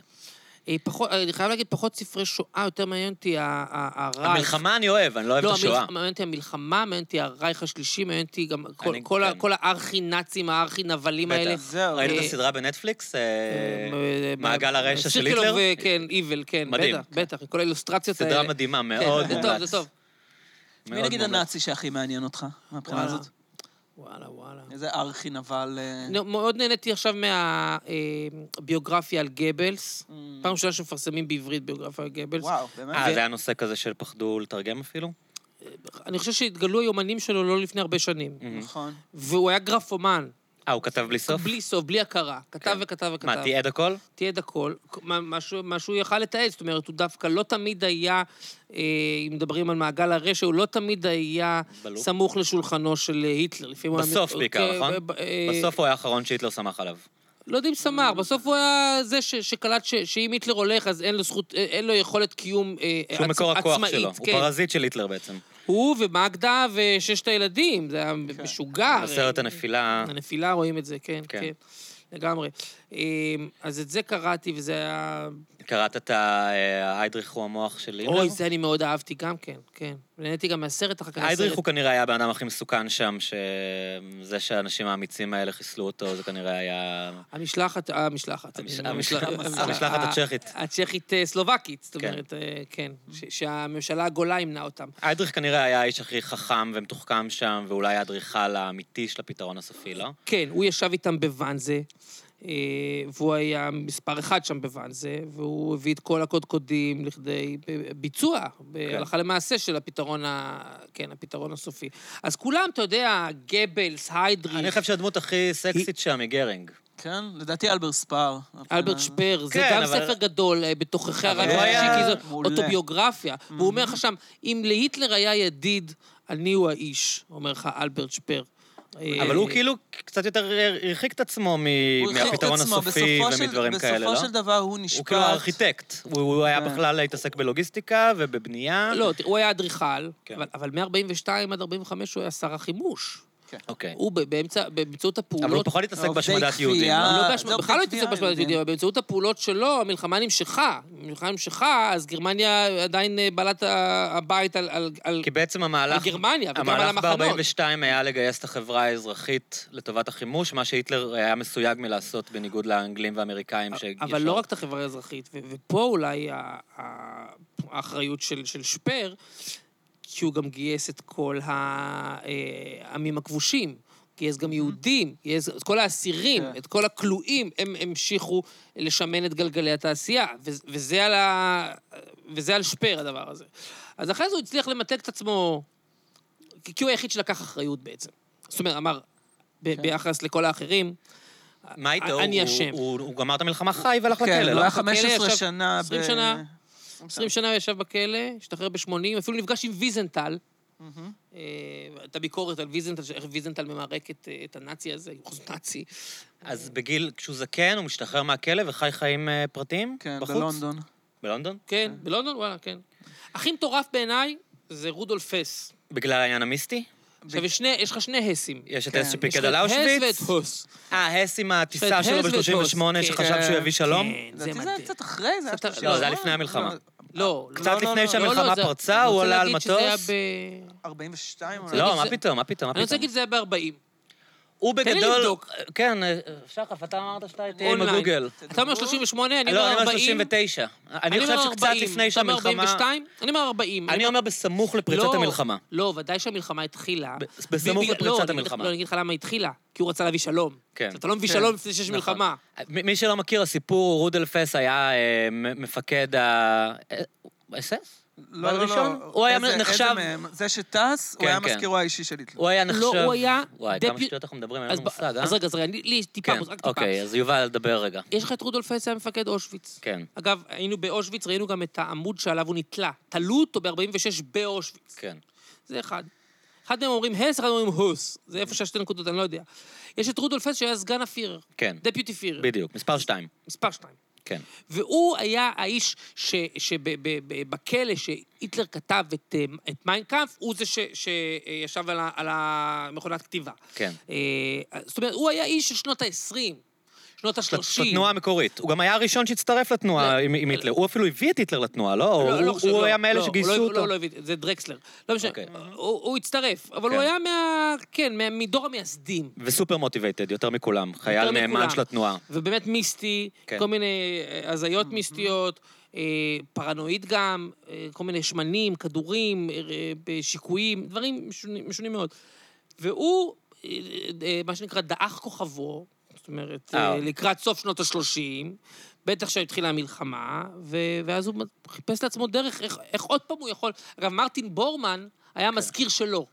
אה, פחות, אני חייב להגיד, פחות ספרי שואה, יותר מעניין אותי ה- ה- הרייך. המלחמה אני אוהב, אני לא אוהב לא, את השואה. המלח- מעניין אותי המלחמה, מעניין אותי הרייך השלישי, מעניין אותי גם כל- אני- כל ה- כן. כל הארכי-נאצים, הארכי-נבלים האלה. בטח. זהו. ראית את אה, הסדרה בנטפליקס? אה, אה, מעגל הרשע של היטלר? אה, כן, איבל, כן, מדהים. בטח, בטח, כל האילוסטרציות האלה. סדרה מדהימה, כן, מאוד זה מומלץ. טוב, זה טוב. מי נגיד. הנאצי שהכי מעניין אותך, מהבחינה. הזאת? וואלה, וואלה. איזה ארכי נבל... אה, מאוד נהניתי עכשיו מהביוגרפיה על גבלס. פעם ראשונה שמפרסמים בעברית ביוגרפיה על גבלס. וואו, באמת? אה, זה היה נושא כזה של פחדו לתרגם אפילו? אני חושב שהתגלו היומנים שלו לא לפני הרבה שנים. נכון. והוא היה גרפומן. אה, הוא כתב בלי סוף? בלי סוף, בלי הכרה. כתב כן. וכתב וכתב. מה, תיעד הכל? תיעד הכל, מה- שהוא יכל לתעד, זאת אומרת, הוא דווקא לא תמיד היה, אה, אם מדברים על מעגל הרשע, הוא לא תמיד היה ב loop. סמוך לשולחנו של אה, היטלר. הוא היה- בסוף בעיקר, כן, נכון? אה, בסוף הוא היה האחרון שהיטלר שמח עליו. לא יודע אם שמח, בסוף הוא היה זה ש- שקלט ש- שאם היטלר הולך, אז אין לו זכות, אה, אין לו יכולת קיום אה, שהוא עצ- מקור הכוח עצמאית. שלו. הוא כן. פרזיט של היטלר בעצם. הוא ומגדה וששת הילדים, זה היה כן. משוגע. בסרט הרי. הנפילה. הנפילה רואים את זה, כן, כן. כן. לגמרי. אה, אז את זה קראתי, וזה היה... קראת את ה- אה, היידריך הוא המוח של הימלר? אוי, זה אני מאוד אהבתי גם כן, כן. נהניתי גם מהסרט אחר כך. היידריך הוא כנראה היה הבן הכי מסוכן שם, שזה שהאנשים האמיצים האלה חיסלו אותו, זה כנראה היה... המשלחת, המשלחת. המש- אני- המשלחת- המשלחת- הצ'כית. הצ'כית אה, סלובקית, זאת כן. אומרת, אה, כן, ש- שהממשלה הגולה ימנעה אותם. היידריך כנראה היה האיש הכי חכם ומתוחכם שם, ואולי האדריכל האמיתי של הפתרון הסופי, לא? כן, הוא ישב איתם בוואנזה, אה, והוא היה מספר אחד שם בוואנזה, והוא הביא את כל הקודקודים לכדי ביצוע, בהלכה למעשה, של הפתרון, ה... כן, הפתרון הסופי. אז כולם, אתה יודע, גבלס, היידריך, אני חושב שהדמות הכי סקסית שם היא גרינג. כן? לדעתי אלבר ספר. אלברט שפר, זה כן, גם ספר גדול אה, בתוככי היה השישי, כי זו. אוטוביוגרפיה. והוא אומר לך שם, אם להיטלר היה ידיד, אני הוא האיש, אומר לך אלברט שפר. אבל הוא כאילו קצת יותר הרחיק את עצמו מהפתרון הסופי ומדברים כאלה, לא? בסופו של דבר הוא נשפט. הוא כאילו הארכיטקט. הוא- היה כן. בכלל להתעסק בלוגיסטיקה ובבנייה. לא, הוא היה אדריכל, כן. אבל- אבל מ-42 עד 45 הוא היה שר החימוש. אוקיי. הוא ב- באמצע, באמצעות הפעולות... אבל הוא פחות התעסק בהשמדת יהודים, זה בכלל לא התעסק בהשמדת. יהודים, אבל באמצעות הפעולות שלו, המלחמה נמשכה. המלחמה נמשכה, אז גרמניה עדיין אה, בעלת הבית על- על... על- כי בעצם המהלך... על גרמניה וגם על המהלך המחנות. ב-42 היה לגייס את החברה האזרחית לטובת החימוש, מה שהיטלר היה מסויג מלעשות בניגוד לאנגלים והאמריקאים. אבל לא רק את החברה האזרחית, ו- ופה אולי ה- ה- האחריות של, של שפר, כי הוא גם גייס את כל העמים הכבושים. גייס גם יהודים, גייס את כל האסירים, כן. את כל הכלואים, הם המשיכו לשמן את גלגלי התעשייה, ו- וזה על, ה... וזה על שפר, הדבר הזה. אז אחרי זה הוא הצליח למתג את עצמו, כי הוא היחיד שלקח אחריות בעצם. זאת אומרת, אמר, ב- ביחס לכל האחרים, מה איתו? אני הוא- אשם. הוא הוא גמר את המלחמה חי והלך כן, לכלא, הוא לא? היה בכלא 15 ישב שנה 20 ב- שנה. 20 שנה הוא ישב בכלא, השתחרר ב-80, אפילו נפגש עם ויזנטל. אה, את הביקורת על ויזנטל, איך ויזנטל ממרק את, אה, את הנאצי הזה, חוץ נאצי. אז בגיל, כשהוא זקן, הוא משתחרר מהכלא וחי חיים אה, פרטיים? כן? בלונדון. בלונדון? כן, בלונדון, וואלה, כן. הכי מטורף בעיניי זה רודולף הס. בגלל העניין המיסטי? עכשיו, יש שני- יש לך שני הסים. יש את כן. הס יש שפיקד לך על את הס אושוויץ? ואת הוס. אה, הס עם יש הטיסה שלו הס ואת ב-38 הוס, שחשב כן. שהוא יביא שלום? כן, זה לדעתי זה היה מדהים. קצת אחרי, זה היה קצת- 30. לא, זה היה לפני המלחמה. לא, קצת לא, לפני לא, שהמלחמה לא, לא, זה- פרצה, אני הוא רוצה עלה על להגיד שזה היה מטוס. ב... 42 או רוצה לא, מה פתאום, מה פתאום, מה אני רוצה פתאום? להגיד שזה היה ב-40. הוא תן לי בגדול... לבדוק. כן, אה, שחף, אתה אמרת שאתה איתי עם. הגוגל. אתה אומר 38, אני לא, אומר אני 40. אומר 39. אני אומר חושב שקצת 40. לפני אתה אומר שהמלחמה... 42? אני אומר 40. אני אומר בסמוך לפריצת לא, המלחמה. לא, ודאי שהמלחמה התחילה. בסמוך לפריצת לא, אני המלחמה. לא, אני אגיד לך למה התחילה. כי הוא רצה להביא שלום. כן. אתה לא מביא כן. שלום לפני שיש נכון. מלחמה. מ- מי שלא מכיר, הסיפור, רודלף הס היה אה, מפקד ה... אס.אס? לא, לא? לא. הוא היה נחשב-? זה שטס, הוא כן, היה כן. מזכירו האישי של היטלר. הוא היה נחשב... לא, הוא היה וואי, כמה שטויות אנחנו מדברים, אין לנו מושג, אה? אז רגע, אז רגע, לי יש טיפה, כן, רק טיפה. אוקיי, אז יובל, דבר רגע. יש לך את רודולף הס, היה מפקד אושוויץ. כן, אגב, היינו באושוויץ, ראינו גם את העמוד שעליו הוא נתלה. תלו אותו ב-46 באושוויץ. כן. זה אחד. אחד מהם אומרים הס, אחד אומרים הוס. זה איפה שהשתי נקודות, אני לא יודע. יש את רודולף הס שהיה סגן הפירר. כן. דפיוטי פירר. בדיוק, מספר שתיים. מספר שתיים. כן. והוא היה האיש שבכלא שהיטלר כתב את, אה, את מיינקאמפ, הוא זה ש- שישב על, ה- על המכונת כתיבה. כן. אה, זאת אומרת, הוא היה איש של שנות ה-20, שנות של ה-30. התנועה המקורית. הוא גם היה הראשון שהצטרף לתנועה לא, עם היטלר. הוא אפילו הביא את היטלר לתנועה, לא? לא, לא הוא- הוא לא, היה מאלה לא, שגייסו לא- אותו. לא, לא הביא, זה דרקסלר. לא משנה, אוקיי. הוא הצטרף, אבל כן. הוא היה מה... כן, מדור המייסדים. וסופר מוטיבייטד, יותר מכולם. חייל נאמן. של התנועה. ובאמת מיסטי, כן. כל מיני אה, הזיות מיסטיות, אה, פרנואיד גם, אה, כל מיני שמנים, כדורים, שיקויים, דברים משונים, מאוד. והוא, מה שנקרא, דעך כוכבו, זאת אומרת, אה, אה. לקראת סוף שנות ה-30, בטח שהתחילה המלחמה, ו- ואז הוא חיפש לעצמו דרך, איך, איך עוד פעם הוא יכול... אגב, מרטין בורמן היה מזכיר שלו.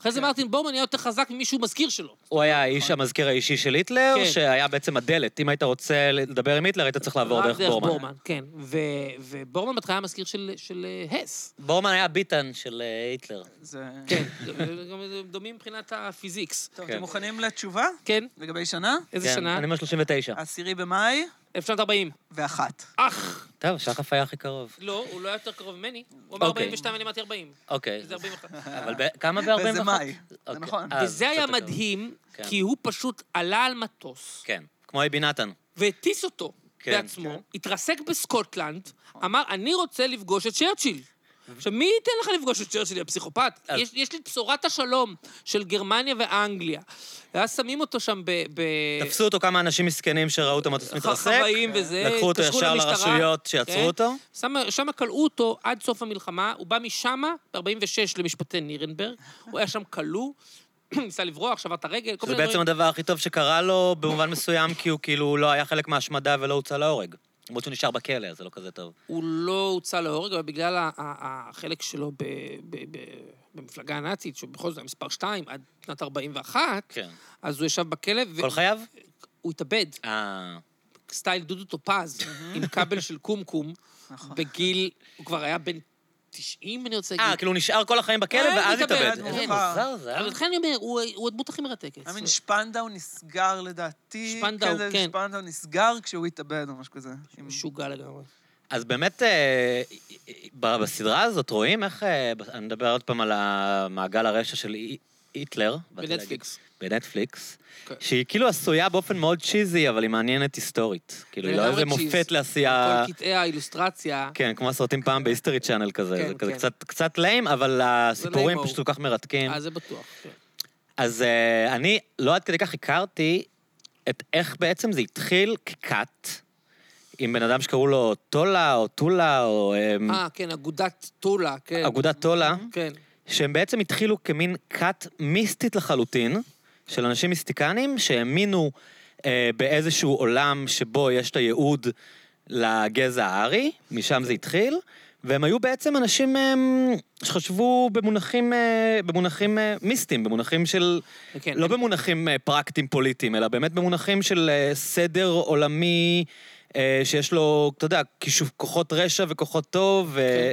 אחרי זה מרטין בורמן היה יותר חזק ממישהו מזכיר שלו. הוא היה האיש המזכיר האישי של היטלר, כן. שהיה בעצם הדלת. אם היית רוצה לדבר עם היטלר, היית צריך לעבור דרך בורמן. בורמן, כן. ו- ובורמן בהתחלה היה מזכיר של, של אה, הס. בורמן היה ביטן של אה, היטלר. זה... כן, גם דומים מבחינת הפיזיקס. טוב, כן. אתם מוכנים לתשובה? כן, לגבי שנה? איזה כן, שנה? אני אומר 39. עשירי במאי 1940. ואחת. אח! טוב, שחף היה הכי קרוב. לא, הוא לא היה יותר קרוב ממני. הוא אמר אוקיי. 42, אני אמרתי 40. אוקיי. זה 41. אבל כמה ב-41? וזה מאי. זה נכון. אה, וזה היה. מדהים, כן. כי הוא פשוט עלה על מטוס, כן, כמו אייבי נתן. והטיס אותו כן. בעצמו, התרסק בסקוטלנד, אמר, אני רוצה לפגוש את צ'רצ'יל. עכשיו, מי ייתן לך לפגוש את צ'רצ'יל, יא פסיכופת? אז- יש, יש לי את בשורת השלום של גרמניה ואנגליה. ואז שמים אותו שם ב... ב... תפסו אותו כמה אנשים מסכנים שראו את המטוס מתרסק. חוואים וזה, לקחו אותו ישר לרשויות שיעצרו כן. אותו. שם, כלאו אותו עד סוף המלחמה, הוא בא משם, ב-46 למשפטי נירנברג, הוא היה שם כלוא, [clears throat] ניסה לברוח, שבר את הרגל, כל זה מיני בעצם דברים. הדבר הכי טוב שקרה לו במובן מסוים, כי הוא כאילו לא היה חלק מההשמדה ולא הוצא להורג. למרות שהוא נשאר בכלא, אז זה לא כזה טוב. הוא לא הוצא להורג, אבל בגלל החלק שלו ב, ב, ב, במפלגה הנאצית, שבכל זאת היה מספר 2 עד שנת 41, כן. אז הוא ישב בכלא, כל חייו? והוא התאבד, אה... סטייל דודו טופז, עם כבל של קומקום, נכון. בגיל, הוא כבר היה בן 90, אני רוצה אה, להגיד. כאילו הוא נשאר כל החיים בכלא אה, ואז התאבד. כן. איזה. מוזר זה, אה? אבל לכן אני אומר, הוא הוא הדמות הכי מרתקת. היה מין שפנדאו נסגר לדעתי. שפנדאו, כזה כן. שפנדאו נסגר כשהוא התאבד או משהו כזה. משוגע לגמרי. אז באמת, אה, בסדרה הזאת רואים איך... אה, אני מדבר עוד פעם על המעגל הרשע של הי- היטלר. בנטפליקס. בנטפליקס. כן. שהיא כאילו עשויה באופן מאוד צ'יזי, אבל היא מעניינת היסטורית. כאילו, היא לא איזה. מופת לעשייה... כל קטעי האילוסטרציה. כן, כמו הסרטים פעם בהיסטרי צ'אנל כזה. כן, זה כזה כן. קצת- קצת ליים, אבל הסיפורים. פשוט כל כך מרתקים. אה, זה בטוח, כן. אז uh, אני לא עד כדי כך הכרתי את איך בעצם זה התחיל ככת, עם בן אדם שקראו לו טולה או טולה או um, אה, כן, אגודת טולה, כן. אגודת טולה, כן. שהם בעצם התחילו כמין כת מיסטית לחלוטין, של אנשים מיסטיקנים שהאמינו uh, באיזשהו עולם שבו יש את הייעוד לגזע הארי, משם זה התחיל. והם היו בעצם אנשים um, שחשבו במונחים, uh, במונחים uh, מיסטיים, במונחים של... כן. לא במונחים אה, פרקטיים פוליטיים, אלא באמת במונחים של אה, סדר עולמי, אה, שיש לו, אתה יודע, כוחות רשע וכוחות טוב, ו-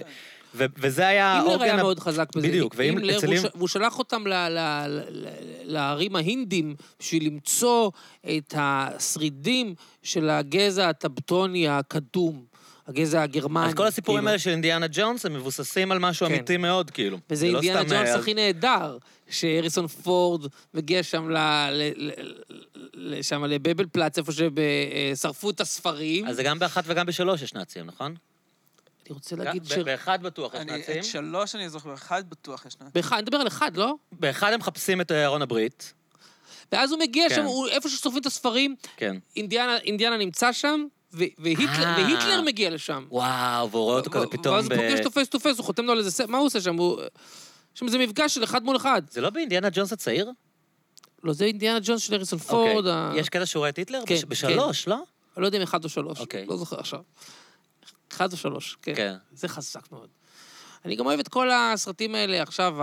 ו- וזה היה הימלר העוגן היה ה- מאוד חזק בזה. בדיוק, ואם הימלר, אצל והוא שלח אותם ל- ל- ל- לערים ההינדים בשביל למצוא את השרידים של הגזע הטבטוני הקדום, הגזע הגרמני. אז כל הסיפורים כאילו. האלה של אינדיאנה ג'ונס הם מבוססים על משהו כן. אמיתי מאוד, כאילו. וזה זה לא אינדיאנה ג'ונס אה, הכי נהדר, שהריסון פורד מגיע שם ל... ל- ל- ל- שם לבבל פלאץ, איפה ששרפו את הספרים. אז זה גם באחת וגם בשלוש יש נאצים, נכון? אני רוצה להגיד ש... באחד בטוח יש אני, נאצים. את שלוש אני זוכר, אחד בטוח ישנה. באחד, אני מדבר על אחד, לא? באחד הם מחפשים את ארון הברית. ואז הוא מגיע כן. שם, הוא- איפה ששורפים את הספרים, כן. אינדיאנה, אינדיאנה נמצא שם, והיטלר, אה. והיטלר מגיע לשם. וואו, והוא רואה אותו כזה פתאום ואז. הוא פוגש to face, הוא חותם לו על איזה סרט, מה הוא עושה שם? הוא... יש שם איזה מפגש של אחד מול אחד. זה לא באינדיאנה ג'ונס הצעיר? לא, זה אינדיאנה ג'ונס של אריסון אוקיי. פורד. יש קטע שהוא רואה את היטלר? כן, בש- בשלוש, לא? אני לא יודע אם אחד או שלוש. אוקיי. לא זוכר עכשיו. אחד או שלוש, כן. כן. זה חזק מאוד. אני גם אוהב את כל הסרטים האלה עכשיו,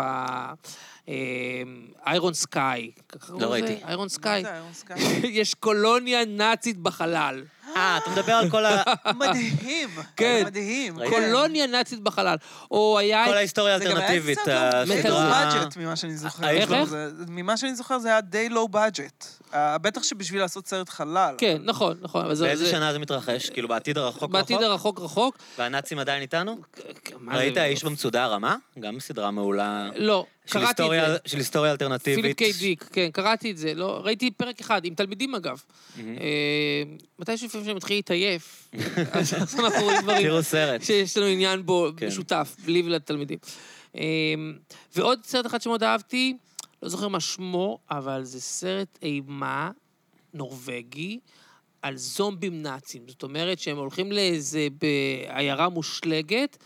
איירון סקאי. לא ראיתי. איירון מה סקאי. זה איירון סקאי? [laughs] יש קולוניה נאצית בחלל. אה, אתה מדבר על כל ה- [laughs] מדהים. כן. מדהים. קולוניה נאצית בחלל. או היה... כל ההיסטוריה זה גם היה האלטרנטיבית, קצת לא- הסדרה... budget, ממה שאני זוכר. איך, איך? זה- ממה שאני זוכר זה היה די לואו budget. אה, בטח שבשביל לעשות סרט חלל. כן, נכון, נכון. באיזה זה- שנה זה מתרחש? כאילו בעתיד הרחוק בעתיד רחוק? הרחוק רחוק. והנאצים עדיין איתנו? ראית האיש במצודה הרמה? גם סדרה מעולה. לא, של קראתי את היסטוריה- זה. של היסטוריה פיליפ אלטרנטיבית. קיי דיק, כן, קראתי את זה. לא, ראיתי פרק אחד, עם תלמידים אגב. אה, מתי שלפעמים שאני מתחיל להתעייף, [laughs] אז אנחנו רואים דברים תראו סרט. שיש לנו עניין בו כן. משותף, לי ולתלמידים. אה, ועוד סרט אחד שמאוד אהבתי, לא זוכר מה שמו, אבל זה סרט אימה נורבגי על זומבים נאצים. זאת אומרת שהם הולכים לאיזה בעיירה מושלגת,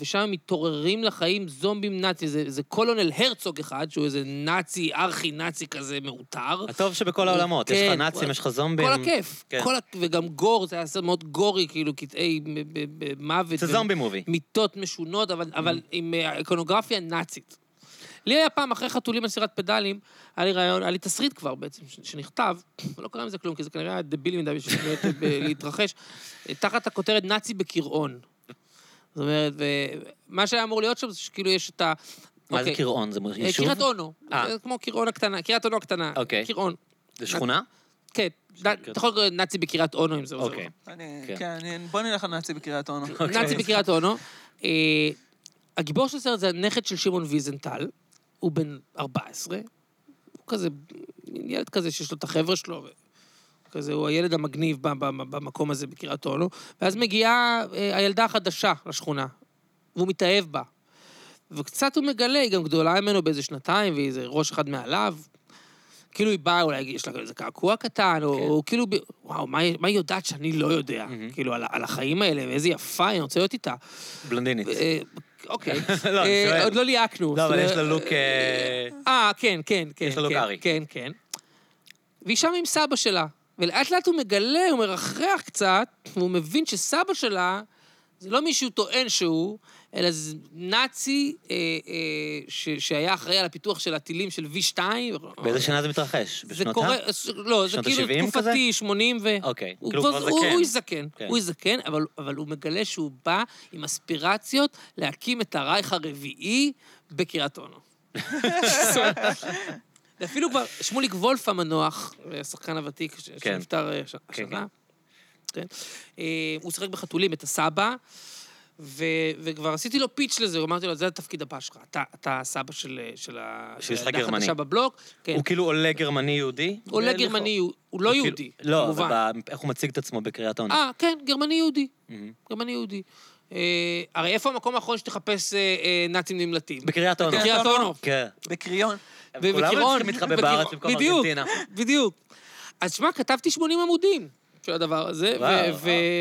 ושם מתעוררים לחיים זומבים נאצים. זה, זה קולונל הרצוג אחד, שהוא איזה נאצי, ארכי-נאצי כזה מעוטר. הטוב שבכל העולמות, יש לך כן, נאצים, יש לך זומבים. כל הכיף. כן. כל. וגם גור, זה היה סרט מאוד גורי, כאילו, קטעי מוות. זה זומבי מובי. מיטות משונות, אבל, אבל עם אה, איקונוגרפיה נאצית. לי היה פעם, אחרי חתולים על סירת פדלים, היה לי רעיון, היה לי תסריט כבר בעצם, שנכתב, [coughs] לא קרה מזה כלום, כי זה כנראה היה דבילי מדי בשביל [laughs] להתרחש, תחת הכותרת נאצי בקרעון. זאת אומרת, ומה שהיה אמור להיות שם זה שכאילו יש את ה... מה זה אוקיי, קרעון? זה אה, יישוב? קריית אונו. אה. זה כמו קרעון הקטנה, קריית אונו הקטנה. אוקיי. קרעון. זה שכונה? כן, אתה יכול לקרוא נאצי בקריית אונו אם זה עוזר. אוקיי. כן. כן, אני- בוא נלך על נאצי בקריית אונו. נאצי בקריית אונו. אה, הגיבור של הסרט זה הנכד של שמעון ויזנטל, הוא בן 14, הוא כזה, ילד כזה שיש לו את החבר'ה שלו, כזה, הוא הילד המגניב ב- ב- במקום הזה בקריית אונו, ואז מגיעה אה, הילדה החדשה לשכונה, והוא מתאהב בה. וקצת הוא מגלה, היא גם גדולה ממנו באיזה שנתיים, והיא איזה ראש אחד מעליו. כאילו היא באה, אולי יש לה איזה קעקוע קטן, או, כן. או כאילו, ב- וואו, מה, מה היא יודעת שאני לא יודע? מהמם. כאילו, על, על החיים האלה, ואיזה יפה, אני רוצה להיות איתה. בלונדינית. אה, אוקיי. [laughs] לא, אני אה, שואל. עוד לא ליהקנו. לא, אבל יש לה לוק... אה, אה, כן, כן, כן. יש לה לוק כן, ארי. כן, כן. והיא שם עם סבא שלה. ולאט לאט הוא מגלה, הוא מרחרח קצת, והוא מבין שסבא שלה זה לא מי שהוא טוען שהוא, אלא זה נאצי אה, אה, ש, שהיה אחראי על הפיתוח של הטילים של V2. באיזה שנה זה מתרחש? זה בשנות קורה, ה? לא, זה כאילו תקופתי, 80 ו... אוקיי, הוא כאילו כבר- כבר הוא- זקן. הוא איש זקן, כן. הוא זקן, אבל, אבל הוא מגלה שהוא בא עם אספירציות להקים את הרייך הרביעי בקריית אונו. [laughs] [laughs] [laughs] ואפילו כבר, שמוליק וולף המנוח, השחקן הוותיק כן. שנפטר אה, כן, השנה, כן. אה, הוא שיחק בחתולים את הסבא, ו- וכבר עשיתי לו פיץ' לזה, אמרתי לו, זה התפקיד הבא שלך, אתה, אתה הסבא של, של ה- של גרמני. החדשה בבלוק, כן. הוא כאילו עולה גרמני יהודי? עולה גרמני, הוא הוא לא כאילו- יהודי, לא, כמובן. ב- איך הוא מציג את עצמו בקריית אונו? אה, כן, גרמני יהודי. אה, הרי איפה המקום האחרון שתחפש אה, אה, נאצים נמלטים? בקריית אונו. בקריית אונו. כן. בקריון. כולם צריכים להתחבא בארץ במקום בדיוק, ארגנטינה. בדיוק. אז שמע, כתבתי 80 עמודים של הדבר הזה.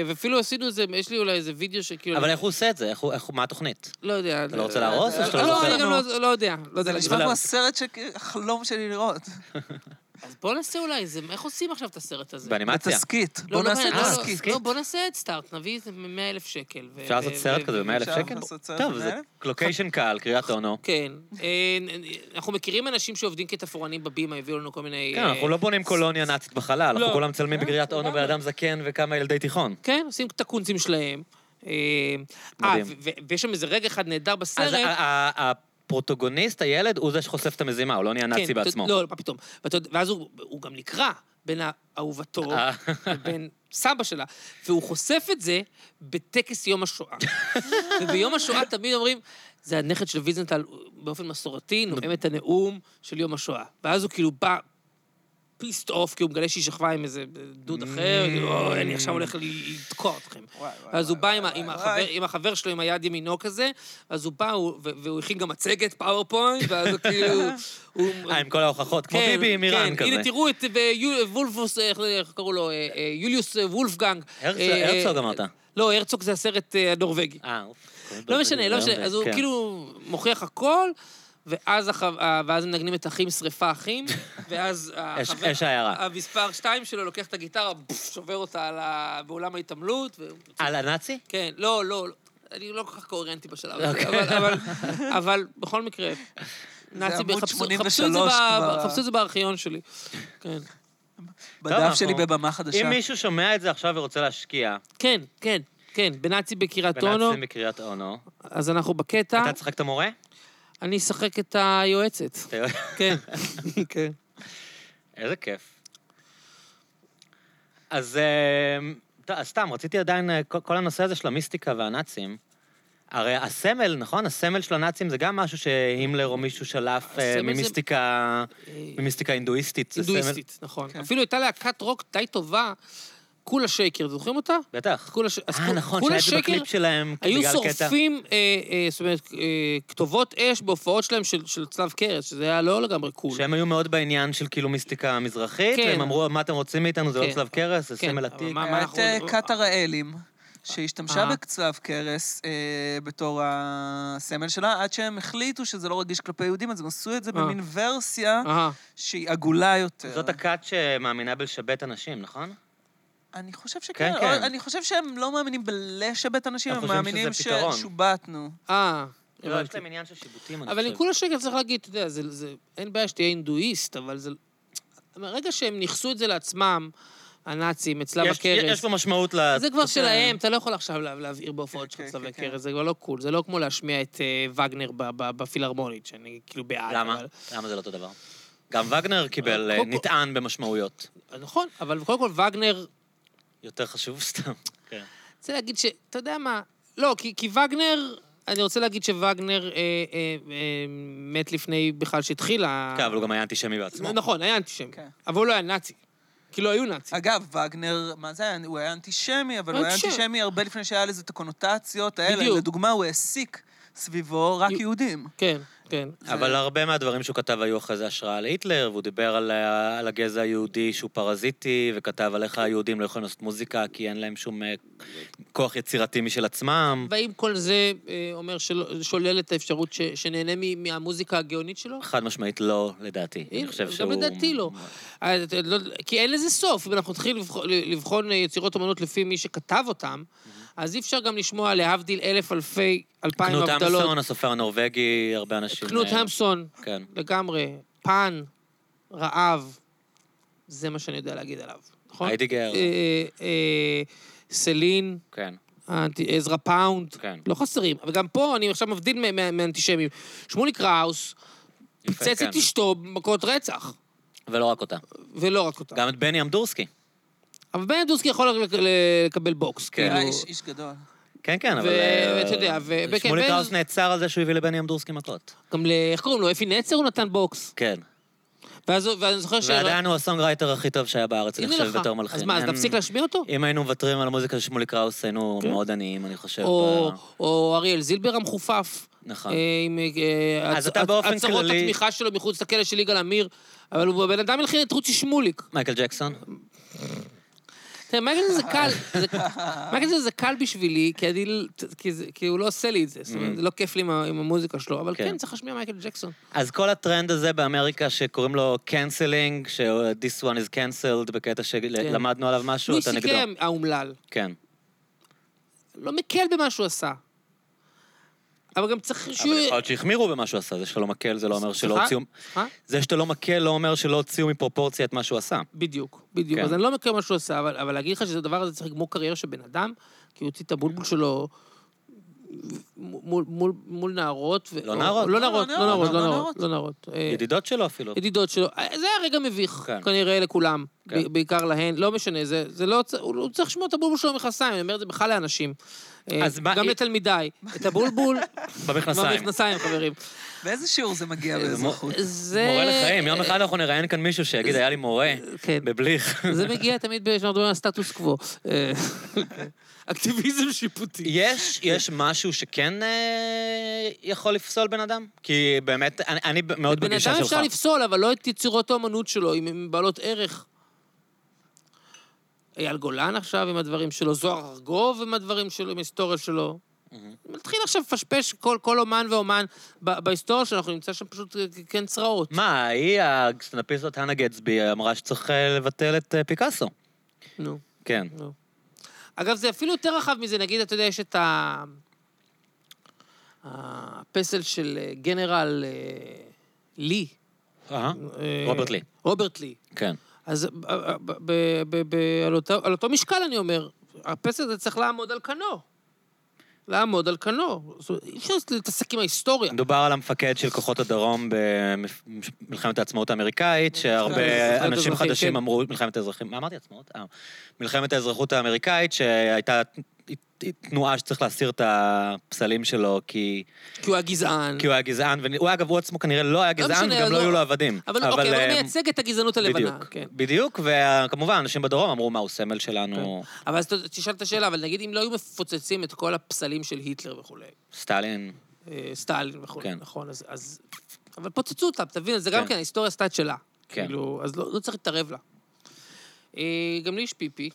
ואפילו עשינו איזה, יש לי אולי איזה וידאו שכאילו... אבל איך הוא עושה את זה? איך הוא- מה התוכנית? לא יודע. אתה לא רוצה להרוס או שאתה לא לא, זוכר? אני גם לא- לא יודע. לא יודע. זה. נשמע כמו הסרט שהחלום שלי לראות. [laughs] אז בוא נעשה אולי איזה, איך עושים עכשיו את הסרט הזה? באנימציה. בתסכית. לא, בוא לא, נעשה לא, לא, תסכית. לא, בוא נעשה את סטארט, נביא איזה 100 אלף שקל. אפשר לעשות סרט כזה ב-100 אלף אפשר שקל? לעשות סרט טוב, ב- זה 100,000? לוקיישן קל, קריית אונו. כן. אה, אנחנו מכירים אנשים שעובדים כתפאורנים בבימה, הביאו לנו כל מיני... כן, אה, אנחנו לא בונים קולוניה נאצית בחלל. אנחנו כולם מצלמים כן, בקריית אונו לגמרי. באדם זקן וכמה ילדי תיכון. כן, עושים את הקונצים שלהם. אה, אה, מדהים. ויש שם איזה רגע אחד נהדר אז בסרט. הפרוטוגוניסט, הילד, הוא זה שחושף את המזימה, הוא לא נהיה נאצי כן, בעצמו. לא, מה פתאום. ואז הוא הוא גם נקרע בין אהובתו אה. לבין סבא שלה, והוא חושף את זה בטקס יום השואה. [laughs] וביום השואה תמיד אומרים, זה הנכד של ויזנטל, באופן מסורתי, נואם את הנאום של יום השואה. ואז הוא כאילו בא... pissed off, כי הוא מגלה שהיא שכבה עם איזה דוד אחר, כאילו, "או, אני עכשיו הולך לתקוע אתכם. אז הוא בא עם. החבר- שלו, עם היד ימינו כזה, אז הוא בא, והוא הכין גם מצגת, PowerPoint, ואז הוא כאילו... אה, עם כל ההוכחות, כמו כן, ביבי עם איראן כן, כזה. הנה, תראו את וולפוס, איך קראו לו? אה, אה, יוליוס וולפגנג. הרצוג- אה, הרצוג אמרת. לא, הרצוג זה הסרט הנורבגי. אה, אוף. לא משנה, לא משנה. אז הוא כן. כאילו מוכיח הכל, ואז הח- ואז הם מנגנים את אחים שרפה אחים, [laughs] ואז החבר- אש העיירה. המספר שתיים שלו לוקח את הגיטרה, שובר אותה על ה- באולם ההתעמלות. ו- על הנאצי? כן, לא, לא, לא. אני לא כל כך קוהרנטי בשלב הזה, אוקיי. אבל- אבל- [laughs] אבל בכל מקרה, נאצי, חפשו- 83 חפשו את זה ב- כבר. חפשו את זה בארכיון שלי. כן. בדף שלי בבמה חדשה. אם מישהו שומע את זה עכשיו ורוצה להשקיע, כן, כן, כן, בנאצי בקריית אונו, בנאצים בקריית אונו, אז אנחנו בקטע, אתה תשחק את המורה? אני אשחק את היועצת. [laughs] כן, כן. איזה כיף. אז אה, אז סתם, רציתי עדיין, אה, כל הנושא הזה של המיסטיקה והנאצים, הרי הסמל, נכון? הסמל של הנאצים זה גם משהו שהימלר או מישהו שלף אה, הסמל זה- ממיסטיקה, ממיסטיקה הינדואיסטית. הינדואיסטית, נכון. כן. אפילו הייתה להקת רוק די טובה, כולה שייקר, זוכרים אותה? בטח. כולה ש- אז אה, כול- נכון, שהיה את זה בקליפ שלהם, היו. שורפים, אה, אה, זאת אומרת, אה, כתובות אש בהופעות שלהם של, של צלב קרס, שזה היה לא לגמרי cool. שהם היו מאוד בעניין של כאילו מיסטיקה מזרחית, כן. והם אמרו, מה אתם רוצים מאיתנו? זה לא כן. צלב קרס, זה כן, סמל עתיק. מה- היה את אנחנו- אה, כת הראלים, שהשתמשה אה. בצלב קרס אה, בתור הסמל שלה, עד שהם החליטו שזה לא רגיש כלפי יהודים, אז הם עשו את זה אה. במין ורסיה שהיא עגולה יותר. זאת הכת שמאמינה בלשבט אנשים, נכון? אני חושב שכן, כן, כן. אני חושב שהם לא מאמינים בלשבט אנשים, הם מאמינים. ששובטנו. אה, לא, יש. להם עניין של שיבוטים, אני אבל עם חושב. כולה שקר צריך להגיד, אתה יודע, זה, זה, אין בעיה שתהיה הינדואיסט, אבל זה... מהרגע שהם ניכסו את זה לעצמם, הנאצים, את צלב יש- הקרס, יש פה משמעות ל... זה כבר שלהם, אתה לא יכול עכשיו לה- להבעיר בהופעות כן, של כן, צלבי כן. קרס, זה כבר לא קול, זה לא כמו להשמיע את אה, וגנר בפילהרמונית, שאני כאילו בעד. למה? אבל- למה זה לא אותו דבר? גם וגנר קיבל, אה, כל- נטען במשמעויות. נכון, אבל קודם כל וגנר, יותר חשוב [laughs] סתם. כן. רוצה להגיד ש... אתה יודע מה? לא, כי, כי וגנר, אני רוצה להגיד שווגנר אה, אה, אה, מת לפני בכלל שהתחיל ה... כן, אבל הוא גם היה אנטישמי בעצמו. נכון, היה אנטישמי. כן. אבל הוא לא היה נאצי. כי לא היו נאצים. אגב, וגנר, מה זה היה? הוא היה אנטישמי, אבל הוא היה אנטישמי. הרבה לפני שהיה לזה את הקונוטציות האלה. בדיוק. לדוגמה, הוא העסיק סביבו רק יהודים. כן, כן. אבל הרבה מהדברים שהוא כתב היו אחרי זה השראה להיטלר, והוא דיבר על, על הגזע היהודי שהוא פרזיטי, וכתב על איך היהודים לא יכולים לעשות מוזיקה כי אין להם שום אה, כוח יצירתי משל עצמם. והאם כל זה אה, אומר שולל את האפשרות ש- שנהנה מ- מהמוזיקה הגאונית שלו? חד משמעית לא, לדעתי. אני הנה, חושב גם שהוא... לדעתי לא. אה, לא- כי אין לזה סוף. אם אנחנו נתחיל לבחון- יצירות אומנות לפי מי שכתב אותם, אז אי אפשר גם לשמוע להבדיל אלף אלפי, אלפיים קנוט הבדלות. המסון, הסופר הנורבגי, הרבה אנשים... קנוט אה, המסון, כן. לגמרי. פאן, רעב, זה מה שאני יודע להגיד עליו, נכון? היידגר. אה, אה, סלין, כן. עזרא פאונד, כן. לא חסרים. וגם פה אני עכשיו מבדיל מאנטישמים. שמולי קראוס יפה, פיצץ כן. את אשתו במכות רצח, ולא רק אותה. ולא רק אותה. גם את בני אמדורסקי. אבל אמדורסקי יכול לקבל בוקס, כן. כאילו. איש איש גדול. כן, כן, אבל... אה, ואתה יודע, ו- שמולי קראוס נעצר על זה שהוא הביא לבני אמדורסקי מכות. גם ל... איך קוראים לו? אפי נצר הוא נתן בוקס. כן. ואז הוא- ואני זוכר ש... ועדיין הוא ה songwriter הכי טוב שהיה בארץ, אני חושב. בתור מלחין. אז מה, אז נפסיק להשמיע אותו? אם היינו מוותרים על המוזיקה של שמולי קראוס, היינו כן. מאוד עניים, אני חושב. או- אריאל זילבר המחופף. נכון. אה, עם אה, אז הצ- אתה באופן הצהרות התמיכה שלו מחוץ לכלא של יגאל עמיר, אבל הוא בן אדם הלחין את רוצי שמוליק. מייקל ג'קסון? תראה, מייקל זה קל, זה- מייקל זה קל בשבילי, כי אני- כי זה- כי הוא לא עושה לי את זה. זאת אומרת, זה לא כיף לי עם המוזיקה שלו, אבל Mm. כן. כן, צריך להשמיע מייקל ג'קסון. אז כל הטרנד הזה באמריקה שקוראים לו canceling, ש-this one is cancelled, בקטע שלמדנו עליו משהו, אתה נגדו. סי קיי האומלל, כן. לא מקל במה שהוא עשה. אבל גם צריך אבל שהוא... יכול להיות שהחמירו במה שהוא עשה, זה שאתה לא מקל זה לא אומר שלא? הוציאו... סליחה? זה שאתה לא מקל לא אומר שלא הוציאו מפרופורציה את מה שהוא עשה. בדיוק, בדיוק. כן. אז אני לא מכיר מה שהוא עשה, אבל, אבל להגיד לך שהדבר הזה צריך לגמור קריירה של בן אדם, כי הוא הוציא את הבולבול שלו מול, מול, מול נערות. ו... לא נערות. לא לא, נערות, לא לא נערות, נערות, לא לא נערות, נערות. לא נערות. אה, ידידות שלו אפילו. ידידות שלו. אה, זה היה רגע מביך, כן. כנראה לכולם. כן. בעיקר להן, לא משנה, זה, זה לא... הוא צריך לשמוע את הבולבול שלו במכנסיים, אני אומר את זה בכלל לאנשים. אה, אז מה- גם לתלמידיי. את הבולבול [laughs] במכנסיים. במכנסיים, חברים. באיזה שיעור זה מגיע באזרחות? זה... מורה לחיים, יום אחד אנחנו נראיין כאן מישהו שיגיד, היה לי מורה, כן. בבליך. זה מגיע תמיד כשאנחנו מדברים על סטטוס קוו. [laughs] אקטיביזם שיפוטי. יש, יש משהו שכן אה, יכול לפסול בן אדם? כי באמת, אני, אני מאוד בן בגישה אדם שלך. אפשר לפסול, אבל לא את יצירות האומנות שלו, אם הן בעלות ערך. אייל גולן עכשיו עם הדברים שלו, זוהר ארגוב עם הדברים שלו, עם ההיסטוריה שלו. מתחיל עכשיו לפשפש כל, כל אומן ואומן ב- בהיסטוריה שלו, אנחנו נמצא שם פשוט אה, כן צרעות. מה, היא, הסטנדאפיסטית האנה גטסבי, אמרה שצריך אה, לבטל את אה, פיקאסו. נו, כן. נו. אגב, זה אפילו יותר רחב מזה, נגיד, אתה יודע, יש את ה... הפסל של אה, גנרל אה, לי. אה, רוברט לי. רוברט לי. כן. אז על אותו משקל אני אומר, הפסל הזה צריך לעמוד על כנו. לעמוד על כנו. אי אפשר להתעסק עם ההיסטוריה. מדובר על המפקד של כוחות הדרום במלחמת העצמאות האמריקאית, מלחמת שהרבה אנשים האזרחים, חדשים כן. אמרו, מלחמת האזרחים, מה אמרתי עצמאות? אה, מלחמת האזרחות האמריקאית, שהייתה תנועה שצריך להסיר את הפסלים שלו, כי כי הוא היה גזען. כי הוא היה גזען, והוא אגב, הוא עצמו כנראה לא היה גזען, משנה, וגם לא לא- היו לו עבדים. אבל אוקיי, אבל הוא אה, מייצג את הגזענות הלבנה. בדיוק, כן. בדיוק, וכמובן, אנשים בדרום אמרו, מה, הוא סמל שלנו, אבל אז תשאל את השאלה, אבל נגיד אם לא היו מפוצצים את כל הפסלים של היטלר וכולי, סטלין, אה, סטלין וכולי, כן. נכון, אז... אז... אבל פוצצו אותה, תבין, זה גם כן. כן, ההיסטוריה עשתה את שלה. כן. כאילו, אז לא, לא צריך להתערב לה. אה, גם לי יש פיפי,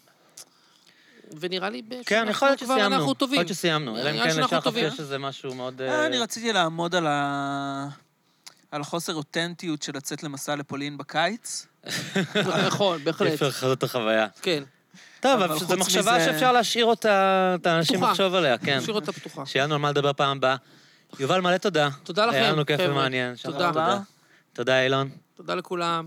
ונראה לי ב- כן, יכול להיות כבר שסיימנו, אנחנו יכול טובים. להיות שסיימנו, אלא אם כן טובים. יש איזה משהו מאוד... אה, אה, אני רציתי לעמוד על ה... על החוסר אותנטיות של לצאת למסע לפולין בקיץ. [laughs] נכון, בהחלט. אי אפשר לחזות את החוויה. כן, טוב, אבל זו מחשבה שאפשר להשאיר אותה, את האנשים. לחשוב עליה, כן. נשאיר אותה פתוחה. שיהיה לנו על מה לדבר פעם הבאה. יובל, מלא תודה. תודה לכם, היה לנו כיף. ומעניין. תודה. תודה, אילון. תודה לכולם.